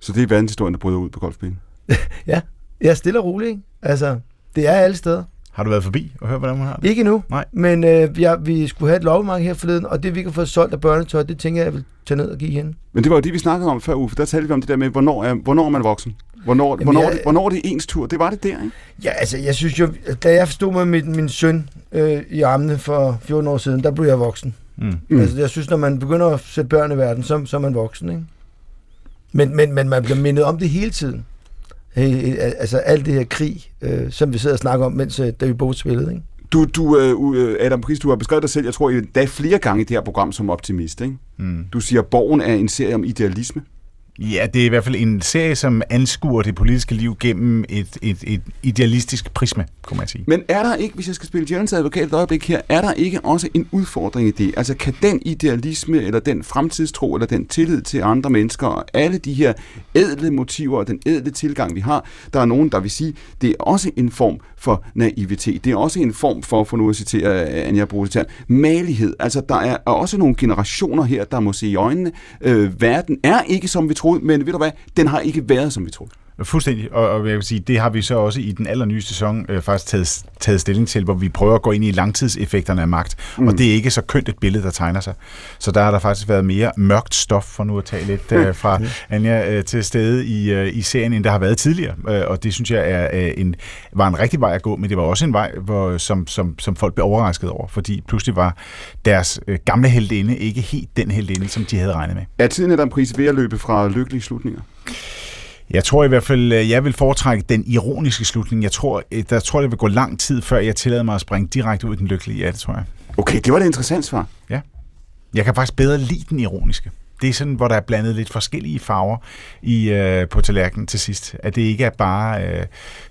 Så det er verdenshistorien, der bryder ud på golfbanen. Ja, jeg er stille og rolig, ikke? Altså, det er alle steder. Har du været forbi og hørt, hvordan man har det? Ikke endnu, Nej. men øh, vi, vi skulle have et loppemarked her forleden, og det vi kan få solgt af børnetøj, det tænker jeg, jeg vil tage ned og give hende. Men det var jo det, vi snakkede om før, Uffe. Der talte vi om det der med, hvornår er, hvornår er man voksen? Hvornår, Jamen, hvornår, jeg- det, hvornår er det ens tur? Det var det der, ikke? Ja, altså, jeg synes jo, da jeg stod med min, min søn øh, i armene for 14 år siden, der blev jeg voksen. Mm. Mm. Altså, jeg synes, når man begynder at sætte børn i verden, så, så er man voksen, ikke? Men, men, men man bliver mindet om det hele tiden. Øh, altså, alt det her krig, øh, som vi sidder og snakker om, mens øh, David Bowie spillede, ikke? Du, du øh, Adam Pris, du har beskrevet dig selv, jeg tror, der er flere gange i det her program som optimist. Ikke? Mm. Du siger, at Borgen er en serie om idealisme. Ja, det er i hvert fald en serie, som anskuer det politiske liv gennem et, et, et idealistisk prisme, kunne man sige. Men er der ikke, hvis jeg skal spille Jørgens advokat et øjeblik her, er der ikke også en udfordring i det? Altså kan den idealisme, eller den fremtidstro, eller den tillid til andre mennesker, og alle de her ædle motiver og den ædle tilgang, vi har, der er nogen, der vil sige, det er også en form for naivitet. Det er også en form for, for nu at citere øh, Anja Brugitær, malighed. Altså der er også nogle generationer her, der må se i øjnene. Øh, verden er ikke, som vi troede, men ved du hvad, den har ikke været, som vi troede. Fuldstændig, og, og jeg vil sige, det har vi så også i den allernye sæson øh, faktisk taget, taget stilling til, hvor vi prøver at gå ind i langtidseffekterne af magt, mm. og det er ikke så kønt et billede, der tegner sig. Så der har der faktisk været mere mørkt stof, for nu at tage lidt øh, fra Anja øh, til stede i, øh, i serien, end der har været tidligere, øh, og det synes jeg er, øh, en, var en rigtig vej at gå, men det var også en vej, hvor, som, som, som folk blev overrasket over, fordi pludselig var deres øh, gamle heldinde ikke helt den heldinde, som de havde regnet med. Er tiden af den pris ved at løbe fra lykkelige slutninger? Jeg tror i hvert fald, øh, jeg vil foretrække den ironiske slutning. Jeg tror, øh, der tror, det vil gå lang tid, før jeg tillader mig at springe direkte ud i den lykkelige. Ja, det tror jeg. Okay, det var det interessant svar. Ja. Jeg kan faktisk bedre lide den ironiske. Det er sådan, hvor der er blandet lidt forskellige farver i, øh, på tallerkenen til sidst. At det ikke er bare øh,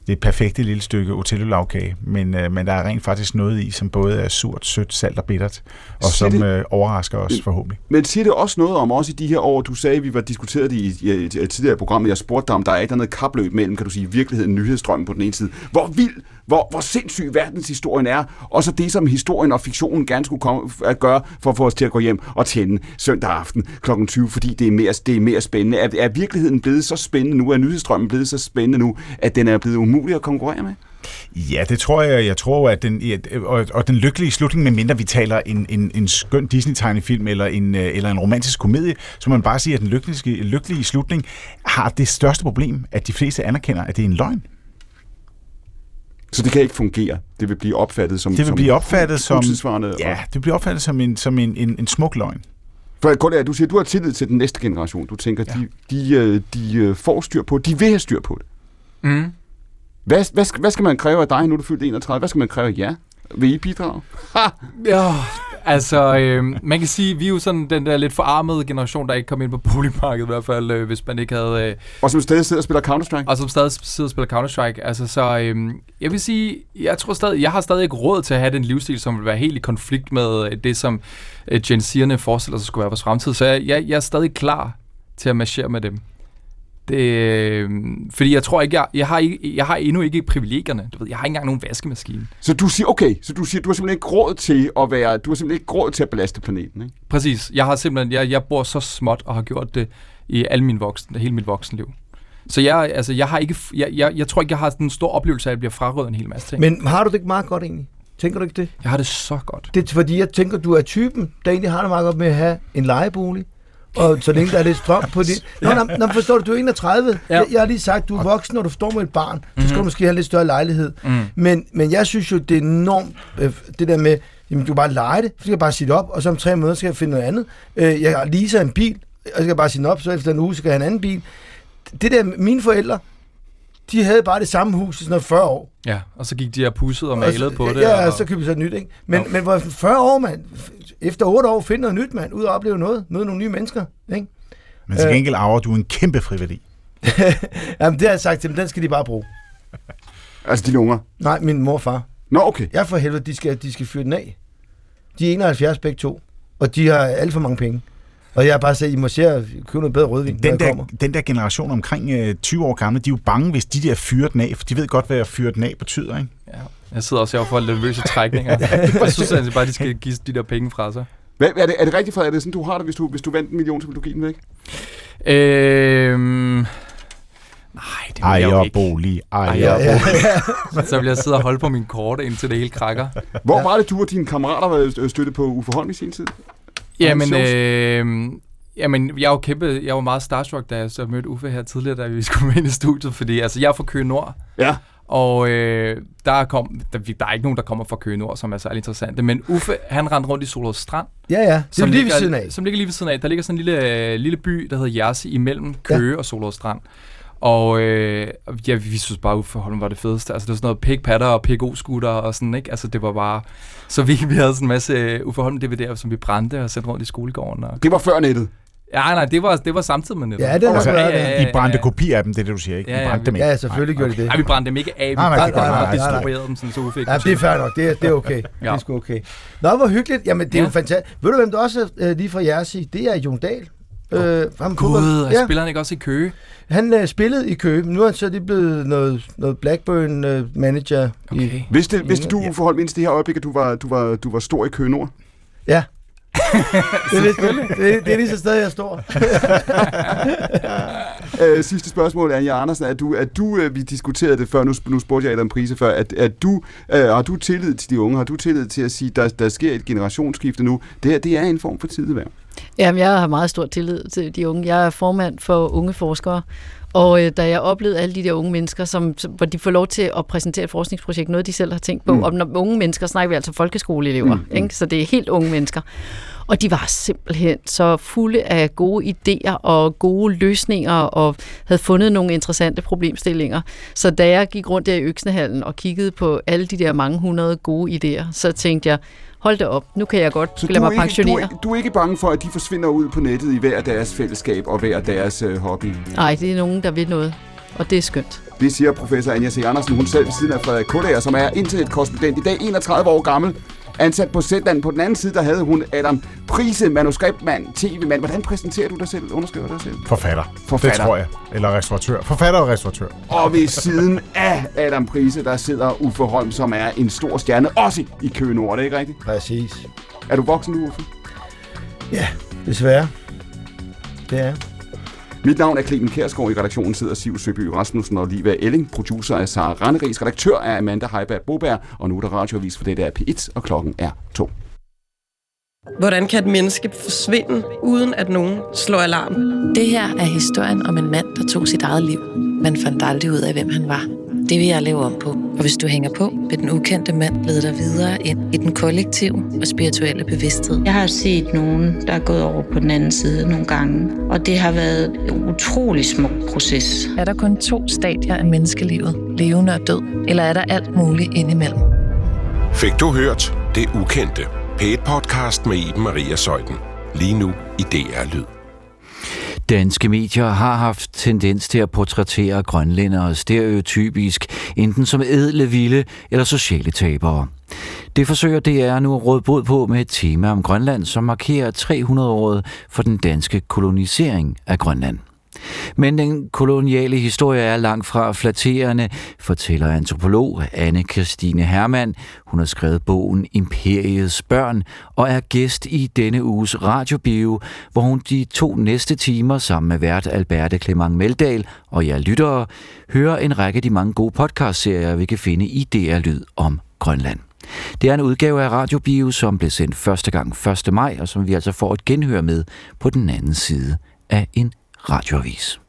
det perfekte lille stykke otello men, øh, men der er rent faktisk noget i, som både er surt, sødt, salt og bittert, og Siger som det- øh, overrasker os forhåbentlig. Men siger det også noget om, også i de her år, du sagde, vi var diskuteret i, i, i tidligere program, jeg spurgte dig, om der er et eller andet kapløb mellem, kan du sige, virkeligheden, nyhedsstrømmen på den ene side. Hvor vild, hvor, hvor sindssyg verdenshistorien er, og så det, som historien og fiktionen gerne skulle komme, at gøre, for at få os til at gå hjem og tænde søndag aften kl. 20, fordi det er mere, det er mere spændende. Er, er virkeligheden blevet så spændende nu, er nyhedsstrømmen blevet så spændende nu, at den er blevet umulig at konkurrere med? Ja, det tror jeg. Jeg tror, at den, og, og den lykkelige slutning, medmindre vi taler en, en, en skøn Disney-tegnefilm eller en, øh, eller en romantisk komedie, så må man bare sige, at den lykkelige, lykkelige slutning har det største problem, at de fleste anerkender, at det er en løgn. Så det kan ikke fungere. Det vil blive opfattet som Det vil som blive opfattet som, og- ja, det bliver opfattet som en, som en, en, en smuk løgn. For Cordelia, du siger, du har tillid til den næste generation. Du tænker, ja. de, de, øh, de øh, får styr på det. De vil have styr på det. Mm. Hvad, hvad, skal, hvad skal man kræve af dig, nu er du fyldt 31? Hvad skal man kræve af jer? Vil I bidrage? Ja, altså, øh, man kan sige, vi er jo sådan den der lidt forarmede generation, der ikke kom ind på boligmarkedet i hvert fald, øh, hvis man ikke havde... Øh, og som stadig sidder og spiller Counter-Strike? Og som stadig sidder og spiller Counter-Strike. Altså, så øh, jeg vil sige, jeg tror stadig, jeg har stadig ikke råd til at have den livsstil, som vil være helt i konflikt med øh, det, som øh, Gen Z'erne forestiller sig skulle være vores fremtid. Så jeg, jeg, jeg er stadig klar til at marchere med dem. Det, øh, fordi jeg tror ikke, jeg, jeg, har ikke, jeg har endnu ikke privilegierne. Du ved, jeg har ikke engang nogen vaskemaskine. Så du siger, okay, så du siger, du har simpelthen ikke råd til at være, du har simpelthen ikke råd til at belaste planeten, ikke? Præcis. Jeg har simpelthen, jeg, jeg bor så småt og har gjort det i al min voksen, hele mit voksenliv. Så jeg, altså, jeg har ikke, jeg, jeg, jeg tror ikke, jeg har sådan en stor oplevelse af, at jeg bliver frarøvet en hel masse ting. Men har du det ikke meget godt egentlig? Tænker du ikke det? Jeg har det så godt. Det er fordi, jeg tænker, du er typen, der egentlig har det meget godt med at have en lejebolig. Og så længe der er lidt strøm på det. Nå, Ja. nå, nå, forstår du, du er 31. Ja. Jeg, jeg har lige sagt, du er voksen, når du står med et barn. Så skal du måske have en lidt større lejlighed. Mm. Men, men jeg synes jo, det er enormt, øh, det der med, jamen, du kan bare lege det, så skal jeg bare sige det op, og så om tre måneder skal jeg finde noget andet. Øh, jeg har leaser en bil, og så skal jeg bare sige den op, så efter en uge skal jeg have en anden bil. Det der, mine forældre, de havde bare det samme hus i sådan noget 40 år. Ja, og så gik de her pusset og Og malede så- på det. Ja, og, og så købte vi så et nyt, ikke? Men, men hvor 40 år, mand. Efter 8 år, find noget nyt, mand. Ud og opleve noget. Møde nogle nye mennesker, ikke? Men til Øh. gengæld arver du en kæmpe friværdi. Jamen, det har jeg sagt til dem. Den skal de bare bruge. Altså dine unger? Nej, min mor og far. Nå, okay. Jeg for helvede, de skal, de skal fyre den af. De er 71 begge to. Og de har alt for mange penge. Og jeg har bare sagt, I må se at købe noget bedre rødvin, Den der, kommer. den der generation omkring øh, 20 år gamle, de er jo bange, hvis de der fyrer den af, for de ved godt, hvad at fyre den af betyder, ikke? Ja. Jeg sidder også her og får nervøse trækninger. jeg synes altså bare, de skal give de der penge fra sig. Hvad, er, det, er det rigtigt, Frederik? Er det sådan, du har det, hvis du, hvis du vandt en million, så vil du give den væk? Øhm, nej, det vil jeg jo ikke. bolig, ejerbolig. så vil jeg sidde og holde på min kort, indtil det hele krakker. Hvor var det, du og dine kammerater var støtte på Uffe Holm i sin tid? Jamen, øh, jamen, jeg var kæmpe, jeg var meget starstruck, da jeg så mødte Uffe her tidligere, da vi skulle med ind i studiet, fordi altså, jeg er fra Køge Nord. Ja. Og øh, der, kom, der, der er ikke nogen, der kommer fra Køge Nord, som er særlig interessante. Men Uffe, han rendte rundt i Solrød Strand. Ja, ja. Det er som lige ved ligger- siden af. Som ligger lige ved siden af. Der ligger sådan en lille, øh, lille by, der hedder Jersi, imellem Køge ja. og Solrød Strand. Og øh, ja, vi synes bare, Uffe Holm var det fedeste. Altså, det var sådan noget pig patter og PGO-scooter og sådan, ikke? Altså, det var bare... Så vi, vi havde sådan en masse Uffe Holm DVD'er, som vi brændte og sendte rundt i skolegården. Og... Det var før nettet. Ja, nej, det var, det var samtidig med nettet. Ja, det er nok Altså, det. I brændte kopier af dem, det er det, du siger, ikke? Ja, I ja, brændte dem vi- ikke. Ja, selvfølgelig gjorde de det. Nej, vi brændte dem ikke af. Vi Nej, nej, Nej, nej, nej. distribuerede dem, sådan, så Uffe ikke Ja, det er fair nok. Det er, det er okay. ja. Det er sgu okay. Nå, hvor hyggeligt. Jamen, det er Ja. jo fantastisk. Ved du, hvem der også øh, lige fra Jersi? Det er Jon Dahl. Øh, ham Gud, ja. spiller han ikke også i Køge? Han øh, spillede i Køge, men nu er han så lige blevet noget, noget Blackburn-manager. Øh, okay. i, Vidste, vidste du, Uffe Holm, indtil det her øjeblik, at du var, du var, du var stor i Køge Nord? Ja. det, er det, er- det er lige så sted, jeg står. øh, sidste spørgsmål, Anja Andersen. Er du, er du, øh, vi diskuterede det før, nu, nu spurgte jeg Adam Prise før, at, at du, øh, har du tillid til de unge? Har du tillid til at sige, der, der sker et generationsskifte nu? Det her, det er en form for tideværv. Jamen, jeg har meget stor tillid til de unge. Jeg er formand for unge forskere, og øh, da jeg oplevede alle de der unge mennesker, som, som, hvor de får lov til at præsentere et forskningsprojekt, noget de selv har tænkt på, Mm. og når unge mennesker snakker vi altså folkeskoleelever, mm. ikke? så det er helt unge mennesker. Og de var simpelthen så fulde af gode idéer og gode løsninger, og havde fundet nogle interessante problemstillinger. Så da jeg gik rundt der i Øksnehallen og kiggede på alle de der mange hundrede gode idéer, så tænkte jeg, hold da op, nu kan jeg godt Så lade du er, mig ikke, du, pensionere. er, ikke- du er ikke bange for, at de forsvinder ud på nettet i hver deres fællesskab og hver deres øh, hobby? Nej, det er nogen, der vil noget, og det er skønt. Det siger professor Anja C. Andersen, hun selv ved siden af Frederik Kullager, som er internetkorrespondent i dag, 31 år gammel, ansat på Zetland. På den anden side, der havde hun Adam Prise, manuskriptmand, tv-mand. Hvordan præsenterer du dig selv? Underskriver du dig selv? Forfatter. Forfatter. Det tror jeg. Eller restauratør. Forfatter og restauratør. Og ved siden af Adam Prise, der sidder Uffe Holm, som er en stor stjerne, også i Køge Nord, er det ikke rigtigt? Præcis. Er du voksen nu, Uffe? Ja, desværre. Det er. Mit navn er Clemen Kærsgaard. I redaktionen sidder Siv Søby Rasmussen og Liva Elling. Producer er Sara Randeris. Redaktør er Amanda Heiberg Boberg. Og nu er der radioavis for det, der er P1, og klokken er to. Hvordan kan et menneske forsvinde, uden at nogen slår alarm? Det her er historien om en mand, der tog sit eget liv, men fandt aldrig ud af, hvem han var. Det vil jeg lave om på. Og hvis du hænger på, vil den ukendte mand lede dig videre ind i den kollektive og spirituelle bevidsthed. Jeg har set nogen, der er gået over på den anden side nogle gange, og det har været en utrolig smuk proces. Er der kun to stadier af menneskelivet, levende og død, eller er der alt muligt indimellem? Fik du hørt det ukendte? P1-podcast med Iben Maria Søjden. Lige nu i DR Lyd. Danske medier har haft tendens til at portrættere grønlændere stereotypisk, enten som edle, vilde eller sociale tabere. Det forsøger DR nu at råde bod på med et tema om Grønland, som markerer 300-året for den danske kolonisering af Grønland. Men den koloniale historie er langt fra flatterende, fortæller antropolog anne Christine Hermann. Hun har skrevet bogen Imperiets børn og er gæst i denne uges radiobio, hvor hun de to næste timer sammen med vært Alberte Clement Meldal og jer lyttere hører en række af de mange gode podcastserier, vi kan finde i DR Lyd om Grønland. Det er en udgave af Radiobio, som blev sendt første gang 1. maj, og som vi altså får et genhør med på den anden side af en radioavis.